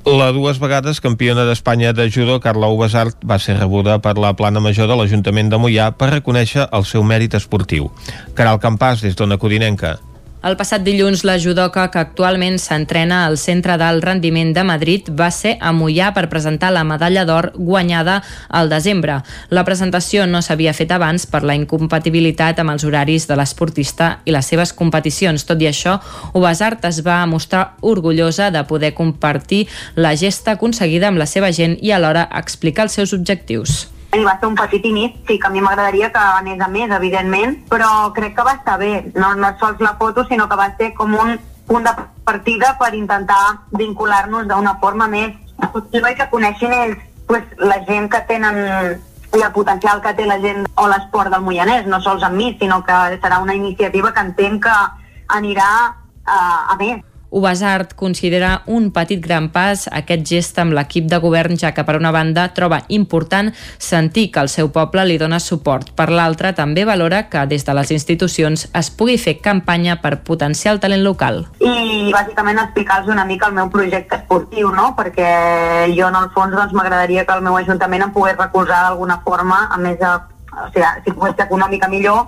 La dues vegades campiona d'Espanya de judo, Carla Ubasart, va ser rebuda per la plana major de l'Ajuntament de Mollà per reconèixer el seu mèrit esportiu. Caral Campàs, des d'Ona Codinenca. El passat dilluns, la judoca, que actualment s'entrena al Centre d'Alt Rendiment de Madrid, va ser a Mollà per presentar la medalla d'or guanyada al desembre. La presentació no s'havia fet abans per la incompatibilitat amb els horaris de l'esportista i les seves competicions. Tot i això, Ubasart es va mostrar orgullosa de poder compartir la gesta aconseguida amb la seva gent i alhora explicar els seus objectius. I va ser un petit inici, sí que a mi m'agradaria que anés a més, evidentment, però crec que va estar bé. No, no sols la foto, sinó que va ser com un punt de partida per intentar vincular-nos d'una forma més positiva i que coneixin ells pues, la gent que tenen i el potencial que té la gent o l'esport del Moianès, no sols amb mi, sinó que serà una iniciativa que entenc que anirà uh, a més. Ubasart considera un petit gran pas aquest gest amb l'equip de govern, ja que per una banda troba important sentir que el seu poble li dona suport. Per l'altra, també valora que des de les institucions es pugui fer campanya per potenciar el talent local. I bàsicament explicar-los una mica el meu projecte esportiu, no? perquè jo en el fons doncs, m'agradaria que el meu ajuntament em pogués recolzar d'alguna forma, a més de, o sigui, si pogués ser econòmica millor,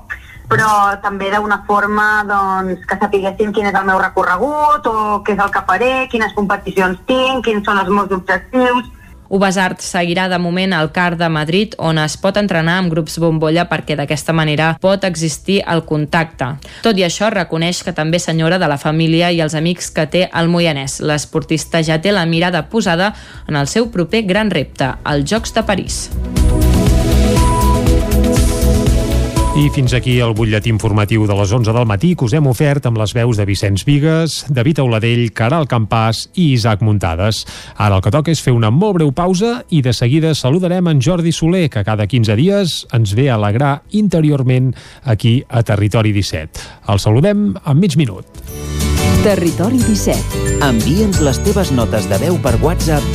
però també d'una forma doncs, que sapiguessin quin és el meu recorregut o què és el que faré, quines competicions tinc, quins són els meus objectius, Ubasart seguirà de moment al CAR de Madrid on es pot entrenar amb grups bombolla perquè d'aquesta manera pot existir el contacte. Tot i això reconeix que també senyora de la família i els amics que té el Moianès. L'esportista ja té la mirada posada en el seu proper gran repte, els Jocs de París. I fins aquí el butlletí informatiu de les 11 del matí que us hem ofert amb les veus de Vicenç Vigues, David Auladell, Caral Campàs i Isaac Muntades. Ara el que toca és fer una molt breu pausa i de seguida saludarem en Jordi Soler, que cada 15 dies ens ve a alegrar interiorment aquí a Territori 17. El saludem en mig minut. Territori 17. Envia'ns les teves notes de veu per WhatsApp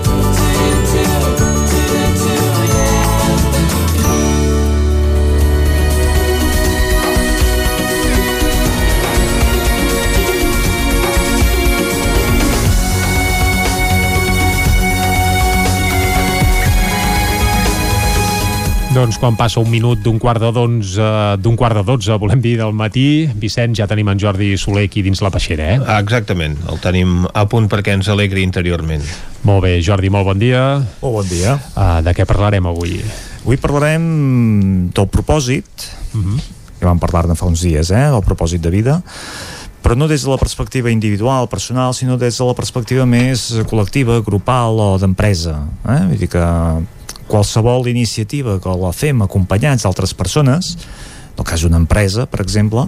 Doncs quan passa un minut d'un quart de dotze, d'un quart de dotze, volem dir, del matí, Vicenç, ja tenim en Jordi Soler aquí dins la peixera, eh? Exactament, el tenim a punt perquè ens alegri interiorment. Molt bé, Jordi, molt bon dia. Molt bon dia. Uh, de què parlarem avui? Avui parlarem del propòsit, uh Mhm. -huh. que vam parlar-ne fa uns dies, eh? del propòsit de vida, però no des de la perspectiva individual, personal, sinó des de la perspectiva més col·lectiva, grupal o d'empresa. Eh? Vull dir que qualsevol iniciativa que la fem acompanyats d'altres persones, en el cas d'una empresa, per exemple,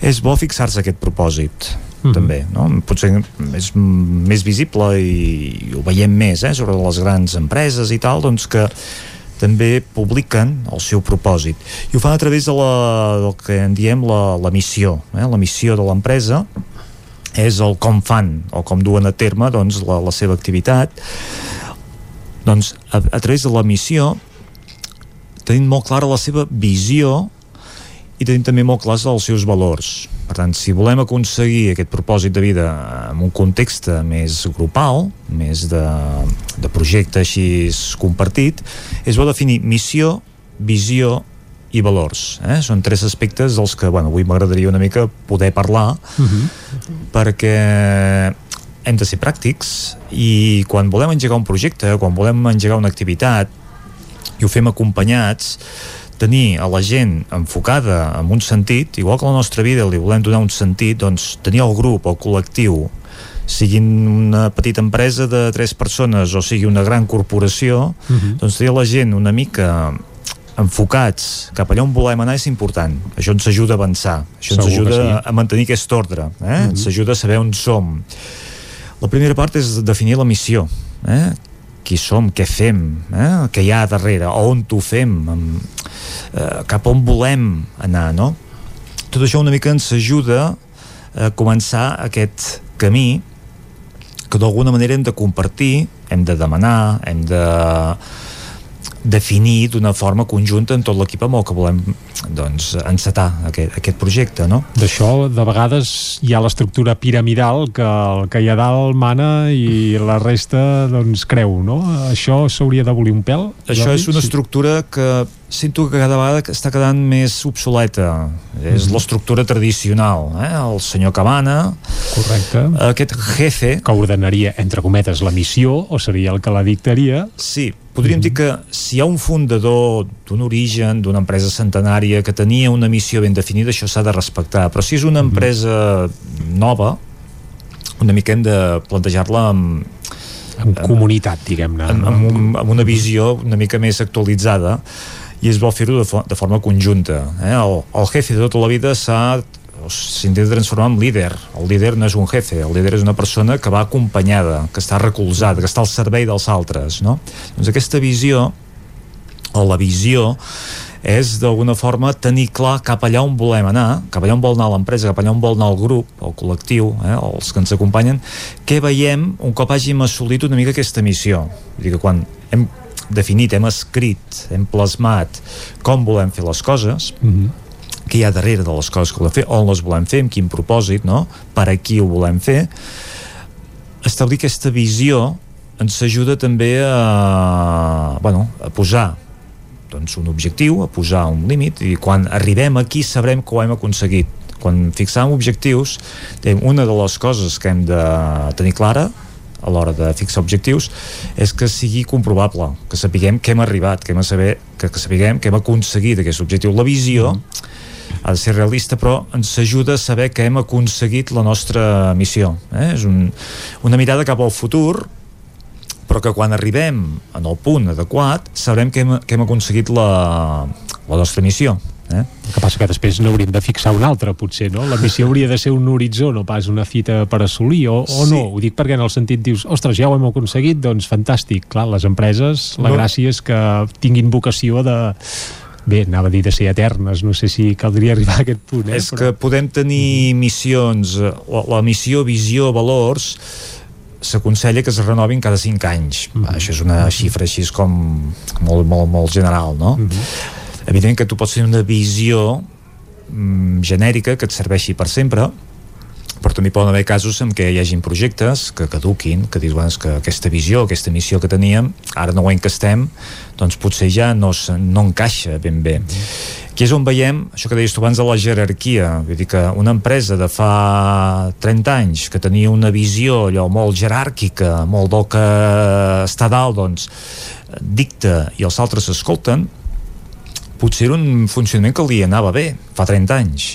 és bo fixar-se aquest propòsit. Mm -hmm. també, no? potser és més visible i, i ho veiem més eh, sobre les grans empreses i tal, doncs que també publiquen el seu propòsit i ho fan a través de la, del que en diem la, la missió eh? la missió de l'empresa és el com fan o com duen a terme doncs, la, la seva activitat doncs a, a través de la missió tenim molt clara la seva visió i tenim també molt clars els seus valors per tant, si volem aconseguir aquest propòsit de vida en un context més grupal, més de, de projecte així compartit, és bo definir missió, visió i valors. Eh? Són tres aspectes dels que bueno, avui m'agradaria una mica poder parlar Uh -huh. perquè hem de ser pràctics i quan volem engegar un projecte, quan volem engegar una activitat i ho fem acompanyats tenir a la gent enfocada en un sentit, igual que a la nostra vida li volem donar un sentit, doncs tenir el grup, el col·lectiu, siguin una petita empresa de tres persones o sigui una gran corporació, Uh -huh. doncs tenir la gent una mica enfocats cap allà on volem anar és important això ens ajuda a avançar això ens Segur que ajuda sí. a mantenir aquest ordre eh? Mhm. ens ajuda a saber on som la primera part és definir la missió eh? qui som, què fem eh? què hi ha darrere, on ho fem amb, eh, cap on volem anar no? tot això una mica ens ajuda a començar aquest camí que d'alguna manera hem de compartir, hem de demanar, hem de definir d'una forma conjunta amb tot l'equip amb el que volem doncs, encetar aquest, aquest projecte, no? D'això, de vegades, hi ha l'estructura piramidal que el que hi ha dalt mana i la resta, doncs, creu, no? Això s'hauria d'abolir un pèl? Això Jordi? és una estructura que sento que cada vegada està quedant més obsoleta. És Mhm. l'estructura tradicional, eh? El senyor Cabana... Correcte. Aquest jefe... Que ordenaria, entre cometes, la missió, o seria el que la dictaria. Sí, podríem dir que si hi ha un fundador d'un origen, d'una empresa centenària que tenia una missió ben definida, això s'ha de respectar. Però si és una empresa nova, una mica hem de plantejar-la amb, en comunitat, diguem-ne. amb, amb, un, amb una visió una mica més actualitzada i és bo fer-ho de, fo de forma conjunta eh? el, el jefe de tota la vida s'ha s'intenta transformar en líder el líder no és un jefe, el líder és una persona que va acompanyada, que està recolzada que està al servei dels altres no? doncs aquesta visió o la visió és d'alguna forma tenir clar cap allà on volem anar, cap allà on vol anar l'empresa, cap allà on vol anar el grup, el col·lectiu, eh, els que ens acompanyen, què veiem un cop hàgim assolit una mica aquesta missió. Vull dir que quan hem definit, hem escrit, hem plasmat com volem fer les coses, mm -hmm què hi ha darrere de les coses que volem fer, on les volem fer, amb quin propòsit, no? per a qui ho volem fer, establir aquesta visió ens ajuda també a, bueno, a posar doncs, un objectiu, a posar un límit i quan arribem aquí sabrem que ho hem aconseguit quan fixam objectius una de les coses que hem de tenir clara a l'hora de fixar objectius és que sigui comprovable, que sapiguem que hem arribat, que hem, saber, que, que sapiguem que hem aconseguit aquest objectiu. La visió ha de ser realista però ens ajuda a saber que hem aconseguit la nostra missió eh? és un, una mirada cap al futur però que quan arribem en el punt adequat sabrem que hem, que hem aconseguit la, la nostra missió Eh? El que passa que després n'hauríem de fixar una altra, potser, no? La missió hauria de ser un horitzó, no pas una fita per assolir, o, o sí. no? Ho dic perquè en el sentit dius, ostres, ja ho hem aconseguit, doncs fantàstic. Clar, les empreses, la no. gràcia és que tinguin vocació de bé, anava a dir de ser eternes, no sé si caldria arribar a aquest punt. Eh? És però... que podem tenir missions, la, la missió, visió, valors, s'aconsella que es renovin cada 5 anys. Mm -hmm. Això és una xifra així com molt, molt, molt general, no? Mm -hmm. Evident que tu pots tenir una visió mm, genèrica que et serveixi per sempre, però també poden haver casos en què hi hagin projectes que caduquin, que dius, bueno, que aquesta visió, aquesta missió que teníem, ara no ho encastem, doncs potser ja no, no encaixa ben bé. Aquí és on veiem, això que deies tu abans de la jerarquia, vull dir que una empresa de fa 30 anys que tenia una visió allò molt jeràrquica, molt del que està dalt, doncs, dicta i els altres escolten, potser era un funcionament que li anava bé fa 30 anys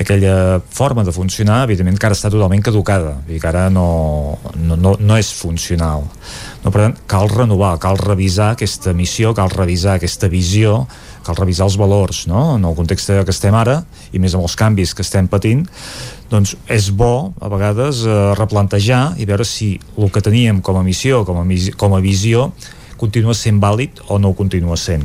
aquella forma de funcionar evidentment que ara està totalment caducada i que ara no, no, no, no és funcional no, per tant cal renovar, cal revisar aquesta missió cal revisar aquesta visió cal revisar els valors no? en el context que estem ara i més amb els canvis que estem patint doncs és bo a vegades eh, replantejar i veure si el que teníem com a missió, com a, com a visió continua sent vàlid o no ho continua sent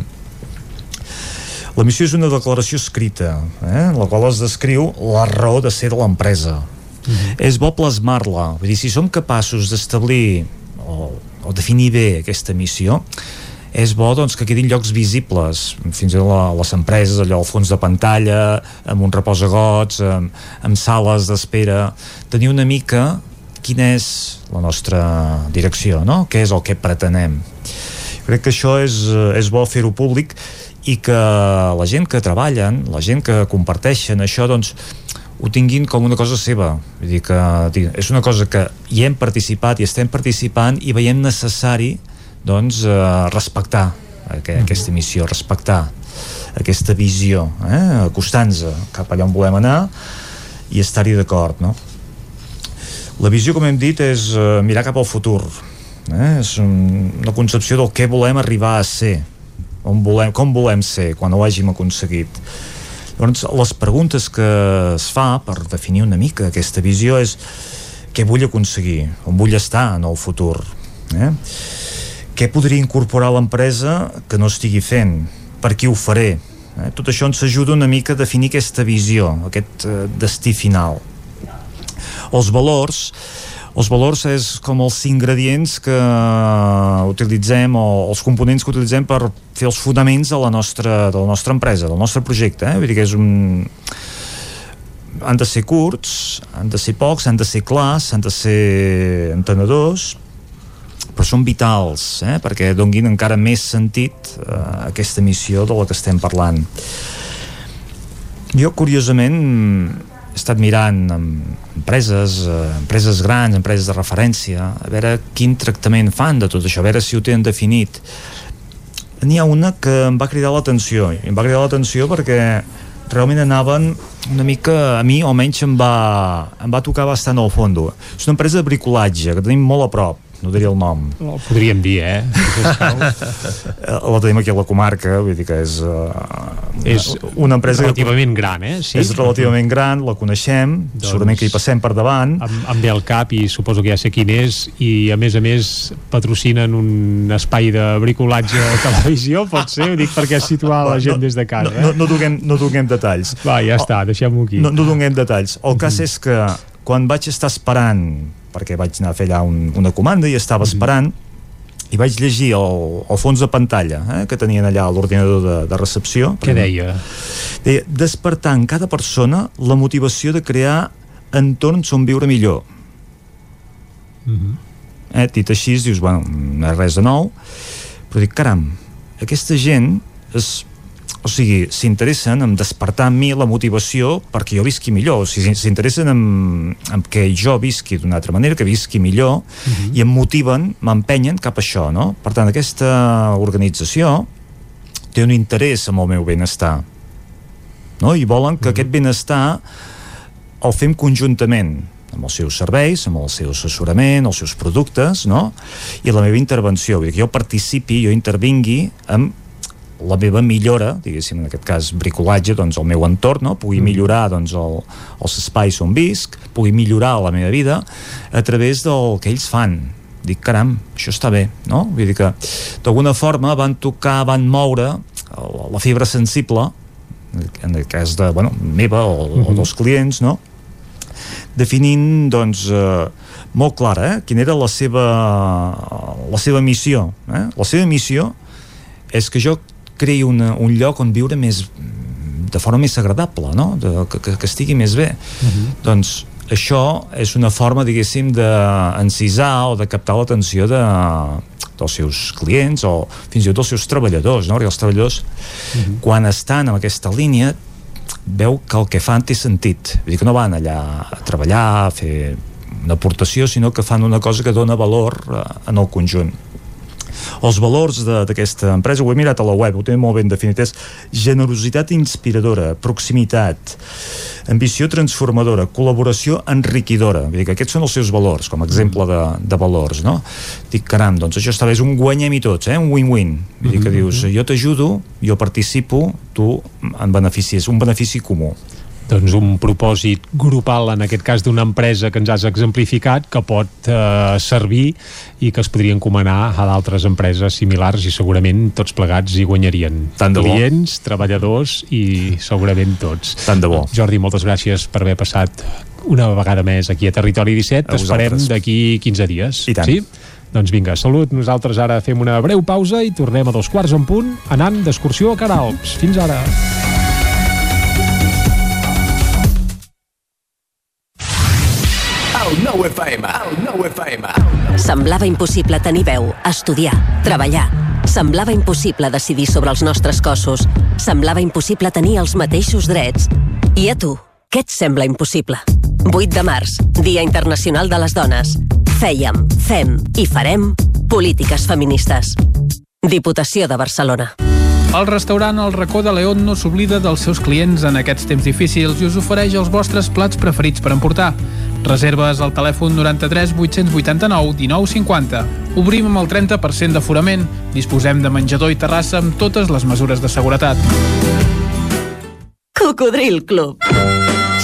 la missió és una declaració escrita eh, en la qual es descriu la raó de ser de l'empresa. Mm -hmm. és bo plasmar-la. Vull dir, si som capaços d'establir o, o definir bé aquesta missió és bo doncs, que quedin llocs visibles fins a la, les empreses, allò al fons de pantalla amb un reposagots amb, amb sales d'espera. Tenir una mica quina és la nostra direcció no? què és el que pretenem? Crec que això és, és bo fer-ho públic i que la gent que treballen, la gent que comparteixen això, doncs ho tinguin com una cosa seva vull dir que és una cosa que hi hem participat i estem participant i veiem necessari doncs, eh, respectar aqu aquesta missió, respectar aquesta visió, eh? acostar-nos cap allà on volem anar i estar-hi d'acord, no? La visió, com hem dit, és eh, mirar cap al futur. Eh? És un, una concepció del què volem arribar a ser, on volem, com volem ser quan ho hàgim aconseguit. Llavors, les preguntes que es fa per definir una mica aquesta visió és què vull aconseguir, on vull estar en el futur. Eh? què podria incorporar l'empresa que no estigui fent, per qui ho faré eh? tot això ens ajuda una mica a definir aquesta visió, aquest eh, destí final els valors els valors és com els ingredients que utilitzem o els components que utilitzem per fer els fonaments de la nostra, de la nostra empresa, del nostre projecte. Eh? Vull dir que és un... Han de ser curts, han de ser pocs, han de ser clars, han de ser entenedors, però són vitals eh, perquè donguin encara més sentit eh, aquesta missió de la que estem parlant jo curiosament he estat mirant empreses, eh, empreses grans, empreses de referència a veure quin tractament fan de tot això, a veure si ho tenen definit n'hi ha una que em va cridar l'atenció em va cridar l'atenció perquè realment anaven una mica, a mi almenys em va, em va tocar bastant al fons. És una empresa de bricolatge que tenim molt a prop, no diria el nom. El podríem dir, eh? la tenim aquí a la comarca, vull dir que és, uh, és una empresa relativament que, gran, eh? Sí? És relativament gran, la coneixem, doncs, segurament que hi passem per davant. Em, em ve al cap i suposo que ja sé quin és i a més a més patrocinen un espai de bricolatge a televisió, pot ser? Ho dic perquè situar la gent no, des de casa. No, no, no, donem, no donem detalls. Va, ja està, deixem-ho aquí. No, no donem detalls. El cas és que quan vaig estar esperant perquè vaig anar a fer allà un, una comanda i estava mhm. esperant i vaig llegir el, el fons de pantalla eh, que tenien allà a l'ordinador de, de recepció què deia? deia despertar en cada persona la motivació de crear entorns on viure millor mm -hmm. eh, dit així dius, bueno, no és res de nou però dic, caram aquesta gent es o sigui, s'interessen en despertar en mi la motivació perquè jo visqui millor, o sigui, s'interessen en, en que jo visqui d'una altra manera, que visqui millor, uh Mhm. -huh. i em motiven, m'empenyen cap a això, no? Per tant, aquesta organització té un interès en el meu benestar, no? I volen que uh -huh. aquest benestar el fem conjuntament, amb els seus serveis, amb el seu assessorament, els seus productes, no? I la meva intervenció, vull dir que jo participi, jo intervingui amb la meva millora, diguéssim, en aquest cas bricolatge, doncs el meu entorn, no? pugui millorar doncs, el, els espais on visc, pugui millorar la meva vida a través del que ells fan. Dic, caram, això està bé, no? Vull dir que d'alguna forma van tocar, van moure la, fibra sensible, en el cas de, bueno, meva o, uh -huh. o dels clients, no? definint doncs eh, molt clara eh, quina era la seva la seva missió eh? la seva missió és que jo creï una, un lloc on viure més de forma més agradable no? de, que, que, estigui més bé Uh -huh. doncs això és una forma diguéssim d'encisar o de captar l'atenció de, dels seus clients o fins i tot dels seus treballadors no? perquè els treballadors Uh -huh. quan estan en aquesta línia veu que el que fan té sentit vull dir que no van allà a treballar a fer una aportació sinó que fan una cosa que dona valor eh, en el conjunt els valors d'aquesta empresa, ho he mirat a la web, ho té molt ben definit, és generositat inspiradora, proximitat, ambició transformadora, col·laboració enriquidora. Vull dir que aquests són els seus valors, com a exemple de, de valors, no? Dic, caram, doncs això està bé, és un guanyem-hi tots, eh? un win-win. Vull dir que dius, jo t'ajudo, jo participo, tu en beneficis, un benefici comú. Doncs un propòsit grupal en aquest cas d'una empresa que ens has exemplificat que pot eh, servir i que es podria encomanar a d'altres empreses similars i segurament tots plegats hi guanyarien Tant de bo. clients, treballadors i segurament tots Tant de bo. Jordi, moltes gràcies per haver passat una vegada més aquí a Territori 17 A t'esperem d'aquí 15 dies I tant. sí? Doncs vinga, salut, nosaltres ara fem una breu pausa i tornem a dos quarts en punt anant d'excursió a Caralps. Fins ara. Semblava impossible tenir veu, estudiar, treballar. Semblava impossible decidir sobre els nostres cossos. Semblava impossible tenir els mateixos drets. I a tu, què et sembla impossible? 8 de març, Dia Internacional de les Dones. Fèiem, fem i farem polítiques feministes. Diputació de Barcelona. El restaurant El Racó de León no s'oblida dels seus clients en aquests temps difícils i us ofereix els vostres plats preferits per emportar. Reserves al telèfon 93 889 1950. Obrim amb el 30% d'aforament. Disposem de menjador i terrassa amb totes les mesures de seguretat. Cocodril Club.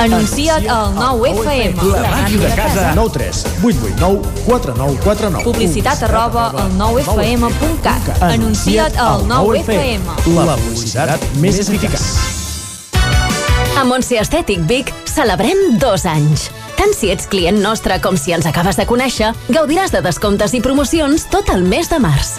Anuncia't al 9FM. La màquina de casa. 9 3 8 8 9 4 9 4 9. Publicitat arroba al 9FM.cat. Anuncia't al 9FM. La publicitat més eficaç. A Montse Estètic Vic celebrem dos anys. Tant si ets client nostre com si ens acabes de conèixer, gaudiràs de descomptes i promocions tot el mes de març.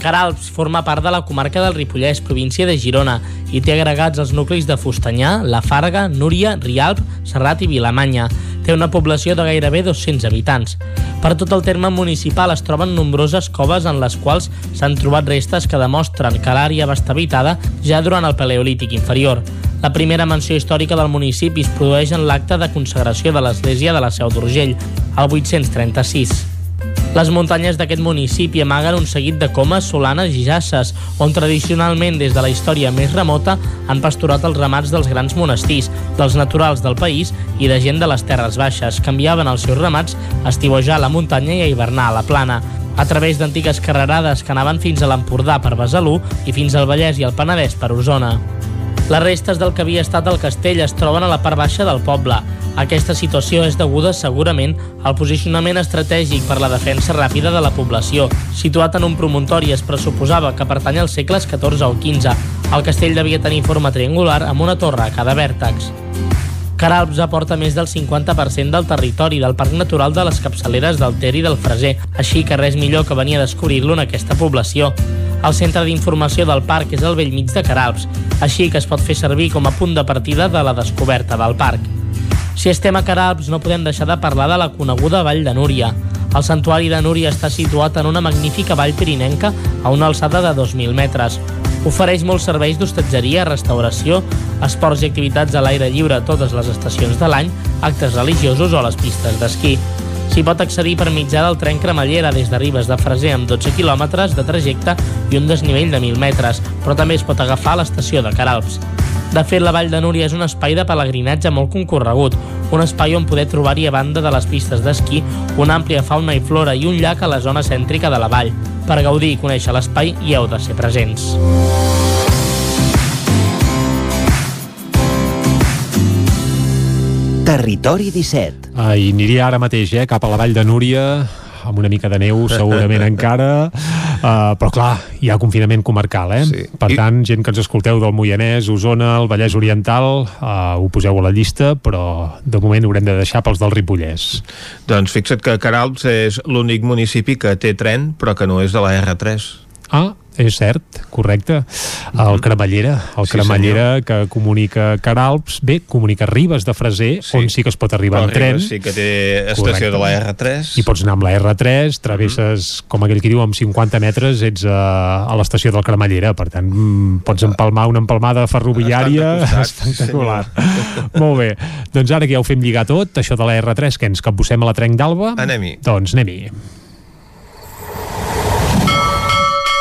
Caralps forma part de la comarca del Ripollès, província de Girona, i té agregats els nuclis de Fustanyà, La Farga, Núria, Rialp, Serrat i Vilamanya. Té una població de gairebé 200 habitants. Per tot el terme municipal es troben nombroses coves en les quals s'han trobat restes que demostren que l'àrea va estar habitada ja durant el Paleolític inferior. La primera menció històrica del municipi es produeix en l'acte de consagració de l'església de la Seu d'Urgell, el 836. Les muntanyes d'aquest municipi amaguen un seguit de comes, solanes i jasses, on tradicionalment des de la història més remota han pasturat els ramats dels grans monestirs, dels naturals del país i de gent de les terres baixes, que enviaven els seus ramats a estiuejar a la muntanya i a hivernar a la plana a través d'antigues carrerades que anaven fins a l'Empordà per Besalú i fins al Vallès i el Penedès per Osona. Les restes del que havia estat el castell es troben a la part baixa del poble. Aquesta situació és deguda segurament al posicionament estratègic per la defensa ràpida de la població. Situat en un promontori es pressuposava que pertany als segles XIV o XV. El castell devia tenir forma triangular amb una torre a cada vèrtex. Caralps aporta més del 50% del territori del Parc Natural de les capçaleres del Ter i del Freser, així que res millor que venir a descobrir-lo en aquesta població. El centre d'informació del parc és al vell mig de Caralps, així que es pot fer servir com a punt de partida de la descoberta del parc. Si estem a Caralps, no podem deixar de parlar de la coneguda Vall de Núria. El santuari de Núria està situat en una magnífica vall pirinenca a una alçada de 2.000 metres. Ofereix molts serveis d'hostatgeria, restauració, esports i activitats a l'aire lliure a totes les estacions de l'any, actes religiosos o a les pistes d'esquí. S'hi pot accedir per mitjà del tren cremallera des de Ribes de Freser amb 12 quilòmetres de trajecte i un desnivell de 1.000 metres, però també es pot agafar a l'estació de Caralps. De fet, la Vall de Núria és un espai de pelegrinatge molt concorregut, un espai on poder trobar-hi a banda de les pistes d'esquí una àmplia fauna i flora i un llac a la zona cèntrica de la vall. Per gaudir i conèixer l'espai hi heu de ser presents. Territori 17. Ah, I aniria ara mateix, eh, cap a la Vall de Núria, amb una mica de neu segurament encara uh, però clar, hi ha confinament comarcal eh? Sí. per tant, gent que ens escolteu del Moianès, Osona, el Vallès Oriental uh, ho poseu a la llista però de moment haurem de deixar pels del Ripollès Doncs fixa't que Caralps és l'únic municipi que té tren però que no és de la R3 Ah, és cert, correcte. El Cremallera, el Sí, Cremallera que comunica Caralps, bé, comunica Ribes de Freser, sí. on sí que es pot arribar en tren. Ribes sí que té estació de la R3 I pots anar amb la R3, travesses, com aquell que diu, amb 50 metres ets a, a l'estació del Cremallera, per tant, mm, pots empalmar una empalmada ferroviària costat, espectacular. Molt bé, doncs ara que ja ho fem lligar tot, això de la R3, que ens capbussem a la Trenc d'Alba, Anem-hi. doncs anem-hi.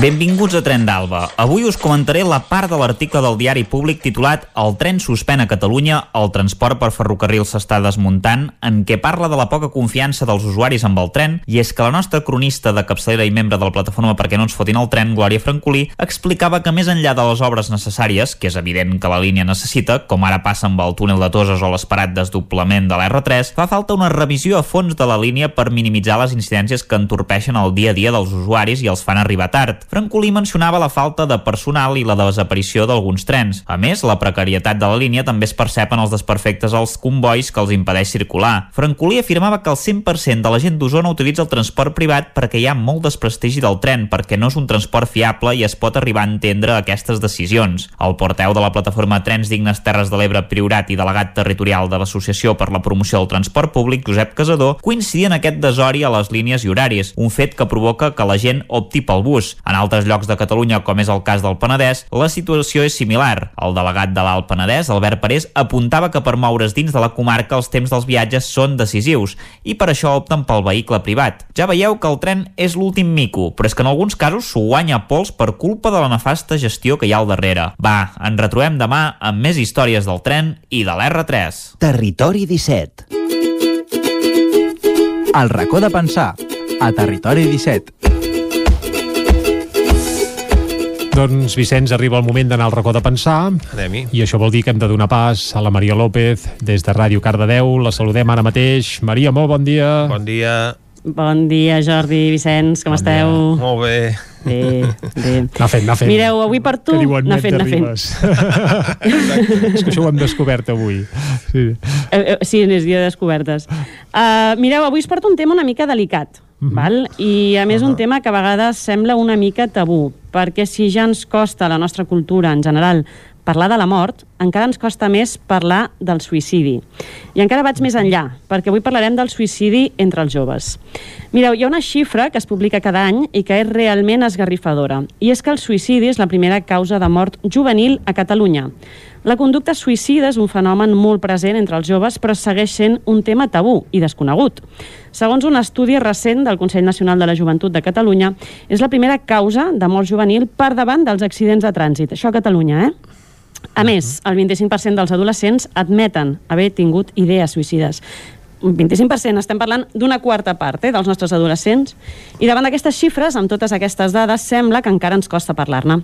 Benvinguts a Tren d'Alba. Avui us comentaré la part de l'article del diari públic titulat El tren suspèn a Catalunya, el transport per ferrocarril s'està desmuntant, en què parla de la poca confiança dels usuaris amb el tren, i és que la nostra cronista de capçalera i membre de la plataforma perquè no ens fotin el tren, Glòria Francolí, explicava que més enllà de les obres necessàries, que és evident que la línia necessita, com ara passa amb el túnel de Toses o l'esperat desdoblament de l'R3, fa falta una revisió a fons de la línia per minimitzar les incidències que entorpeixen el dia a dia dels usuaris i els fan arribar tard. Francolí mencionava la falta de personal i la desaparició d'alguns trens. A més, la precarietat de la línia també es percep en els desperfectes als convois que els impedeix circular. Francolí afirmava que el 100% de la gent d'Osona utilitza el transport privat perquè hi ha molt desprestigi del tren, perquè no és un transport fiable i es pot arribar a entendre aquestes decisions. El porteu de la plataforma Trens Dignes Terres de l'Ebre Priorat i delegat territorial de l'Associació per la Promoció del Transport Públic, Josep Casador, coincidia en aquest desori a les línies i horaris, un fet que provoca que la gent opti pel bus. En altres llocs de Catalunya, com és el cas del Penedès, la situació és similar. El delegat de l'Alt Penedès, Albert Parés, apuntava que per moure's dins de la comarca els temps dels viatges són decisius i per això opten pel vehicle privat. Ja veieu que el tren és l'últim mico, però és que en alguns casos s'ho guanya pols per culpa de la nefasta gestió que hi ha al darrere. Va, ens retrobem demà amb més històries del tren i de l'R3. Territori 17 El racó de pensar a Territori 17 Doncs, Vicenç, arriba el moment d'anar al racó de pensar. Anem-hi. I això vol dir que hem de donar pas a la Maria López des de Ràdio Cardedeu. La saludem ara mateix. Maria, molt bon dia. Bon dia. Bon dia, Jordi, Vicenç, com bon esteu? Dia. Molt bé. Bé, bé. Anar fent, anar fent. Mireu, avui per tu, anar fent, anar fent. És que això ho hem descobert avui. Sí, eh, eh, sí és dia de descobertes. Uh, mireu, avui us porto un tema una mica delicat. Uh -huh. val? I a més uh -huh. un tema que a vegades sembla una mica tabú, perquè si ja ens costa la nostra cultura en general parlar de la mort, encara ens costa més parlar del suïcidi. I encara vaig més enllà, perquè avui parlarem del suïcidi entre els joves. Mireu, hi ha una xifra que es publica cada any i que és realment esgarrifadora, i és que el suïcidi és la primera causa de mort juvenil a Catalunya. La conducta suïcida és un fenomen molt present entre els joves, però segueix sent un tema tabú i desconegut. Segons un estudi recent del Consell Nacional de la Joventut de Catalunya, és la primera causa de mort juvenil per davant dels accidents de trànsit. Això a Catalunya, eh? A més, el 25% dels adolescents admeten haver tingut idees suïcides. Un 25%, estem parlant d'una quarta part eh, dels nostres adolescents. I davant d'aquestes xifres, amb totes aquestes dades, sembla que encara ens costa parlar-ne.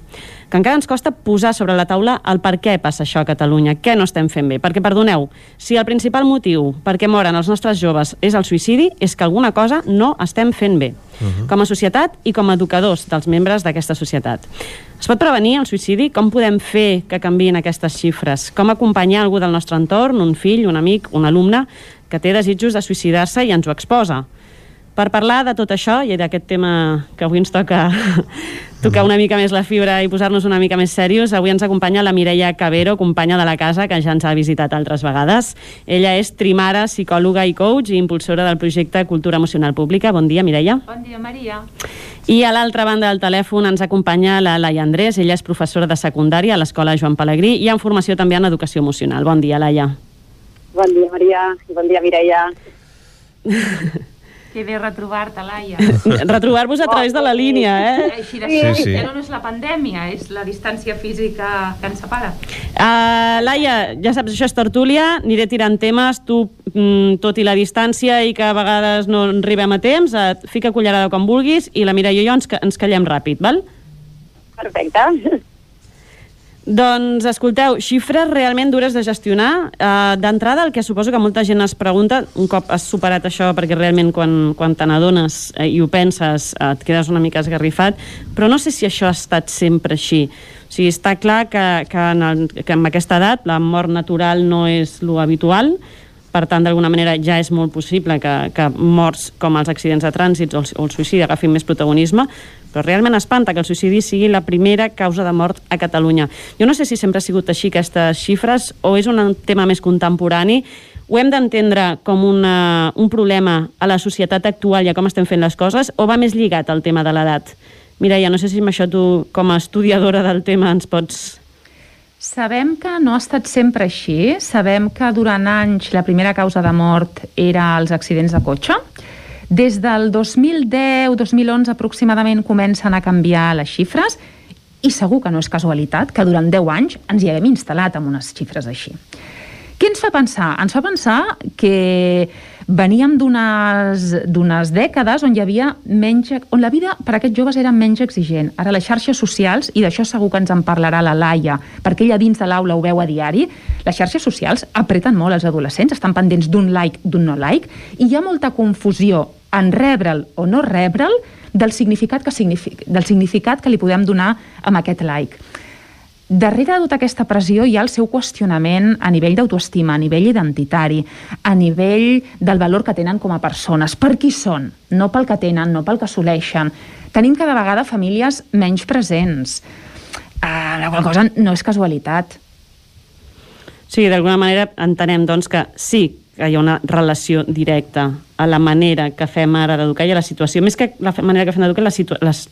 Que encara ens costa posar sobre la taula el per què passa això a Catalunya, què no estem fent bé. Perquè, perdoneu, si el principal motiu per què moren els nostres joves és el suïcidi, és que alguna cosa no estem fent bé. Uh -huh. Com a societat i com a educadors dels membres d'aquesta societat. Es pot prevenir el suïcidi? Com podem fer que canvien aquestes xifres? Com acompanyar algú del nostre entorn, un fill, un amic, un alumne, que té desitjos de suïcidar-se i ens ho exposa? Per parlar de tot això i d'aquest tema que avui ens toca tocar una mica més la fibra i posar-nos una mica més serios, avui ens acompanya la Mireia Cabero, companya de la casa, que ja ens ha visitat altres vegades. Ella és trimara, psicòloga i coach i impulsora del projecte Cultura Emocional Pública. Bon dia, Mireia. Bon dia, Maria. I a l'altra banda del telèfon ens acompanya la Laia Andrés. Ella és professora de secundària a l'Escola Joan Pellegrí i en formació també en educació emocional. Bon dia, Laia. Bon dia, Maria. Bon dia, Mireia. Que bé retrobar-te, Laia. Retrobar-vos a través de la línia, eh? Així de sí, sí. ja no és la pandèmia, és la distància física que ens separa. Uh, Laia, ja saps, això és tertúlia, aniré tirant temes, tu, mm, tot i la distància i que a vegades no arribem a temps, et fica cullerada com vulguis i la Mireia i jo ens, ens callem ràpid, val? Perfecte. Doncs, escolteu, xifres realment dures de gestionar. Uh, D'entrada, el que suposo que molta gent es pregunta, un cop has superat això, perquè realment quan, quan te n'adones eh, i ho penses eh, et quedes una mica esgarrifat, però no sé si això ha estat sempre així. O sigui, està clar que, que, en el, que en aquesta edat la mort natural no és lo habitual, per tant, d'alguna manera ja és molt possible que, que morts com els accidents de trànsit o el, o el suïcidi agafin més protagonisme, però realment espanta que el suïcidi sigui la primera causa de mort a Catalunya. Jo no sé si sempre ha sigut així aquestes xifres o és un tema més contemporani ho hem d'entendre com una, un problema a la societat actual i a com estem fent les coses o va més lligat al tema de l'edat? Mireia, no sé si amb això tu, com a estudiadora del tema, ens pots Sabem que no ha estat sempre així. Sabem que durant anys la primera causa de mort era els accidents de cotxe. Des del 2010-2011 aproximadament comencen a canviar les xifres i segur que no és casualitat que durant 10 anys ens hi haguem instal·lat amb unes xifres així. Què ens fa pensar? Ens fa pensar que veníem d'unes dècades on hi havia menys, on la vida per a aquests joves era menys exigent. Ara les xarxes socials, i d'això segur que ens en parlarà la Laia, perquè ella dins de l'aula ho veu a diari, les xarxes socials apreten molt els adolescents, estan pendents d'un like, d'un no like, i hi ha molta confusió en rebre'l o no rebre'l del significat que, signific del significat que li podem donar amb aquest like. Darrere de tota aquesta pressió hi ha el seu qüestionament a nivell d'autoestima, a nivell identitari, a nivell del valor que tenen com a persones. Per qui són? No pel que tenen, no pel que assoleixen. Tenim cada vegada famílies menys presents. Uh, la qual cosa no és casualitat. Sí, d'alguna manera entenem doncs, que sí que hi ha una relació directa a la manera que fem ara d'educar i a la situació. Més que la manera que fem d'educar, la, les,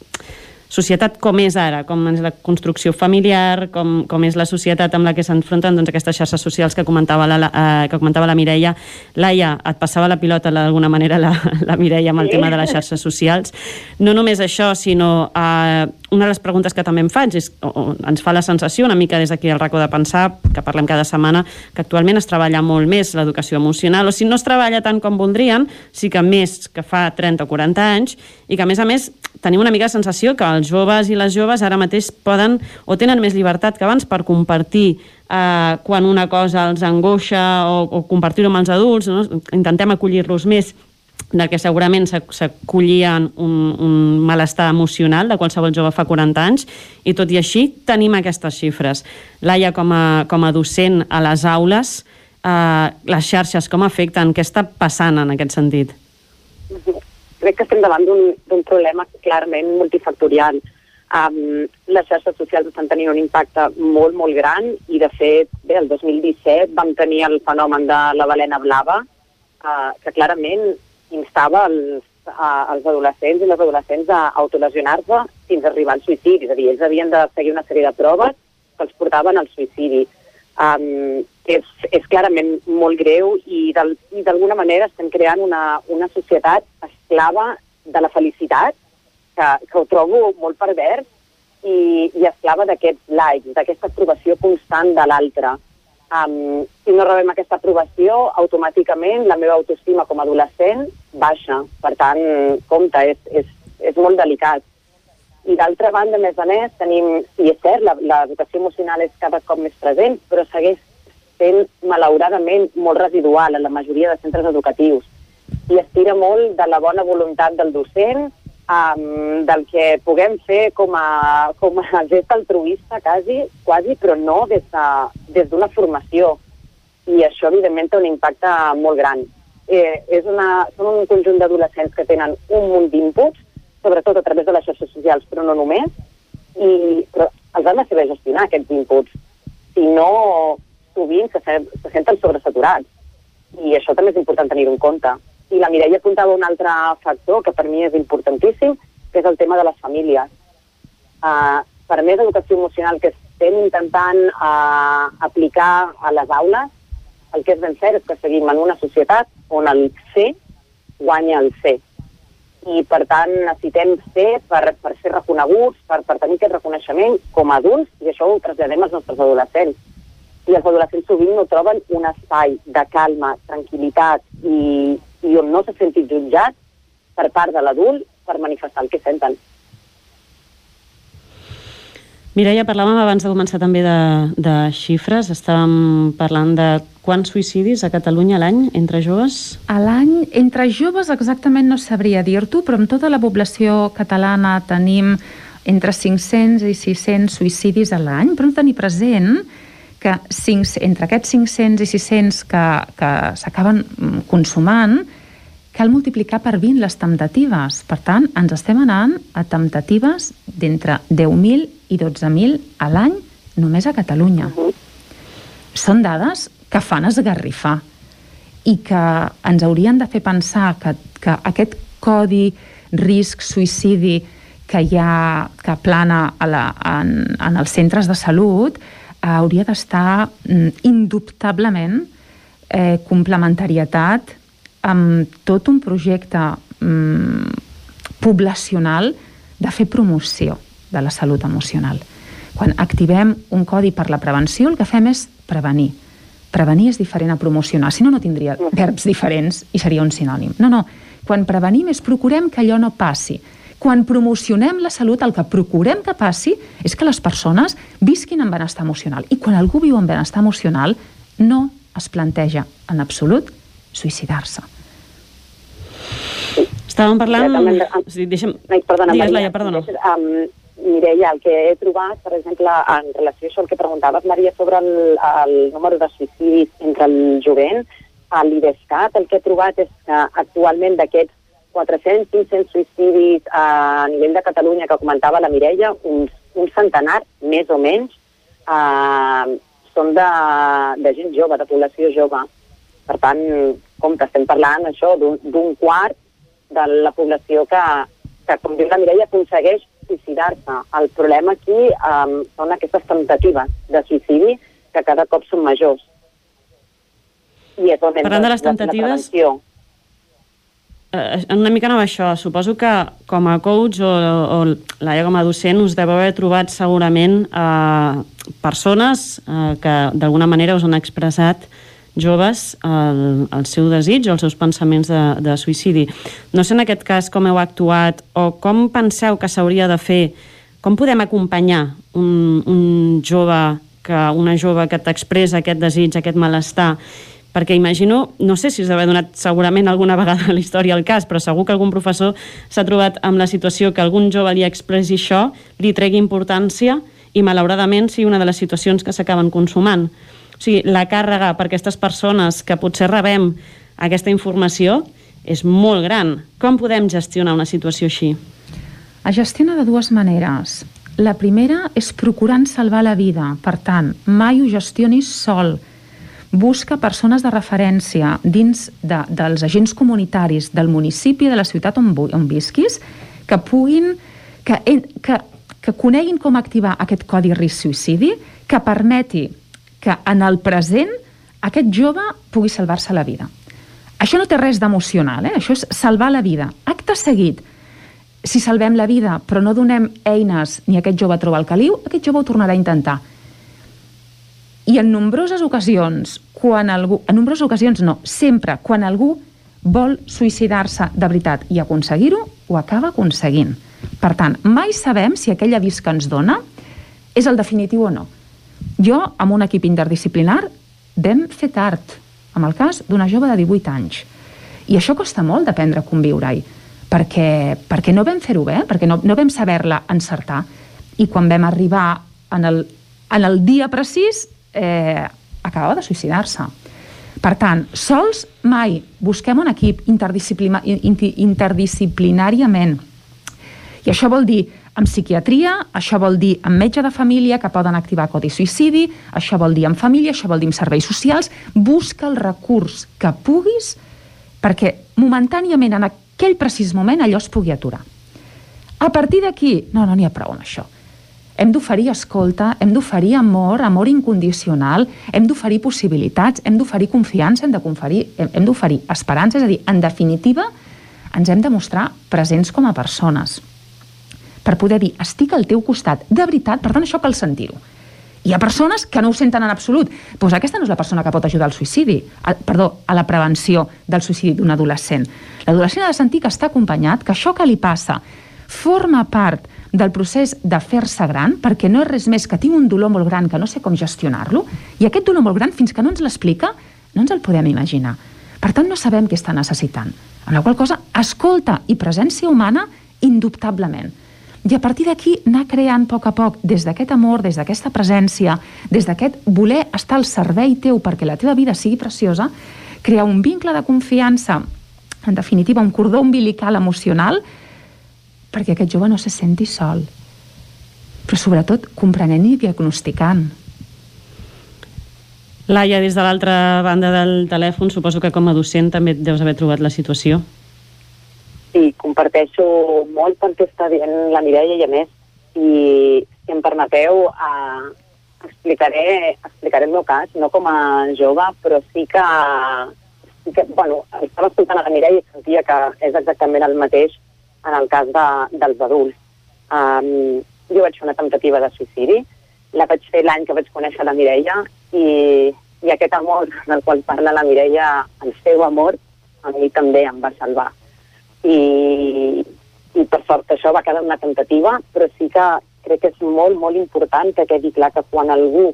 societat com és ara, com és la construcció familiar, com, com és la societat amb la que s'enfronten doncs, aquestes xarxes socials que comentava la, eh, que comentava la Mireia. Laia, et passava la pilota d'alguna manera la, la Mireia amb el sí. tema de les xarxes socials. No només això, sinó eh, una de les preguntes que també em faig és, o, o, ens fa la sensació una mica des d'aquí al racó de pensar, que parlem cada setmana, que actualment es treballa molt més l'educació emocional, o si no es treballa tant com voldrien, sí que més que fa 30 o 40 anys, i que a més a més tenim una mica la sensació que els joves i les joves ara mateix poden o tenen més llibertat que abans per compartir eh, quan una cosa els angoixa o, o compartir-ho amb els adults, no? intentem acollir-los més del que segurament s'acollien un, un malestar emocional de qualsevol jove fa 40 anys, i tot i així tenim aquestes xifres. Laia, com a, com a docent a les aules, eh, les xarxes com afecten? Què està passant en aquest sentit? crec que estem davant d'un problema clarament multifactorial. Um, les xarxes socials estan tenint un impacte molt, molt gran i, de fet, bé, el 2017 vam tenir el fenomen de la balena blava, uh, que clarament instava els, uh, els adolescents i les adolescents a autolesionar-se fins a arribar al suïcidi. És a dir, ells havien de seguir una sèrie de proves que els portaven al suïcidi um, és, és clarament molt greu i d'alguna manera estem creant una, una societat esclava de la felicitat, que, que ho trobo molt pervers, i, i esclava d'aquests likes, d'aquesta aprovació constant de l'altre. Um, si no rebem aquesta aprovació, automàticament la meva autoestima com a adolescent baixa. Per tant, compte, és, és, és molt delicat. I d'altra banda, a més a més, tenim, i és cert, l'educació emocional és cada cop més present, però segueix sent, malauradament, molt residual en la majoria de centres educatius. I es tira molt de la bona voluntat del docent, um, del que puguem fer com a, com a gest altruista, quasi, quasi però no des d'una de, formació. I això, evidentment, té un impacte molt gran. Eh, és una, són un conjunt d'adolescents que tenen un munt d'inputs, sobretot a través de les xarxes socials, però no només, i però els han de saber gestionar aquests inputs. Si no, sovint se, se senten sobresaturats. I això també és important tenir en compte. I la Mireia apuntava un altre factor que per mi és importantíssim, que és el tema de les famílies. Uh, per més educació emocional que estem intentant uh, aplicar a les aules, el que és ben cert és que seguim en una societat on el C guanya el C i per tant necessitem ser per, per ser reconeguts, per, per tenir aquest reconeixement com a adults i això ho traslladem als nostres adolescents. I els adolescents sovint no troben un espai de calma, tranquil·litat i, i on no se sentin jutjats per part de l'adult per manifestar el que senten. Mireia, parlàvem abans de començar també de, de xifres. Estàvem parlant de quants suïcidis a Catalunya l'any entre joves? A l'any, entre joves exactament no sabria dir-t'ho, però en tota la població catalana tenim entre 500 i 600 suïcidis a l'any, però hem de tenir present que 5, entre aquests 500 i 600 que, que s'acaben consumant, cal multiplicar per 20 les temptatives. Per tant, ens estem anant a temptatives d'entre 10.000 i 12.000 a l'any només a Catalunya. Uh -huh. Són dades que fan esgarrifar i que ens haurien de fer pensar que, que aquest codi risc suïcidi que hi ha, que plana a la, en, en els centres de salut hauria d'estar mm, indubtablement eh, complementarietat amb tot un projecte mm, poblacional de fer promoció de la salut emocional. Quan activem un codi per la prevenció, el que fem és prevenir. Prevenir és diferent a promocionar, si no, no tindria verbs diferents i seria un sinònim. No, no, quan prevenim és procurem que allò no passi. Quan promocionem la salut, el que procurem que passi és que les persones visquin en benestar emocional. I quan algú viu en benestar emocional, no es planteja en absolut suïcidar-se. Estàvem parlant... Exactament. Sí, deixa'm... Ai, perdona, Digues, Maria, Laia, perdona. Um, Mireia, el que he trobat, per exemple, en relació a això el que preguntaves, Maria, sobre el, el número de suïcidis entre el jovent, a l'IDESCAT el que he trobat és que actualment d'aquests 400-500 suïcidis a nivell de Catalunya que comentava la Mireia, uns, un centenar, més o menys, eh, són de, de gent jove, de població jove. Per tant, compte, estem parlant això d'un quart de la població que, que, com diu la Mireia, aconsegueix suïcidar-se. El problema aquí um, són aquestes temptatives de suïcidi que cada cop són majors. I és on hem Parlant de les temptatives, La. Eh, una mica anava això. Suposo que com a coach o, o Laia com a docent us deveu haver trobat segurament eh, persones eh, que d'alguna manera us han expressat joves el, el seu desig o els seus pensaments de, de suïcidi. No sé en aquest cas com heu actuat o com penseu que s'hauria de fer, com podem acompanyar un, un jove que una jove que t'expressa aquest desig, aquest malestar, perquè imagino, no sé si us deu donat segurament alguna vegada a la història el cas, però segur que algun professor s'ha trobat amb la situació que algun jove li expressi això, li tregui importància i malauradament sigui una de les situacions que s'acaben consumant. O sigui, la càrrega per aquestes persones que potser rebem aquesta informació és molt gran. Com podem gestionar una situació així? Es gestiona de dues maneres. La primera és procurant salvar la vida. Per tant, mai ho gestionis sol. Busca persones de referència dins de, dels agents comunitaris del municipi de la ciutat on, on visquis que puguin que, que, que coneguin com activar aquest codi risc suïcidi que permeti que en el present aquest jove pugui salvar-se la vida. Això no té res d'emocional, eh? això és salvar la vida. Acte seguit, si salvem la vida però no donem eines ni aquest jove troba el caliu, aquest jove ho tornarà a intentar. I en nombroses ocasions, quan algú... En nombroses ocasions no, sempre, quan algú vol suïcidar-se de veritat i aconseguir-ho, ho acaba aconseguint. Per tant, mai sabem si aquell avís que ens dona és el definitiu o no. Jo, amb un equip interdisciplinar, vam fer tard, amb el cas d'una jove de 18 anys. I això costa molt d'aprendre a conviure-hi, perquè, perquè no vam fer-ho bé, perquè no, no vam saber-la encertar. I quan vam arribar en el, en el dia precís, eh, acabava de suïcidar-se. Per tant, sols mai busquem un equip interdisciplinàriament. I això vol dir amb psiquiatria, això vol dir amb metge de família que poden activar codi suïcidi, això vol dir amb família, això vol dir amb serveis socials. Busca el recurs que puguis perquè momentàniament en aquell precís moment allò es pugui aturar. A partir d'aquí, no, no n'hi ha prou amb això. Hem d'oferir escolta, hem d'oferir amor, amor incondicional, hem d'oferir possibilitats, hem d'oferir confiança, hem d'oferir esperança, és a dir, en definitiva, ens hem de mostrar presents com a persones per poder dir, estic al teu costat, de veritat, per tant, això cal sentir-ho. Hi ha persones que no ho senten en absolut. Doncs aquesta no és la persona que pot ajudar al suïcidi, a, perdó, a la prevenció del suïcidi d'un adolescent. L'adolescent ha de sentir que està acompanyat, que això que li passa forma part del procés de fer-se gran, perquè no és res més que tinc un dolor molt gran que no sé com gestionar-lo, i aquest dolor molt gran, fins que no ens l'explica, no ens el podem imaginar. Per tant, no sabem què està necessitant. Amb la qual cosa, escolta i presència humana indubtablement. I a partir d'aquí anar creant a poc a poc, des d'aquest amor, des d'aquesta presència, des d'aquest voler estar al servei teu perquè la teva vida sigui preciosa, crear un vincle de confiança, en definitiva un cordó umbilical emocional, perquè aquest jove no se senti sol. Però sobretot comprenent i diagnosticant. Laia, des de l'altra banda del telèfon, suposo que com a docent també et deus haver trobat la situació. Sí, comparteixo molt pel que està dient la Mireia i a més, si, si em permeteu, eh, explicaré, explicaré el meu cas, no com a jove, però sí que i que, bueno, estava escoltant a la Mireia i sentia que és exactament el mateix en el cas de, dels adults. Um, jo vaig fer una temptativa de suïcidi, la vaig fer l'any que vaig conèixer la Mireia i, i aquest amor del qual parla la Mireia, el seu amor, a mi també em va salvar. I, i per sort això va quedar una temptativa, però sí que crec que és molt, molt important que quedi clar que quan algú,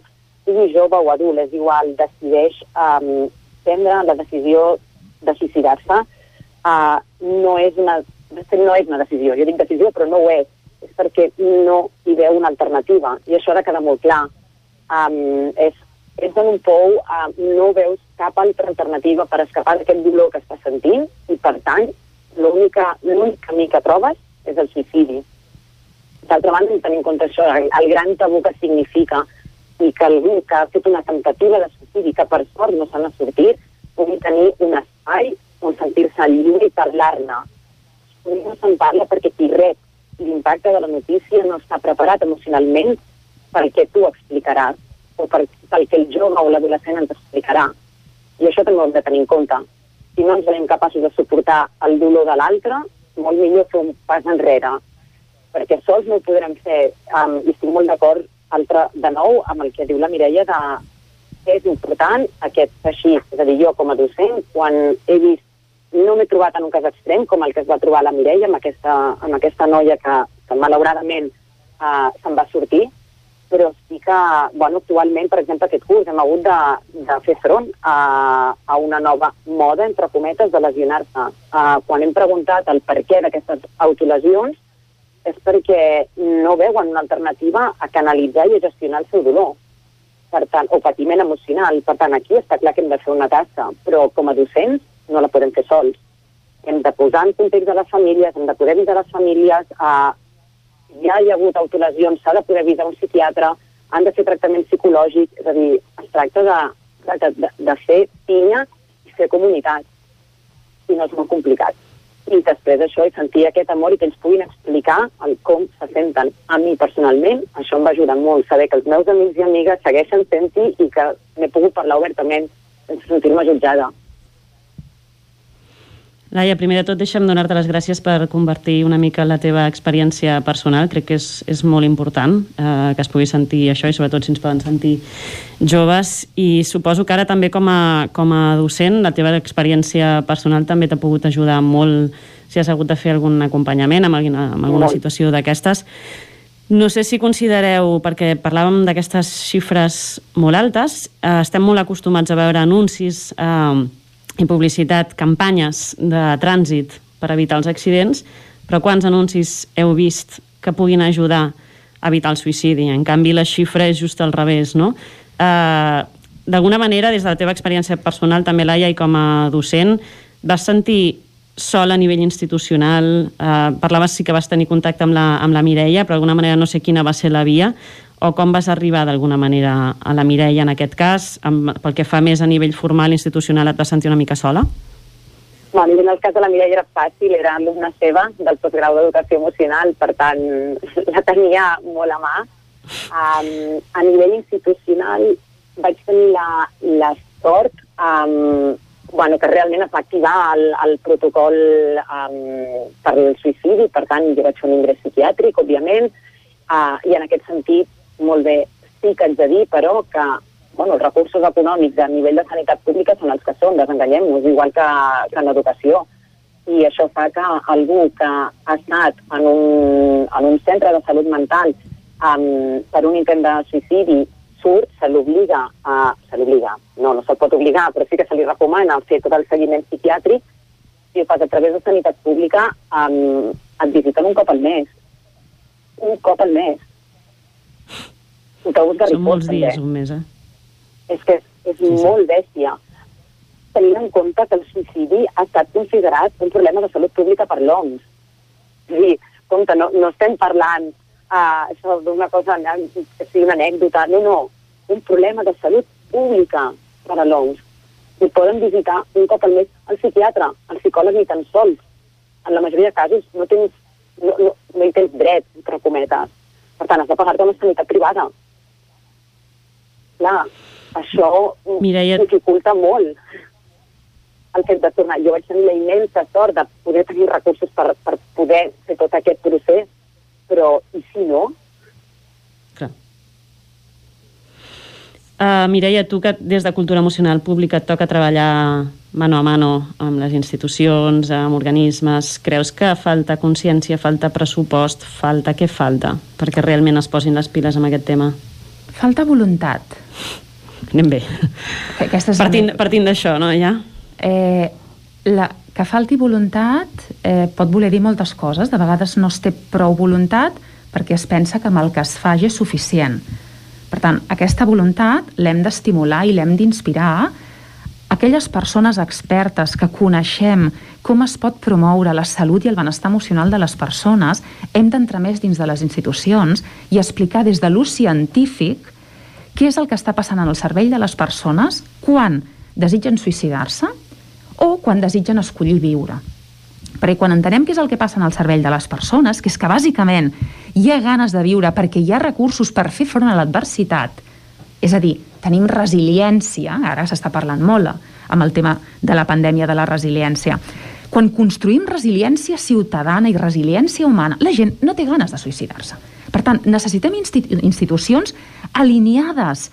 sigui jove o adult, és igual, decideix um, prendre la decisió de suïcidar-se, uh, no, és una, no és una decisió. Jo dic decisió, però no ho és. És perquè no hi veu una alternativa. I això ha de quedar molt clar. Um, és, és en un pou, uh, no veus cap altra alternativa per escapar d'aquest dolor que estàs sentint i, per tant, l'únic camí que trobes és el suïcidi. D'altra banda, hem de en compte això, el, el gran tabú que significa i que algú que ha fet una temptativa de suïcidi que per sort no se n'ha sortit pugui tenir un espai on sentir-se lliure i parlar-ne. No se'n parla perquè qui rep l'impacte de la notícia no està preparat emocionalment pel que tu explicaràs o per, pel que el jove o l'adolescent ens explicarà. I això també ho hem de tenir en compte. Si no ens veiem capaços de suportar el dolor de l'altre, molt millor fer un pas enrere, perquè sols no ho podrem fer. Um, I estic molt d'acord, altre, de nou, amb el que diu la Mireia de és important aquest així. És a dir, jo com a docent, quan he vist no m'he trobat en un cas extrem com el que es va trobar la Mireia amb aquesta, amb aquesta noia que, que malauradament uh, se'n va sortir, però sí que, bueno, actualment, per exemple, aquest curs hem hagut de, de fer front a, a una nova moda, entre cometes, de lesionar-se. Uh, quan hem preguntat el per què d'aquestes autolesions, és perquè no veuen una alternativa a canalitzar i a gestionar el seu dolor. Per tant, o patiment emocional. Per tant, aquí està clar que hem de fer una tasca, però com a docents no la podem fer sols. Hem de posar en context de les famílies, hem de poder avisar les famílies, uh, ja hi ha hagut autolesions, s'ha de poder avisar un psiquiatre, han de fer tractament psicològic, és a dir, es tracta de, de, de, de fer pinya i fer comunitat. I no és molt complicat. I després d'això, i sentir aquest amor i que ens puguin explicar el com se senten. A mi, personalment, això em va ajudar molt, saber que els meus amics i amigues segueixen sent-hi i que m'he pogut parlar obertament sense sentir-me jutjada. Laia, primer de tot deixa'm donar-te les gràcies per convertir una mica la teva experiència personal. Crec que és, és molt important eh, que es pugui sentir això i sobretot si ens poden sentir joves. I suposo que ara també com a, com a docent la teva experiència personal també t'ha pogut ajudar molt si has hagut de fer algun acompanyament amb, alguna, amb alguna situació d'aquestes. No sé si considereu, perquè parlàvem d'aquestes xifres molt altes, eh, estem molt acostumats a veure anuncis eh, i publicitat, campanyes de trànsit per evitar els accidents, però quants anuncis heu vist que puguin ajudar a evitar el suïcidi? En canvi, la xifra és just al revés, no? Eh, D'alguna manera, des de la teva experiència personal, també, Laia, i com a docent, vas sentir sol a nivell institucional, eh, parlaves sí que vas tenir contacte amb la, amb la Mireia, però d'alguna manera no sé quina va ser la via, o com vas arribar d'alguna manera a la Mireia en aquest cas, amb, pel que fa més a nivell formal institucional et vas sentir una mica sola? No, en el cas de la Mireia era fàcil, era alumna seva del postgrau d'educació emocional, per tant la tenia molt a mà. Um, a nivell institucional vaig tenir la, la sort um, bueno, que realment es va activar el, el protocol um, per el suïcidi, per tant jo vaig fer un ingrés psiquiàtric, òbviament, uh, i en aquest sentit molt bé, sí que haig de dir, però que bueno, els recursos econòmics a nivell de sanitat pública són els que són, desenganyem-nos, igual que, que en educació. I això fa que algú que ha estat en un, en un centre de salut mental um, per un intent de suïcidi surt, se l'obliga a... se l'obliga, no, no se'l pot obligar, però sí que se li recomana fer tot el seguiment psiquiàtric, si ho fas a través de sanitat pública, um, et visiten un cop al mes. Un cop al mes autobús de Són molts dies, un mes, eh? És que és, és sí, molt sí. bèstia. Tenint en compte que el suïcidi ha estat considerat un problema de salut pública per l'OMS. És dir, compte, no, no estem parlant uh, això d'una cosa que sigui una anècdota, no, no, un problema de salut pública per a l'OMS. I poden visitar un cop al mes el psiquiatre, el psicòleg ni tan sols. En la majoria de casos no tens, no, no, no hi tens dret, entre cometes. Per tant, has de pagar-te una sanitat privada clar, això Mireia... dificulta molt. el fet de tornar. Jo vaig tenir la immensa sort de poder tenir recursos per, per poder fer tot aquest procés, però i si no? Uh, Mireia, tu que des de Cultura Emocional Pública et toca treballar mano a mano amb les institucions, amb organismes, creus que falta consciència, falta pressupost, falta què falta perquè realment es posin les piles amb aquest tema? Falta voluntat. Anem bé. Aquesta és partint partint d'això, no, ja? Eh, la, que falti voluntat eh, pot voler dir moltes coses. De vegades no es té prou voluntat perquè es pensa que amb el que es fa ja és suficient. Per tant, aquesta voluntat l'hem d'estimular i l'hem d'inspirar aquelles persones expertes que coneixem com es pot promoure la salut i el benestar emocional de les persones, hem d'entrar més dins de les institucions i explicar des de l'ús científic què és el que està passant en el cervell de les persones quan desitgen suïcidar-se o quan desitgen escollir viure. Perquè quan entenem què és el que passa en el cervell de les persones, que és que bàsicament hi ha ganes de viure perquè hi ha recursos per fer front a l'adversitat, és a dir, tenim resiliència, ara s'està parlant molt amb el tema de la pandèmia de la resiliència. Quan construïm resiliència ciutadana i resiliència humana, la gent no té ganes de suïcidar-se. Per tant, necessitem institucions alineades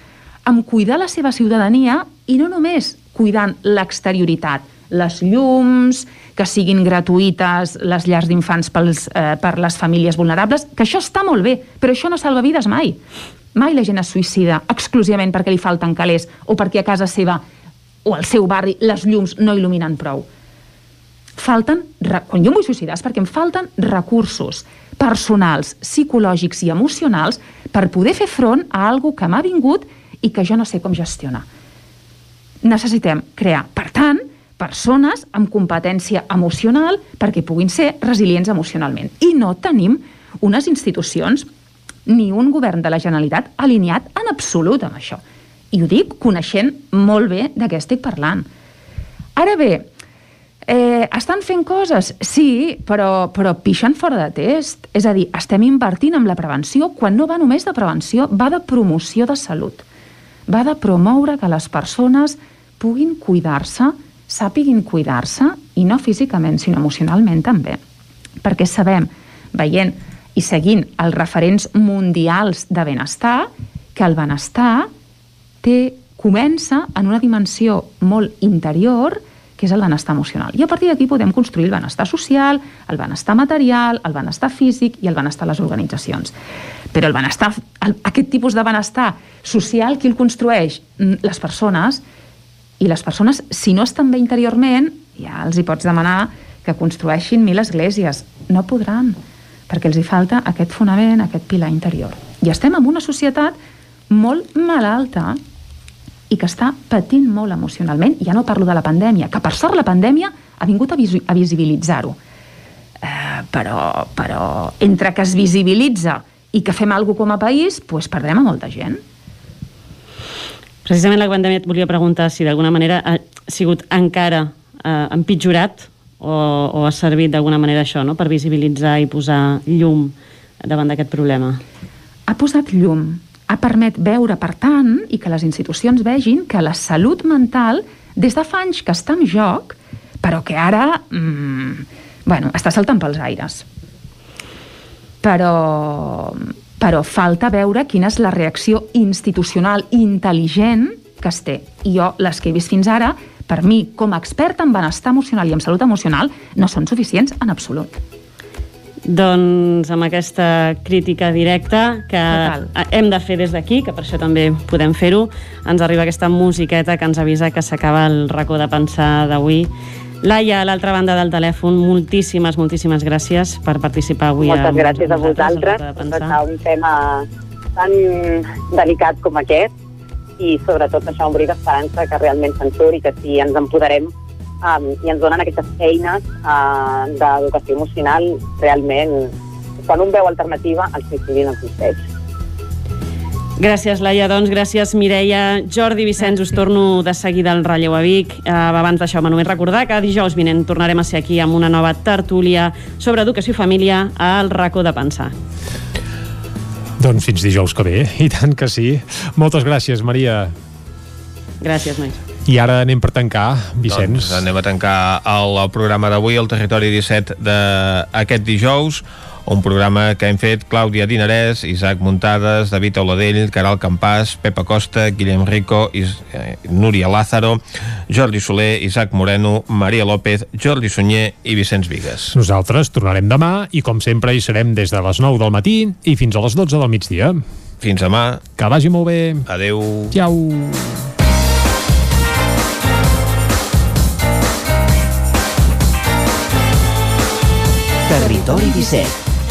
amb cuidar la seva ciutadania i no només cuidant l'exterioritat, les llums, que siguin gratuïtes les llars d'infants eh, per les famílies vulnerables, que això està molt bé, però això no salva vides mai. Mai la gent es suïcida exclusivament perquè li falten calés o perquè a casa seva o al seu barri les llums no il·luminen prou. Falten, quan jo em vull suïcidar és perquè em falten recursos personals, psicològics i emocionals per poder fer front a algo que m'ha vingut i que jo no sé com gestionar. Necessitem crear, per tant, persones amb competència emocional perquè puguin ser resilients emocionalment. I no tenim unes institucions ni un govern de la Generalitat alineat en absolut amb això. I ho dic coneixent molt bé de què estic parlant. Ara bé, eh, estan fent coses? Sí, però, però pixen fora de test. És a dir, estem invertint en la prevenció quan no va només de prevenció, va de promoció de salut. Va de promoure que les persones puguin cuidar-se sàpiguin cuidar-se, i no físicament, sinó emocionalment també. Perquè sabem, veient i seguint els referents mundials de benestar, que el benestar té, comença en una dimensió molt interior, que és el benestar emocional. I a partir d'aquí podem construir el benestar social, el benestar material, el benestar físic i el benestar a les organitzacions. Però el benestar, el, aquest tipus de benestar social, qui el construeix? Mm, les persones, i les persones, si no estan bé interiorment, ja els hi pots demanar que construeixin mil esglésies. No podran, perquè els hi falta aquest fonament, aquest pilar interior. I estem en una societat molt malalta i que està patint molt emocionalment. Ja no parlo de la pandèmia, que per sort la pandèmia ha vingut a, vis a visibilitzar-ho. Eh, però, però entre que es visibilitza i que fem alguna com a país, doncs perdrem a molta gent. Precisament la pandèmia et volia preguntar si d'alguna manera ha sigut encara eh, empitjorat o, o ha servit d'alguna manera això, no?, per visibilitzar i posar llum davant d'aquest problema. Ha posat llum, ha permet veure, per tant, i que les institucions vegin que la salut mental, des de fa anys que està en joc, però que ara, mmm, bueno, està saltant pels aires. Però, però falta veure quina és la reacció institucional intel·ligent que es té. Jo, les que he vist fins ara, per mi, com a experta en benestar emocional i en salut emocional, no són suficients en absolut. Doncs amb aquesta crítica directa que Total. hem de fer des d'aquí, que per això també podem fer-ho, ens arriba aquesta musiqueta que ens avisa que s'acaba el racó de pensar d'avui Laia, a l'altra banda del telèfon, moltíssimes, moltíssimes gràcies per participar avui. Moltes amb, gràcies a vosaltres per tractar un tema tan delicat com aquest i sobretot això obrir l'esperança que realment se'n surt i que si ens empoderem um, i ens donen aquestes eines uh, d'educació emocional, realment, quan un veu alternativa, el suïcidi no existeix. Gràcies, Laia. Doncs gràcies, Mireia. Jordi Vicenç, us torno de seguida al relleu a Vic. Eh, abans d'això, només recordar que dijous vinent tornarem a ser aquí amb una nova tertúlia sobre educació i família al racó de pensar. Doncs fins dijous que ve, i tant que sí. Moltes gràcies, Maria. Gràcies, nois. I ara anem per tancar, Vicenç. Doncs anem a tancar el, el programa d'avui, el Territori 17 d'aquest dijous, un programa que hem fet Clàudia Dinarès, Isaac Muntades, David Oladell, Caral Campàs, Pepa Costa, Guillem Rico, Is eh, Núria Lázaro, Jordi Soler, Isaac Moreno, Maria López, Jordi Sunyer i Vicenç Vigues. Nosaltres tornarem demà i, com sempre, hi serem des de les 9 del matí i fins a les 12 del migdia. Fins demà. Que vagi molt bé. Adeu. Ciao. Territori 17,